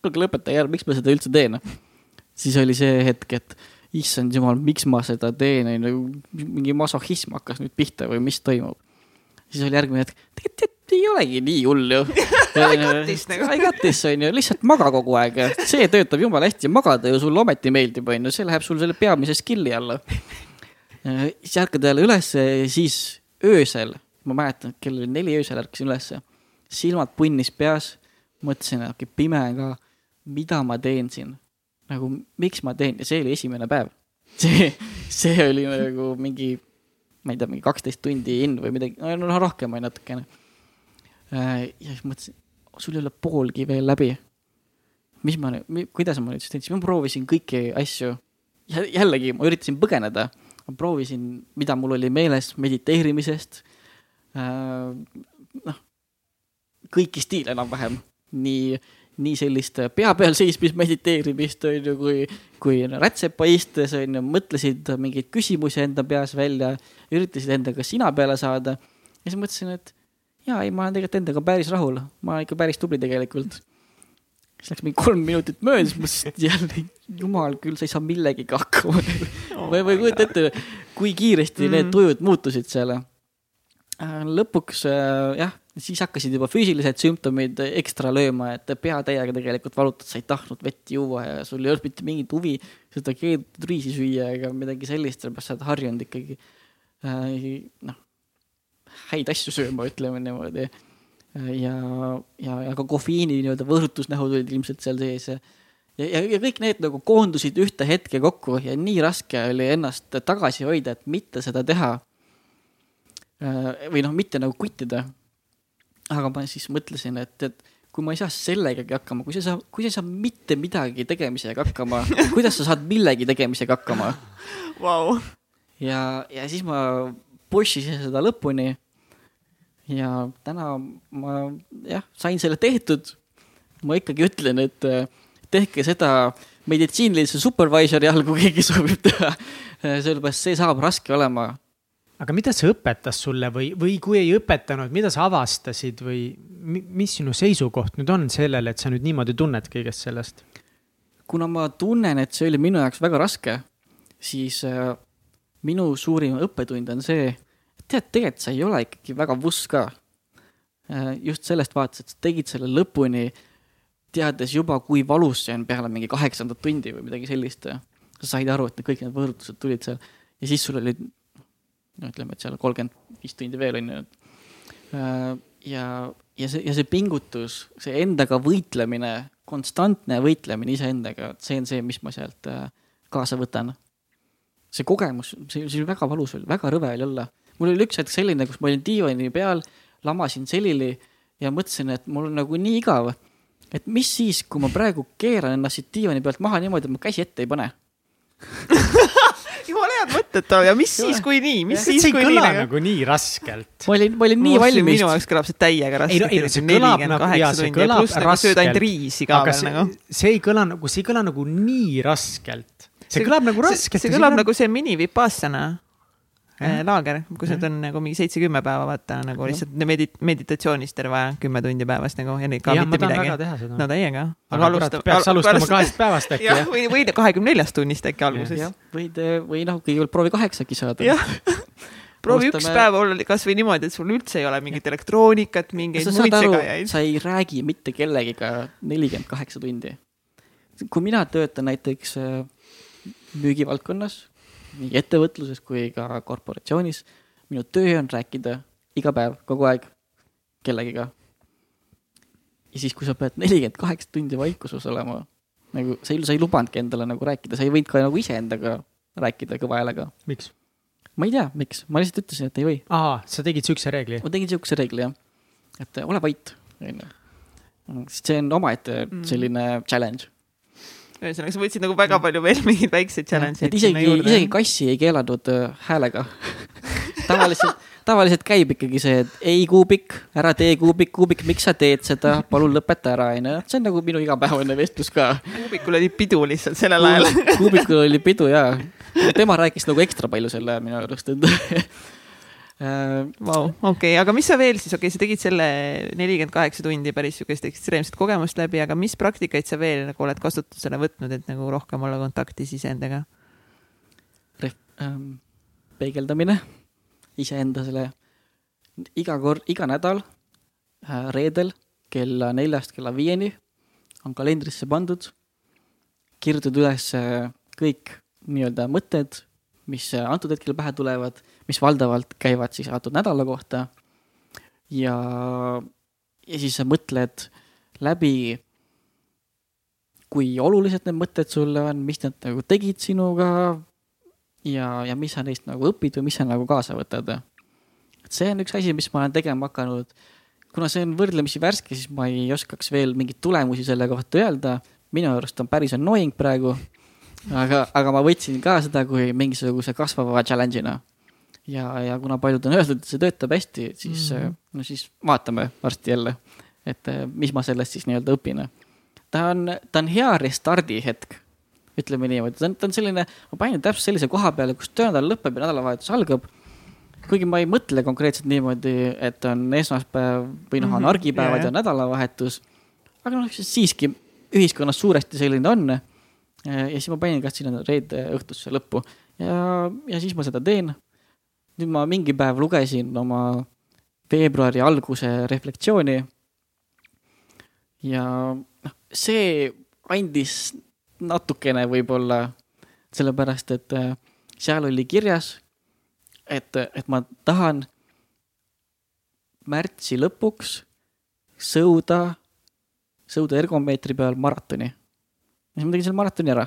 kuulge, lõpetage ära, miks ma seda üldse teen? siis oli see hetk, et issand jumal, miks ma seda teen, ju, mingi masohhism hakkas nüüd pihta või mis toimub. siis oli järgmine hetk, tegelikult ei olegi nii hull ju. I got this nagu. I got this on ju, lihtsalt maga kogu aeg ja see töötab jumala hästi, magada ju sulle ometi meeldib, on ju, see läheb sul selle peamise skill'i alla. siis ärkad jälle ülesse, siis öösel, ma mäletan, kell oli neli öösel ärkasin ülesse, silmad punnis peas, mõtlesin, et okei, pime on ka, mida ma teen siin, nagu miks ma teen ja see oli esimene päev. see, see oli nagu mingi, ma ei tea, mingi kaksteist tundi in või midagi, no rohkem oli natukene. Ja siis mõtlesin, sul ei ole poolgi veel läbi. mis ma nüüd, kuidas ma nüüd siis teen, siis ma proovisin kõiki asju. jällegi ma üritasin põgeneda, ma proovisin, mida mul oli meeles mediteerimisest. noh, kõiki stiile enam-vähem, nii, nii sellist pea peal seismist mediteerimist on ju, kui, kui rätsepa istes on ju, mõtlesid mingeid küsimusi enda peas välja, üritasid endaga sina peale saada. ja siis mõtlesin, et jaa, ei, ma olen tegelikult endaga päris rahul, ma ikka päris tubli tegelikult. siis läks mingi kolm minutit mööda, siis mõtlesin, et jälle, jumal küll, sa ei saa millegagi hakkama. ma ei, ma ei kujuta ette, kui kiiresti mm. need Mhm. tujud muutusid seal. lõpuks äh, jah, siis hakkasid juba füüsilised sümptomid ekstra lööma, et pea täiega tegelikult valutad, sa ei tahtnud vett juua ja sul ei olnud mitte mingit huvi seda keedetud riisi süüa ega midagi sellist, sellepärast sa oled harjunud ikkagi äh, noh, häid asju sööma, ütleme niimoodi. ja, ja, ja ka kofeiini nii-öelda võõrutusnähud olid ilmselt seal sees ja ja, ja, kõik need nagu koondusid ühte hetke kokku ja nii raske oli ennast tagasi hoida, et mitte seda teha. või noh, mitte nagu kuttida. aga ma siis mõtlesin, et, et kui ma ei saa sellegagi hakkama, kui sa ei saa, kui sa ei saa mitte midagi tegemisega hakkama, kuidas sa saad millegi tegemisega hakkama? Vau. ja, ja siis ma push isin seda lõpuni. Ja täna ma jah, sain selle tehtud. ma ikkagi ütlen, et äh, tehke seda meditsiinilise supervisor'i all, kui keegi soovib teha. sellepärast see saab raske olema. aga mida see õpetas sulle või, või kui ei õpetanud, mida sa avastasid või mi- mis sinu seisukoht nüüd on sellele, et sa nüüd niimoodi tunned kõigest sellest? kuna ma tunnen, et see oli minu jaoks väga raske, siis äh, minu suurim õppetund on see, tead, tegelikult sa ei ole ikkagi väga vuss ka äh,. just sellest vaates, et sa tegid selle lõpuni, teades juba, kui valus see on peale mingi kaheksandat tundi või midagi sellist. sa said aru, et kõik need võõrutused tulid seal ja siis sul oli, no ütleme, et seal kolmkümmend viis tundi veel on ju. ja, ja see, ja see pingutus, see endaga võitlemine, konstantne võitlemine iseendaga, see on see, mis ma sealt äh, kaasa võtan. see kogemus, see, see oli väga valus väga rõve oli olla. Mul oli üks hetk selline, kus ma olin diivani peal, lamasin selili ja mõtlesin, et mul on nagu nii igav. et mis siis, kui ma praegu keeran ennast siit diivani pealt maha niimoodi, et ma käsi ette ei pane. jumala head mõtted too ja mis siis, kui nii, mis see siis, ei kui kõla nii nagu nii raskelt. ma olin, ma olin nii valmis minu. jaoks kõlab see täiega Ei no- ei no raskelt, see kõlab nagu- jaa, see ja kõlab pluss nagu sööd ainult raskelt, riisi ka veel see nagu. see ei kõla nagu, see ei kõla nagu nii raskelt. see kõlab nagu raskelt. see kõlab nagu see mini Vipassana laager, kus need on nagu mingi seitse-kümme päeva, vaata nagu lihtsalt medit-, meditatsioonis terve aja, kümme tundi päevas nagu ja neid ka ma mitte midagi. no täiega. aga kurat, peaks alustama kahest päevast äkki jah, või, või kahekümne neljast tunnist äkki alguses võid, või noh, kõigepealt proovi kaheksaki saada. proovi üks Alustame- päev olla kasvõi niimoodi, et sul üldse ei ole mingit elektroonikat, mingeid sa muid segajaid. sa ei räägi mitte kellegiga nelikümmend kaheksa tundi. kui mina töötan näiteks äh, müügivaldkonnas, nii ettevõtluses kui ka korporatsioonis, minu töö on rääkida iga päev, kogu aeg kellegiga. ja siis, kui sa pead nelikümmend kaheksa tundi vaikuses olema, nagu sa ei, sa ei lubanudki endale nagu rääkida, sa ei võinud ka nagu iseendaga rääkida kõva häälega. miks? ma ei tea, miks, ma lihtsalt ütlesin, et ei või. aa, sa tegid siukse reegli? ma tegin siukse reegli jah, et ole vait, onju. sest see on omaette Mm. selline challenge. ühesõnaga, sa võtsid nagu väga palju veel mingeid väikseid challenge'eid. et isegi, isegi kassi ei keelanud äh, häälega. tavaliselt, tavaliselt käib ikkagi see, et ei kuubik, ära tee kuubik, kuubik, miks sa teed seda, palun lõpeta ära, onju. see on nagu minu igapäevane vestlus ka. kuubikul oli pidu lihtsalt sellel ajal. kuubikul oli pidu ja, tema rääkis nagu ekstra palju selle minu arust, et Vau, okei, aga mis sa veel siis, okei okay,, sa tegid selle nelikümmend kaheksa tundi päris sihukest ekstreemset kogemust läbi, aga mis praktikaid sa veel nagu oled kasutusele võtnud, et nagu rohkem olla kontaktis iseendaga? ähm, peegeldamine iseenda selle iga kord, iga nädal äh, reedel kella neljast kella viieni on kalendrisse pandud, kirjutatud üles äh, kõik nii-öelda mõtted, mis äh, antud hetkel pähe tulevad, mis valdavalt käivad siis antud nädala kohta. ja, ja siis sa mõtled läbi, kui olulised need mõtted sulle on, mis nad nagu tegid sinuga ja, ja mis sa neist nagu õpid või mis sa nagu kaasa võtad. et see on üks asi, mis ma olen tegema hakanud. kuna see on võrdlemisi värske, siis ma ei oskaks veel mingeid tulemusi selle kohta öelda. minu arust on päris annoying praegu. aga, aga ma võtsin ka seda kui mingisuguse kasvava challenge'ina. ja, ja kuna paljud on öeldud, et see töötab hästi, siis mm. -hmm. no siis vaatame varsti jälle, et eh, mis ma sellest siis nii-öelda õpin. ta on, ta on hea restardi hetk ütleme niimoodi, ta on, ta on selline, ma panin täpselt sellise koha peale, kus töönädal lõpeb ja nädalavahetus algab. kuigi ma ei mõtle konkreetselt niimoodi, et on esmaspäev või noh, on Mhm, argipäevad jaa, ja nädalavahetus. aga noh, siiski ühiskonnas suuresti selline on. ja siis ma panin ka sinna reede õhtusse lõppu ja, ja siis ma seda teen. Nüüd ma mingi päev lugesin oma veebruari alguse reflektsiooni. ja noh, see andis natukene võib-olla sellepärast, et äh, seal oli kirjas, et, et ma tahan märtsi lõpuks sõuda, sõuda ergomeetri peal maratoni. ja siis ma tegin selle maratoni ära,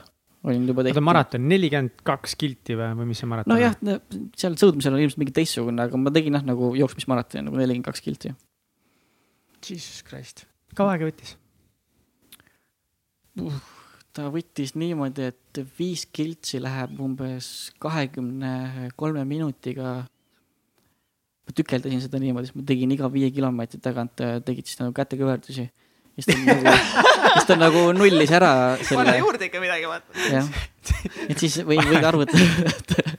olin juba oota, maraton, nelikümmend kaks kilti või, või mis see maraton nojah, seal sõudmisel on ilmselt mingi teistsugune, aga ma tegin jah, nagu jooksmismaratoni nagu nelikümmend kaks kilti. Jesus Christ. kaua aega võttis? ta võttis niimoodi, et viis kiltsi läheb umbes kahekümne kolme minutiga. ma tükeldasin seda niimoodi, siis ma tegin iga viie kilomeetri tagant, tegid siis nagu kätekõverdusi. Siis ta nagu, siis ta nagu nullis ära selle, juurde ikka midagi, vaata. jah. et siis võin, võin arvutada.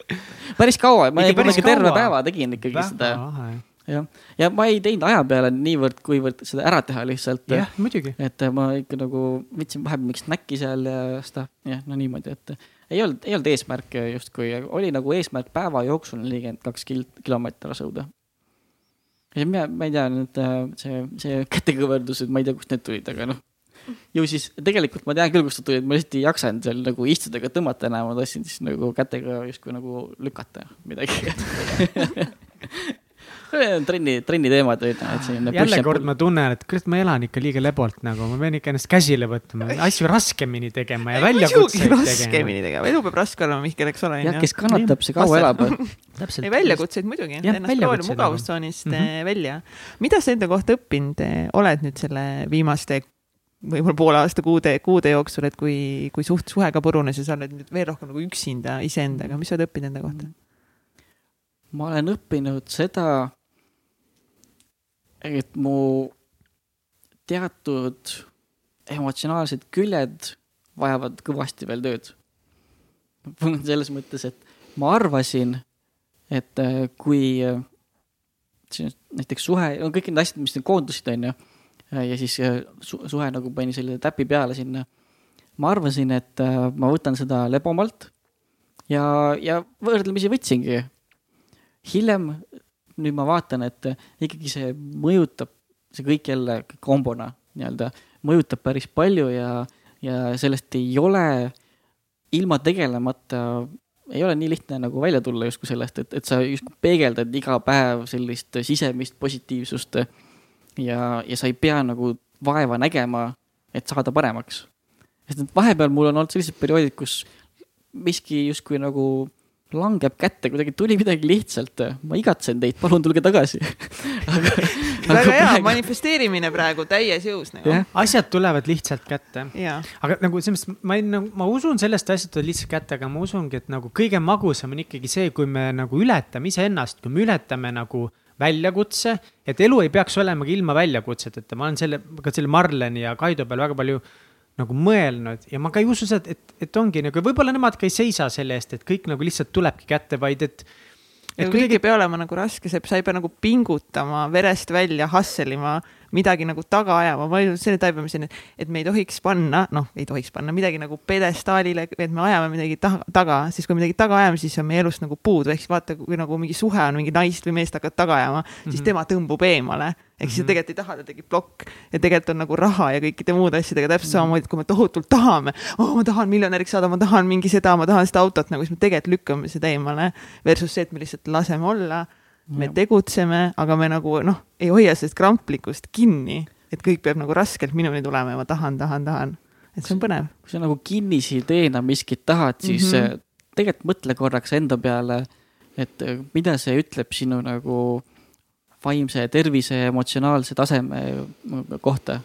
päris kaua, ma Ikka ikkagi terve päeva tegin ikkagi seda väga lahe. jah, ja ma ei teinud aja peale niivõrd, kuivõrd seda ära teha lihtsalt. jah, muidugi. et ma ikka nagu võtsin vahepeal mingit snäkki seal ja stuff, jah, no niimoodi, et ei olnud, ei olnud eesmärke justkui, oli nagu eesmärk päeva jooksul nelikümmend kaks kil-, kilomeetrit sõuda. mina, ma ei tea, nüüd äh, see, see kätekõverdused, ma ei tea, kust need tulid, aga noh. ju siis tegelikult ma tean küll, kust nad tulid, ma lihtsalt ei jaksanud seal nagu istuda ega tõmmata enam, ma tahtsin siis nagu kätega justkui nagu lükata midagi. trenni, trenni teemad, et selline. jälle kord ma tunnen, et kurat, ma elan ikka liiga lebalt nagu, ma pean ikka ennast käsile võtma, asju raskemini tegema ja väljakutseid tegema. raskemini tegema, elu peab raske olema, Mihkel, eks ole. jah, kes kannatab, see kaua elab. ei, väljakutseid muidugi, ennast proovida mugavustsoonist mm -hmm. välja. mida sa enda kohta õppinud eh, oled nüüd selle viimaste võib-olla poole aasta kuude, kuude jooksul, et kui, kui suht suhe ka purunes ja sa oled nüüd veel rohkem nagu üksinda iseendaga, mis sa oled õppinud enda kohta? ma olen õppinud seda, et mu teatud emotsionaalsed küljed vajavad kõvasti veel tööd. selles mõttes, et ma arvasin, et äh, kui äh, näiteks suhe, no kõik need asjad, mis koondusid, ja siis äh, su suhe nagu pani selle täpi peale sinna. ma arvasin, et ma võtan seda lebamalt ja, ja võrdlemisi võtsingi hiljem nüüd ma vaatan, et ikkagi see mõjutab, see kõik jälle kombona nii-öelda mõjutab päris palju ja, ja sellest ei ole ilma tegelemata, ei ole nii lihtne nagu välja tulla justkui sellest, et, et sa justkui peegeldad iga päev sellist sisemist positiivsust. ja, ja sa ei pea nagu vaeva nägema, et saada paremaks. sest et vahepeal mul on olnud sellised perioodid, kus miski justkui nagu langeb kätte, kuidagi tuli midagi lihtsalt, ma igatsen teid, palun tulge tagasi. aga, väga hea, manifesteerimine praegu täies jõus nagu. Jah, asjad tulevad lihtsalt kätte, ja aga nagu selles mõttes ma ei nagu, ma usun sellest asjad tulevad lihtsalt kätte, aga ma usungi, et nagu kõige magusam on ikkagi see, kui me nagu ületame iseennast, kui me ületame nagu väljakutse, et elu ei peaks olemagi ilma väljakutseteta, ma olen selle, ka selle Marleni ja Kaido peal väga palju nagu mõelnud ja ma ka ei usu seda, et, et ongi nagu, võib-olla nemad ka ei seisa selle eest, et kõik nagu lihtsalt tulebki kätte, vaid et. ja kõik ei pea olema nagu raske, sa ei pea nagu pingutama verest välja, hustle ima, midagi nagu taga ajama, ma olen selle taipamiseni, et me ei tohiks panna, noh, ei tohiks panna midagi nagu pjedestaalile, et me ajame midagi taga, taga, siis kui midagi taga ajame, siis on meie elust nagu puudu, ehk siis vaata, kui nagu mingi suhe on, mingi naist või meest hakkad taga ajama mm, -hmm. siis tema tõmbub eemale. Ehk siis Mhm. tegelikult ei taha, ta tegi plokk ja tegelikult on nagu raha ja kõikide muude asjadega täpselt samamoodi, et kui me tohutult tahame oh,, ma tahan miljonäriks saada, ma tahan mingi seda, ma tahan seda autot nagu, siis me tegelikult lükkame seda eemale versus see, et me lihtsalt laseme olla me Jah. tegutseme, aga me nagu noh, ei hoia sellest kramplikust kinni, et kõik peab nagu raskelt minuni tulema ja ma tahan, tahan, tahan. et see on põnev. kui sa nagu kinnisideena miskit tahad, siis mm. -hmm. tegelikult mõtle korraks enda peale, et äh, mida see ütleb sinu nagu vaimse tervise ja emotsionaalse taseme kohta.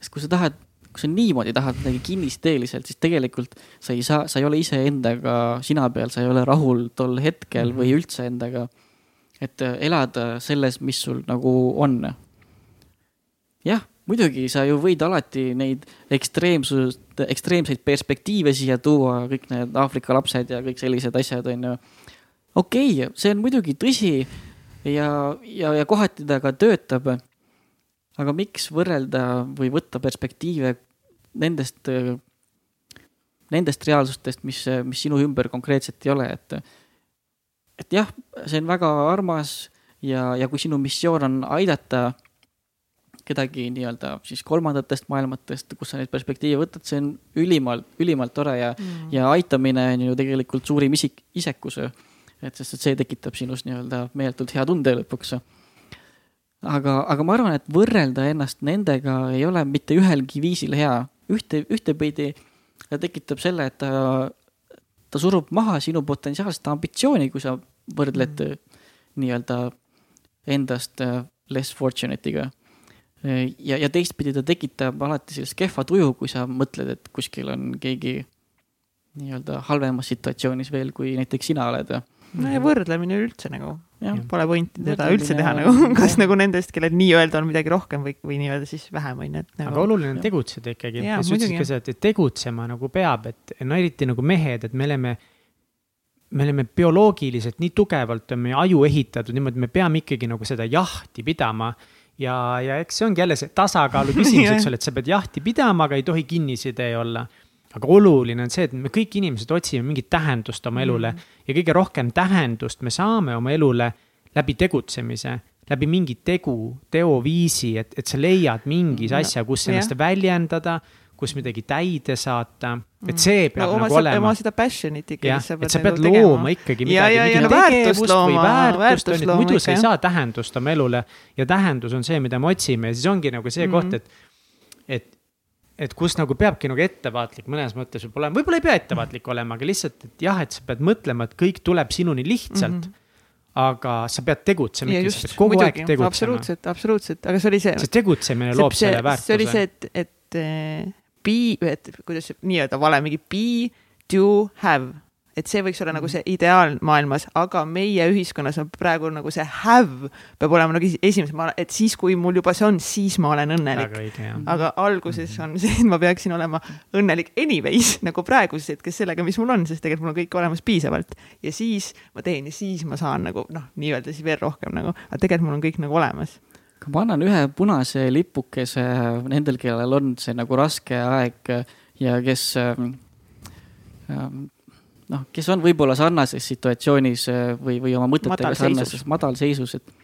sest kui sa tahad, kui sa niimoodi tahad midagi kinnisideeliselt, siis tegelikult sa ei saa, sa ei ole iseendaga sina peal, sa ei ole rahul tol hetkel mm -hmm. või üldse endaga. et äh, elada selles, mis sul nagu on jah, muidugi sa ju võid alati neid ekstreemsust, ekstreemseid perspektiive siia tuua, kõik need Aafrika lapsed ja kõik sellised asjad, on ju. okei okay,, see on muidugi tõsi ja, ja, ja kohati ta ka töötab. aga miks võrrelda või võtta perspektiive nendest, nendest reaalsustest, mis, mis sinu ümber konkreetselt ei ole, et et jah, see on väga armas ja, ja kui sinu missioon on aidata kedagi nii-öelda siis kolmandatest maailmatest, kus sa neid perspektiive võtad, see on ülimalt, ülimalt tore ja mm., ja aitamine on ju tegelikult suurim isik, isekus. Et sest, et see tekitab sinus nii-öelda meeletult hea tunde lõpuks. aga, aga ma arvan, et võrrelda ennast nendega ei ole mitte ühelgi viisil hea. ühte, ühtepidi ta tekitab selle, et ta, ta surub maha sinu potentsiaalset ambitsiooni, kui sa võrdled mm. nii-öelda endast äh, less fortunate'iga ja, ja teistpidi ta tekitab alati sellist kehva tuju, kui sa mõtled, et kuskil on keegi nii-öelda halvemas situatsioonis veel, kui näiteks sina oled. No ja võrdlemine üldse nagu, pole pointi teda Võrdlemine üldse teha nagu, kas jah. nagu nendest, kellel nii-öelda on midagi rohkem või, või nii-öelda siis vähem on ju, et aga nagu. oluline on tegutseda ikkagi. Sa ütlesid ka seda, et tegutsema nagu peab, et no eriti nagu mehed, et me oleme, me oleme bioloogiliselt nii tugevalt on meie aju ehitatud niimoodi, me peame ikkagi nagu seda jahti pidama. ja, ja eks see ongi jälle see tasakaalu küsimus, eks ole, et sa pead jahti pidama, aga ei tohi kinnisidee olla. Aga oluline on see, et me kõik inimesed otsime mingit tähendust oma elule Mm. ja kõige rohkem tähendust me saame oma elule läbi tegutsemise läbi mingi tegu, teoviisi, et, et sa leiad mingis No, asja, kus ennast väljendada, kus midagi täide saata. et see peab no, nagu olema oma seda passion'it ikkagi. jah, et sa pead nagu looma ikkagi ja, midagi, mingit no, tegevust või looma, väärtust, väärtust on ju, muidu sa ei saa tähendust oma elule. ja tähendus on see, mida me otsime ja siis ongi nagu see mm -hmm. koht, et, et, et kus nagu peabki nagu ettevaatlik mõnes mõttes võib olema, võib-olla ei pea ettevaatlik olema, aga lihtsalt, et jah, et sa pead mõtlema, et kõik tuleb sinuni lihtsalt mm. -hmm aga sa pead tegutsema ikka, sa pead kogu muidugi, aeg tegutsema. absoluutselt, absoluutselt, aga see oli see. see tegutsemine loob see, selle väärtuse. see oli see, et, et eh, be, et kuidas see nii-öelda vale, mingi be, do, have. Et see võiks olla nagu see ideaal maailmas, aga meie ühiskonnas on praegu nagu see have peab olema nagu esimesel, et siis, kui mul juba see on, siis ma olen õnnelik. aga alguses on see, et ma peaksin olema õnnelik anyways nagu praeguses hetkes sellega, mis mul on, sest tegelikult mul on kõik olemas piisavalt. ja siis ma teen ja siis ma saan nagu noh, nii-öelda siis veel rohkem nagu, aga tegelikult mul on kõik nagu olemas aga ma annan ühe punase lipukese nendel, kellel on see nagu raske aeg ja kes noh, kes on võib-olla sarnases situatsioonis või, või oma mõtetega sarnases madalseisus, et.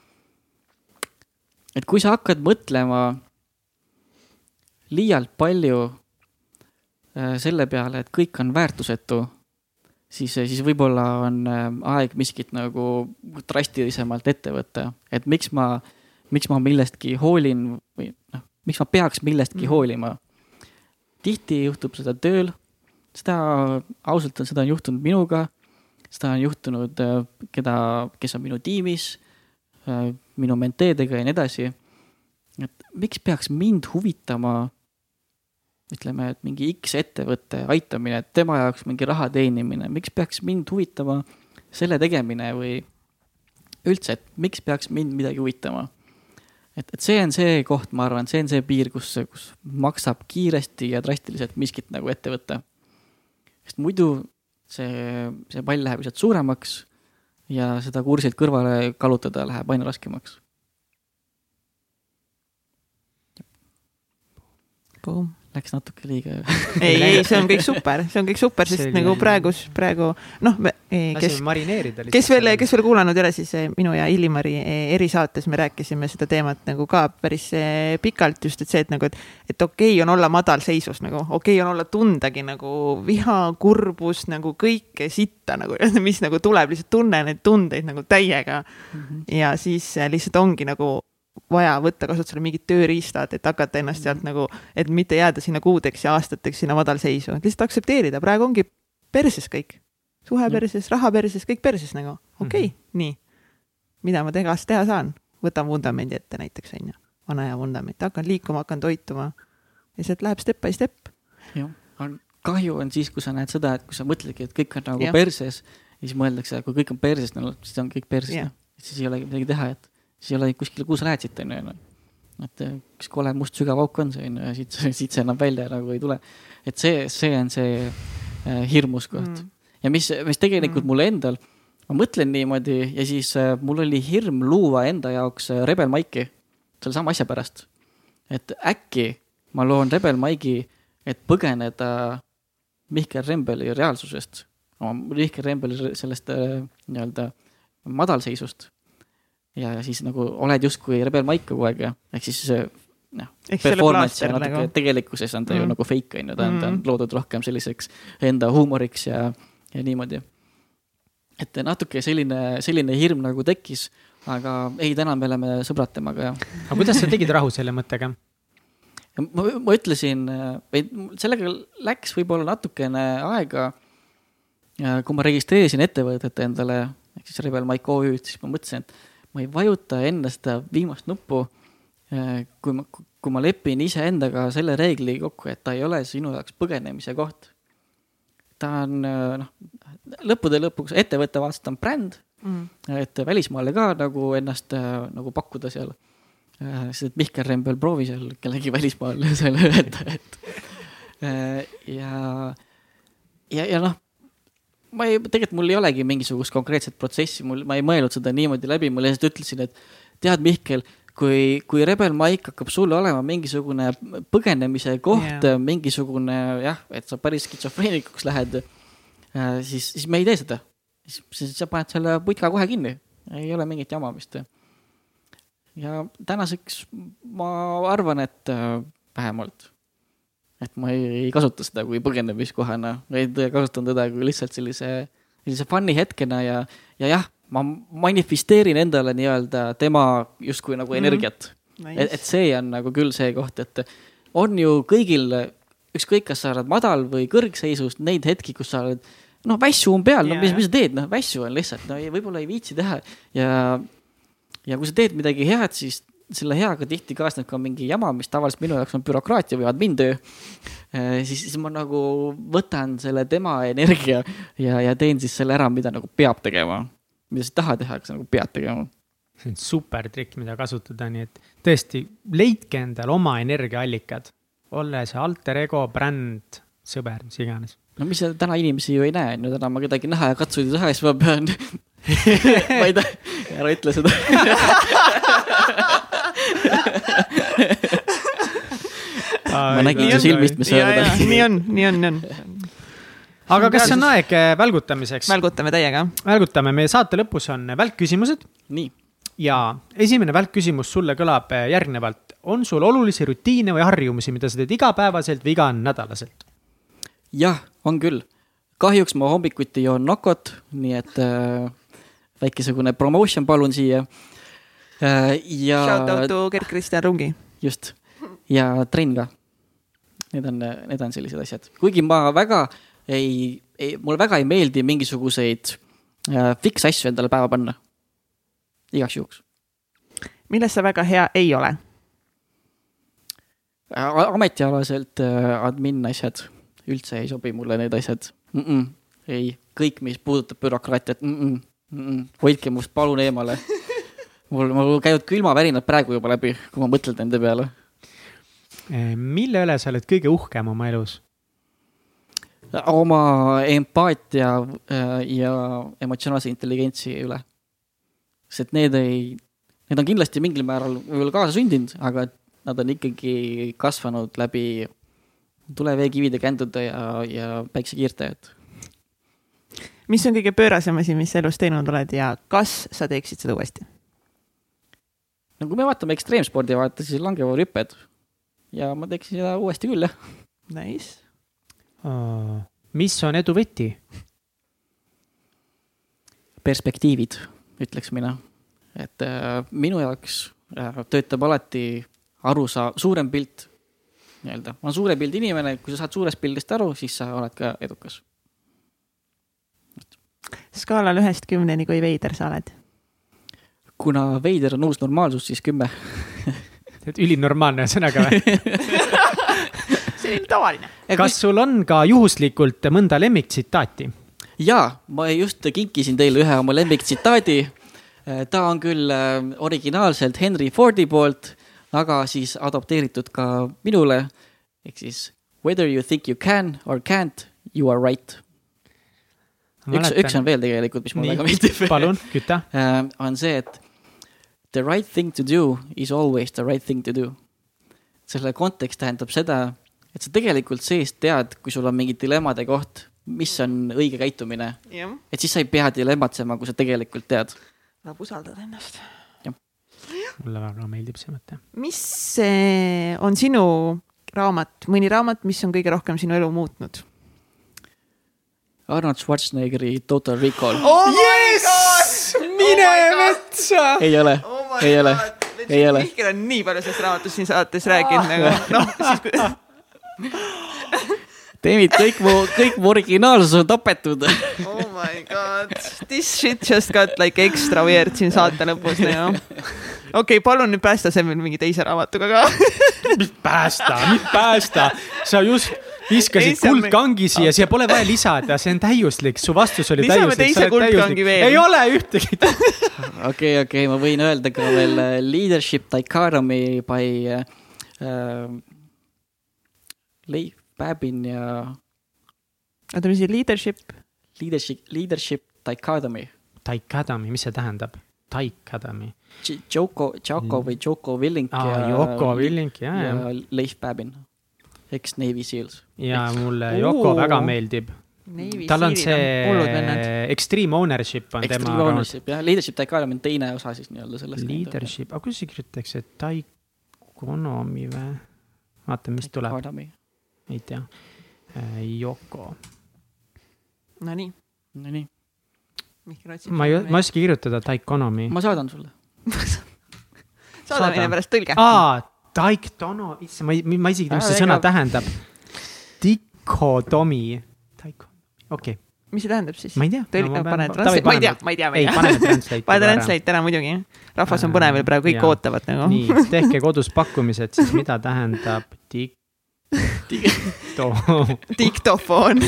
et kui sa hakkad mõtlema liialt palju selle peale, et kõik on väärtusetu, siis, siis võib-olla on aeg miskit nagu drastilisemalt ette võtta, et miks ma miks ma millestki hoolin või noh, miks ma peaks millestki mm. hoolima. tihti juhtub seda tööl, seda ausalt seda on juhtunud minuga, seda on juhtunud, äh, keda, kes on minu tiimis, äh, minu menteedega ja nii edasi. et miks peaks mind huvitama ütleme, et mingi X ettevõtte aitamine, et tema jaoks mingi raha teenimine, miks peaks mind huvitama selle tegemine või üldse, et miks peaks mind midagi huvitama et, et see on see koht, ma arvan, see on see piir, kus, kus maksab kiiresti ja drastiliselt miskit nagu ette võtta. Sest muidu see, see pall läheb lihtsalt suuremaks ja seda kursilt kõrvale kallutada läheb aina raskemaks. Boom läks natuke liiga ei, ei, see on kõik super, see on kõik super, sest see nagu praegu, praegu noh, kes, kes veel, kes veel kuulanud ei ole, siis eh, minu ja Illimari eh, erisaates me rääkisime seda teemat nagu ka päris eh, pikalt just, et see, et nagu, et, et okei okay on olla madalseisus nagu, okei okay on olla tundagi nagu viha, kurbust nagu kõike sitta nagu, mis nagu tuleb, lihtsalt tunne neid tundeid nagu täiega mm. -hmm. ja siis lihtsalt ongi nagu vaja võtta kasutusele mingid tööriistad, et hakata ennast sealt nagu, et mitte jääda sinna kuudeks ja aastateks sinna madalseisu, et lihtsalt aktsepteerida, praegu ongi perses kõik. suhe perses, raha perses, kõik perses nagu, okei okay, mm, -hmm. nii. mida ma teha, teha saan? võtan vundamendi ette näiteks, on ju, vana hea vundament, hakkan liikuma, hakkan toituma. ja sealt läheb step by step. jah, on, kahju on siis, kui sa näed seda, et kui sa mõtledki, et kõik on nagu ja. perses ja siis mõeldakse, kui kõik on perses, no siis on kõik perses, siis ei olegi midagi teha, et siis ei ole kuskile, kuhu sa lähed siit, on ju, et üks kole must sügav auk on see, on ju, ja siit, siit see enam välja nagu ei tule. et see, see on see äh, hirmus koht mm. ja mis, mis tegelikult mm. mulle endal, ma mõtlen niimoodi ja siis äh, mul oli hirm luua enda jaoks Rebel Maiki sellesama asja pärast. et äkki ma loon Rebel Maigi, et põgeneda Mihkel Rembeli reaalsusest, Mihkel Rembeli sellest nii-öelda madalseisust ja siis nagu oled justkui rebel Mike kogu aeg ja ehk siis noh, performance ja natuke nagu. tegelikkuses on ta mm. ju nagu fake on ju, ta on mm., ta on mm. loodud rohkem selliseks enda huumoriks ja, ja niimoodi. et natuke selline, selline hirm nagu tekkis, aga ei, täna me oleme sõbrad temaga ja. aga kuidas sa tegid rahu selle mõttega? ma, ma ütlesin, või sellega läks võib-olla natukene aega. kui ma registreerisin ettevõtet endale ehk siis Rebel Mike OÜ-d, siis ma mõtlesin, et ma ei vajuta enne seda viimast nuppu. Äh, kui ma, kui ma lepin iseendaga selle reegli kokku, et ta ei ole sinu jaoks põgenemise koht. ta on äh, noh, lõppude lõpuks ettevõtte vaates ta on bränd mm., et välismaale ka nagu ennast äh, nagu pakkuda seal. sest et Mihkel Rembel proovis seal kellegi välismaal seal öelda, et ja, ja, ja noh ma ei, tegelikult mul ei olegi mingisugust konkreetset protsessi, mul, ma ei mõelnud seda niimoodi läbi, ma lihtsalt ütlesin, et tead, Mihkel, kui, kui Rebel Mike hakkab sulle olema mingisugune põgenemise koht yeah., mingisugune jah, et sa päris skitsofreenikuks lähed äh,, siis, siis me ei tee seda. siis, siis sa paned selle putka kohe kinni, ei ole mingit jamamist. ja tänaseks ma arvan, et äh, vähemalt, et ma ei, ei kasuta seda kui põgenemiskohana, vaid kasutan teda kui lihtsalt sellise, sellise fun'i hetkena ja, ja jah, ma manifesteerin endale nii-öelda tema justkui nagu Mhm. energiat Nice. et, et see on nagu küll see koht, et on ju kõigil, ükskõik, kas sa oled madal või kõrgseisus, neid hetki, kus sa oled, noh, vässu on peal, no Jaa, mis, mis sa teed, noh, vässu on lihtsalt, no ei, võib-olla ei viitsi teha ja, ja kui sa teed midagi head, siis selle heaga tihti kaasneb ka mingi jama, mis tavaliselt minu jaoks on bürokraatia või admin-töö. siis, siis ma nagu võtan selle tema energia ja, ja teen siis selle ära, mida nagu peab tegema. mida sa ei taha teha, aga sa nagu pead tegema. see on super trikk, mida kasutada, nii et tõesti leidke endale oma energiaallikad. ole see alter ego, bränd, sõber, mis iganes. no mis sa täna inimesi ju ei näe, on ju, täna ma kedagi näha ja katsuda ei taha, siis ma pean ma ei taha, ära ütle seda Ma nägin su silmist, mis sa öelda- nii on, nii on, nii on. aga kas on aeg äh, välgutamiseks? välgutame täiega. välgutame, meie saate lõpus on välkküsimused nii, ja esimene välkküsimus sulle kõlab äh, järgnevalt. on sul olulisi rutiine või harjumusi, mida sa teed igapäevaselt või iganädalaselt? jah, on küll. kahjuks ma hommikuti joon Nokot, nii et äh, väikesegune promotion palun siia äh,. ja Shout out to Gerd-Kristjan Rungi. Just ja trenn ka. Need on, need on sellised asjad, kuigi ma väga ei, ei, mulle väga ei meeldi mingisuguseid äh, fiks asju endale päeva panna. igaks juhuks milles sa väga hea ei ole? äh,. ametialaselt äh, admin asjad üldse ei sobi mulle need asjad mm. -mm. ei, kõik, mis puudutab bürokraatiat mm, -mm. Mm -mm. hoidke must palun eemale mul, mul käivad külmavärinad praegu juba läbi, kui ma mõtlen nende peale Eh, mille üle sa oled kõige uhkem oma elus? oma empaatia äh, ja emotsionaalse intelligentsi üle. sest need ei, need on kindlasti mingil määral võib-olla kaasa sündinud, aga nad on ikkagi kasvanud läbi tuleveekivide kändude ja, ja päiksekiirte, et mis on kõige pöörasem asi, mis sa elus teinud oled ja kas sa teeksid seda uuesti? No kui me vaatame ekstreemspordi vaata, siis langevoorhüpped ja ma teeksin seda uuesti küll, jah. Nice. mis on edu võti? perspektiivid, ütleks mina. et äh, minu jaoks äh, töötab alati aru saa-, suurem pilt nii-öelda. ma olen suure pildi inimene, kui sa saad suurest pildist aru, siis sa oled ka edukas. skaalal ühest kümneni, kui veider sa oled? Kuna veider on uus normaalsus, siis kümme. et ülinormaalne ühesõnaga või? on tavaline. kas sul on ka juhuslikult mõnda lemmiktsitaati? jaa, ma just kinkisin teile ühe oma lemmiktsitaadi. ta on küll äh, originaalselt Henry Fordi poolt, aga siis adapteeritud ka minule. ehk siis whether you think you can or can't, you are right. üks, üks on veel tegelikult, mis mulle väga meeldib. palun, küta. äh, on see, et the right thing to do is always the right thing to do. selle kontekst tähendab seda, et sa tegelikult seest tead, kui sul on mingi dilemmade koht, mis on õige käitumine, jah, et siis sa ei pea dilemmatsema, kui sa tegelikult tead. tuleb usaldada ennast. mulle väga meeldib see mõte. mis on sinu raamat, mõni raamat, mis on kõige rohkem sinu elu muutnud? Arnold Schwarzeneggeri Total Recall oh Yes! mine metsa. ei ole, ei ole, ei ole. Mihkel on nii palju sellest raamatust siin saates rääkinud nagu, noh, siis kui David, kõik mu, kõik mu originaalsus on tapetud. oh my god, this shit just got like extra weird siin saate lõpus, noh. okei okay,, palun nüüd päästa see meil mingi teise raamatuga ka. mis päästa, mis päästa, sa just viskasid me- kuldkangi siia, siia pole vaja lisada, see on täiuslik, su vastus oli Lisame täiuslik. teise kuldkangi veel. ei ole ühtegi. okei, okei, ma võin öelda ka veel äh, Leadership Dichotomy by äh, äh, Leif Babin ja oota, mis see leadership? Leadership, Leadership Dichotomy. Taikadami, mis see tähendab? Taikadami. Joko, Joko või Joko Willink aa, ja Yoko Willink, ja, ja. ja Leif Babin, eks-Navy Seals. ja mulle Yoko väga meeldib. tal on see Extreme Ownership on tema Extreme raamat. Ownership jah, Leadership Dichotomy on teine osa siis nii-öelda sellest. Leadership, aga kuidas see kirjutatakse, Taikonomi või? vaata, mis tuleb. ei tea. Yoko, Nonii, Nonii, ma ei, ma ei oska kirjutada Taikonomi. ma saadan sulle. saada meile pärast tõlge. aa, Taiktono, issand, ma ei, ma isegi ei tea, mis see sõna tähendab. Dikotomi, Taiko, okei okay., mis see tähendab siis? ma ei tea. tõlge, pane translate, ma ei tea, ma ei tea, ma ei, tea. pane translate ära muidugi. rahvas on põnevil praegu, kõik ootavad nagu. nii, tehke kodus pakkumised, siis mida tähendab tik-, to-, diktofoon.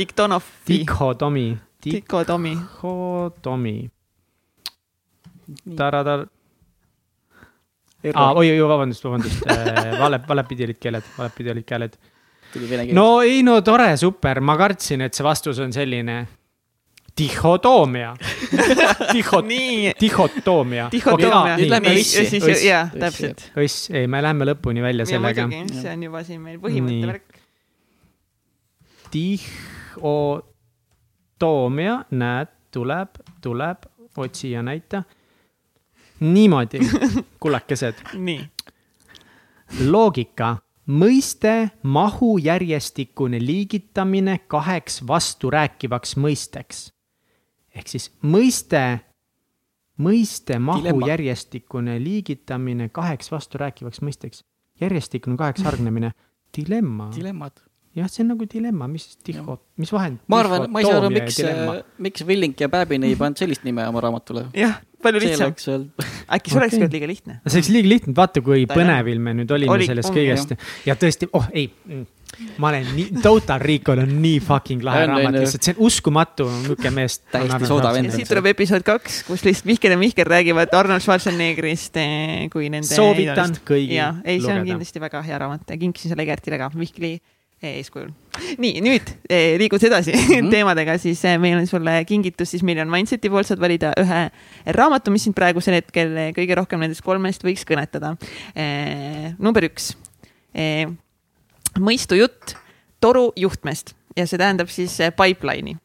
diktonofi. dikotomi, dikotomi. dikotomi, taradar-, aa, oi, oi, vabandust, vabandust, vale, valepidi olid keeled, valepidi olid keeled. no ei no tore, super, ma kartsin, et see vastus on selline dihotoomia. Dihot-, dihhotoomia. ja õssi. siis, Õss. Õssi. täpselt. õiss, ei, me lähme lõpuni välja ja sellega. see on juba siin meil põhimõtte värk. dihotoomia, näed, tuleb, tuleb, otsi ja näita. niimoodi, kullakesed, nii, loogika, mõiste mahu järjestikune liigitamine kaheks vasturääkivaks mõisteks. ehk siis mõiste, mõiste mahu Dilemma. Järjestikune liigitamine kaheks vasturääkivaks mõisteks. järjestikune kaheks hargnemine, dilemma. dilemmad. jah, see on nagu dilemma, mis diho, mis vahend. ma arvan, ma ei saa aru, miks, miks Willink ja Päbin ei pannud sellist nime oma raamatule. jah, palju lihtsam. äkki see olekski olnud liiga lihtne. see oleks liiga lihtne, vaata kui Ta põnevil me nüüd olime Oli- sellest ongi, kõigest ja tõesti, oh ei, ma olen nii, Total Recall on nii fucking lahe On, on, raamat, on. lihtsalt see on uskumatu, niisugune mees. Täiesti sooda vend. siit tuleb episood kaks, kus lihtsalt Mihkel ja Mihkel räägivad Arnold Schwarzeneggerist eh, kui nende. soovitan kõigil ja, ei, see on lugeda. kindlasti väga hea raamat ja kinkisin selle Gertile ka Mihkli eeskujul. nii, nüüd eh, liiguks edasi mm -hmm. teemadega, siis eh, meil on sulle kingitus, siis meil on Mindseti poolt saad valida ühe raamatu, mis sind praegusel hetkel eh, kõige rohkem nendest kolmest võiks kõnetada number üks eh,, mõistu jutt toru juhtmest ja see tähendab siis pipeline'i.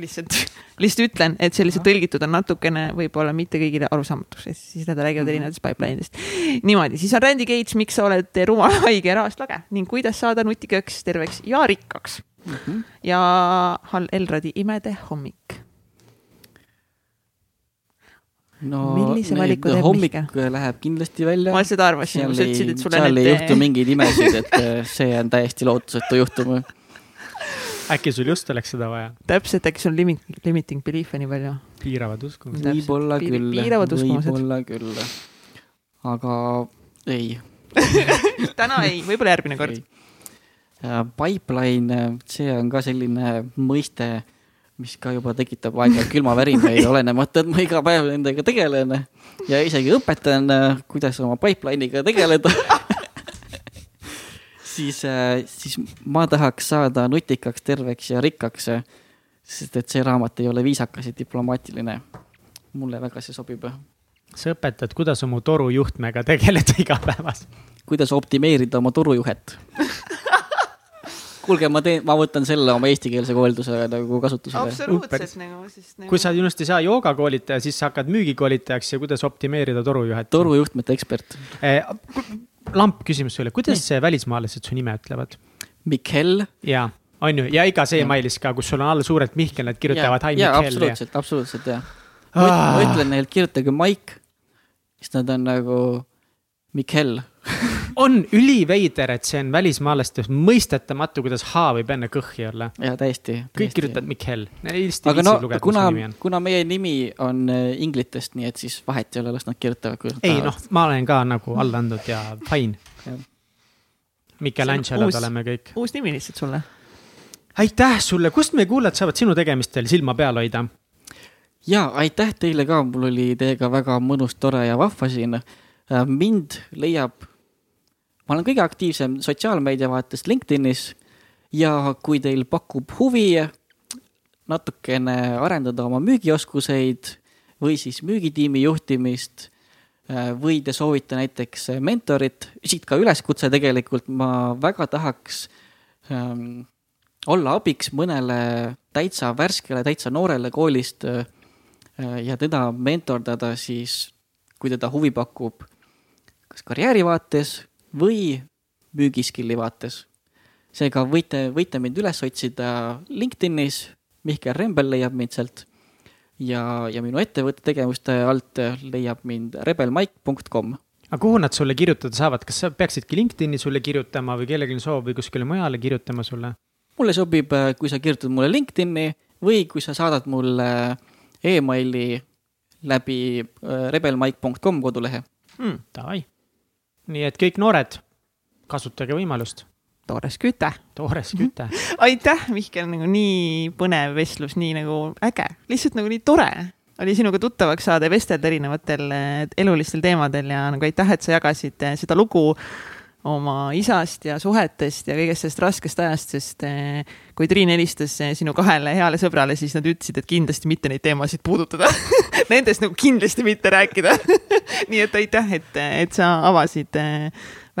Lihtsalt, lihtsalt ütlen, et lihtsalt tõlgitud on natukene võib-olla mitte kõigile arusaamatuks, sest siis nad räägivad erinevatest pipeline'idest. niimoodi, siis on Randy Cage, miks sa oled rumal, haige ja rahast lage ning kuidas saada nutikaks, terveks ja rikkaks. ja Hall Elrodi Imede hommik. no Millise valiku teeb hommik Mihkel? läheb kindlasti välja ma. seda arvasin, sa ei ütlesid, et, sulle seal ei juhtu mingeid imesid, et äh, see on täiesti lootusetu juhtum. äkki sul just oleks seda vaja, täpselt, äkki sul limit, limiting belief'e nii palju. piiravad uskumused. Võib-olla küll, piiravad uskumused. võib-olla küll. aga ei. täna ei, võib-olla järgmine kord. Pipeline, see on ka selline mõiste, mis ka juba tekitab aeg-ajalt külmavärinaid, olenemata, et ma iga päev nendega tegelen ja isegi õpetan, kuidas oma pipeline'iga tegeleda. siis, siis ma tahaks saada nutikaks, terveks ja rikkaks, sest et see raamat ei ole viisakas ja diplomaatiline. mulle väga see sobib. sa õpetad, kuidas oma torujuhtmega tegeleda igapäevaselt. kuidas optimeerida oma turujuhet. kuulge, ma teen, ma võtan selle oma eestikeelse koolituse nagu kasutusele. absoluutselt nagu, sest nagu... kui sa just ei saa joogakoolitaja, siis sa hakkad müügikoolitajaks ja kuidas optimeerida torujuhet. torujuhtmete ekspert. Lamp küsimus sulle, kuidas välismaalased su nime ütlevad? Mikkel. ja, on ju, ja iga see Jah. mailis ka, kus sul on all suurelt Mihkel, nad kirjutavad Hi jaa, Mihkel ja. absoluutselt, absoluutselt jah. Ah. ma ütlen neile, kirjutage Mike, siis nad on nagu Mikkel. on üliveider, et see on välismaalastes mõistetamatu, kuidas H võib enne kõhhi olla. jaa, täiesti. kõik kirjutavad Mikkel. Aga no lugeda, kuna su nimi on,. kuna meie nimi on äh, inglitest, nii et siis vahet ei ole, las nad kirjutavad, kuidas nad ei noh, ma olen ka nagu alla andnud ja fine. Michelangelod oleme kõik. uus nimi lihtsalt sulle. aitäh sulle, kust meie kuulajad saavad sinu tegemistel silma peal hoida? ja aitäh teile ka, mul oli teiega väga mõnus, tore ja vahva siin. mind leiab, ma olen kõige aktiivsem sotsiaalmeedia vaates LinkedInis ja kui teil pakub huvi natukene arendada oma müügioskuseid või siis müügitiimi juhtimist äh, või te soovite näiteks mentorit, siit ka üleskutse tegelikult, ma väga tahaks ähm, olla abiks mõnele täitsa värskele, täitsa noorele koolist äh, ja teda mentordada siis, kui teda huvi pakub, kas karjääri vaates või müügiskilli vaates. seega võite, võite mind üles otsida LinkedInis, Mihkel Rembel leiab mind sealt ja, ja minu ettevõtte tegevuste alt leiab mind rebelmike.com aga kuhu nad sulle kirjutada saavad, kas sa peaksidki LinkedIni sulle kirjutama või kellelgi on soov või kuskile mujale kirjutama sulle? mulle sobib, kui sa kirjutad mulle LinkedIni või kui sa saadad mulle emaili läbi äh, rebelmike.com kodulehe hmm,. Davai. Nii et kõik noored, kasutage võimalust. toores küte. toores küte aitäh, Mihkel, nagu nii põnev vestlus, nii nagu äge, lihtsalt nagu nii tore oli sinuga tuttavaks saada ja vestelda erinevatel eh, elulistel teemadel ja nagu aitäh, et sa jagasid eh, seda lugu oma isast ja suhetest ja kõigest sellest raskest ajast, sest eh, kui Triin helistas sinu kahele heale sõbrale, siis nad ütlesid, et kindlasti mitte neid teemasid puudutada Nendest nagu kindlasti mitte rääkida nii et aitäh, et, et sa avasid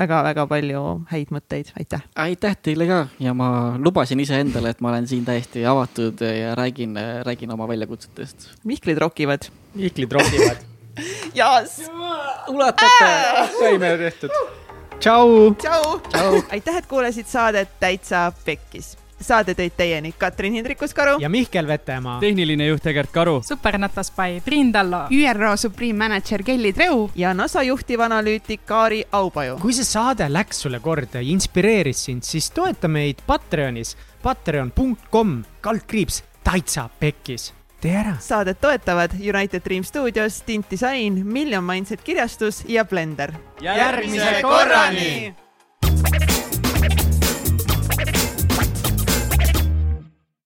väga-väga palju häid mõtteid, aitäh. aitäh teile ka ja ma lubasin iseendale, et ma olen siin täiesti avatud ja räägin, räägin oma väljakutsetest. Mihklid rokivad. Mihklid rokivad Jaas. ulatate. saime tehtud. Tšau. tšau. aitäh, et kuulasid saadet Täitsa Pekkis saade tõid teieni Katrin Hindrikus-Karu ja Mihkel Vetemaa. tehniline juht Egert Karu. supernatas by Priin Tallo. ÜRO Supreme Manager Kelly Treu. ja NASA juhtivanalüütik Kaari Aupaju. kui see saade läks sulle korda ja inspireeris sind, siis toeta meid Patreonis, patreon.com, kaldkriips, täitsa pekkis tee ära. saadet toetavad United Dream Studios, Tint Disain, Million Mindset kirjastus ja Blender. järgmise korrani.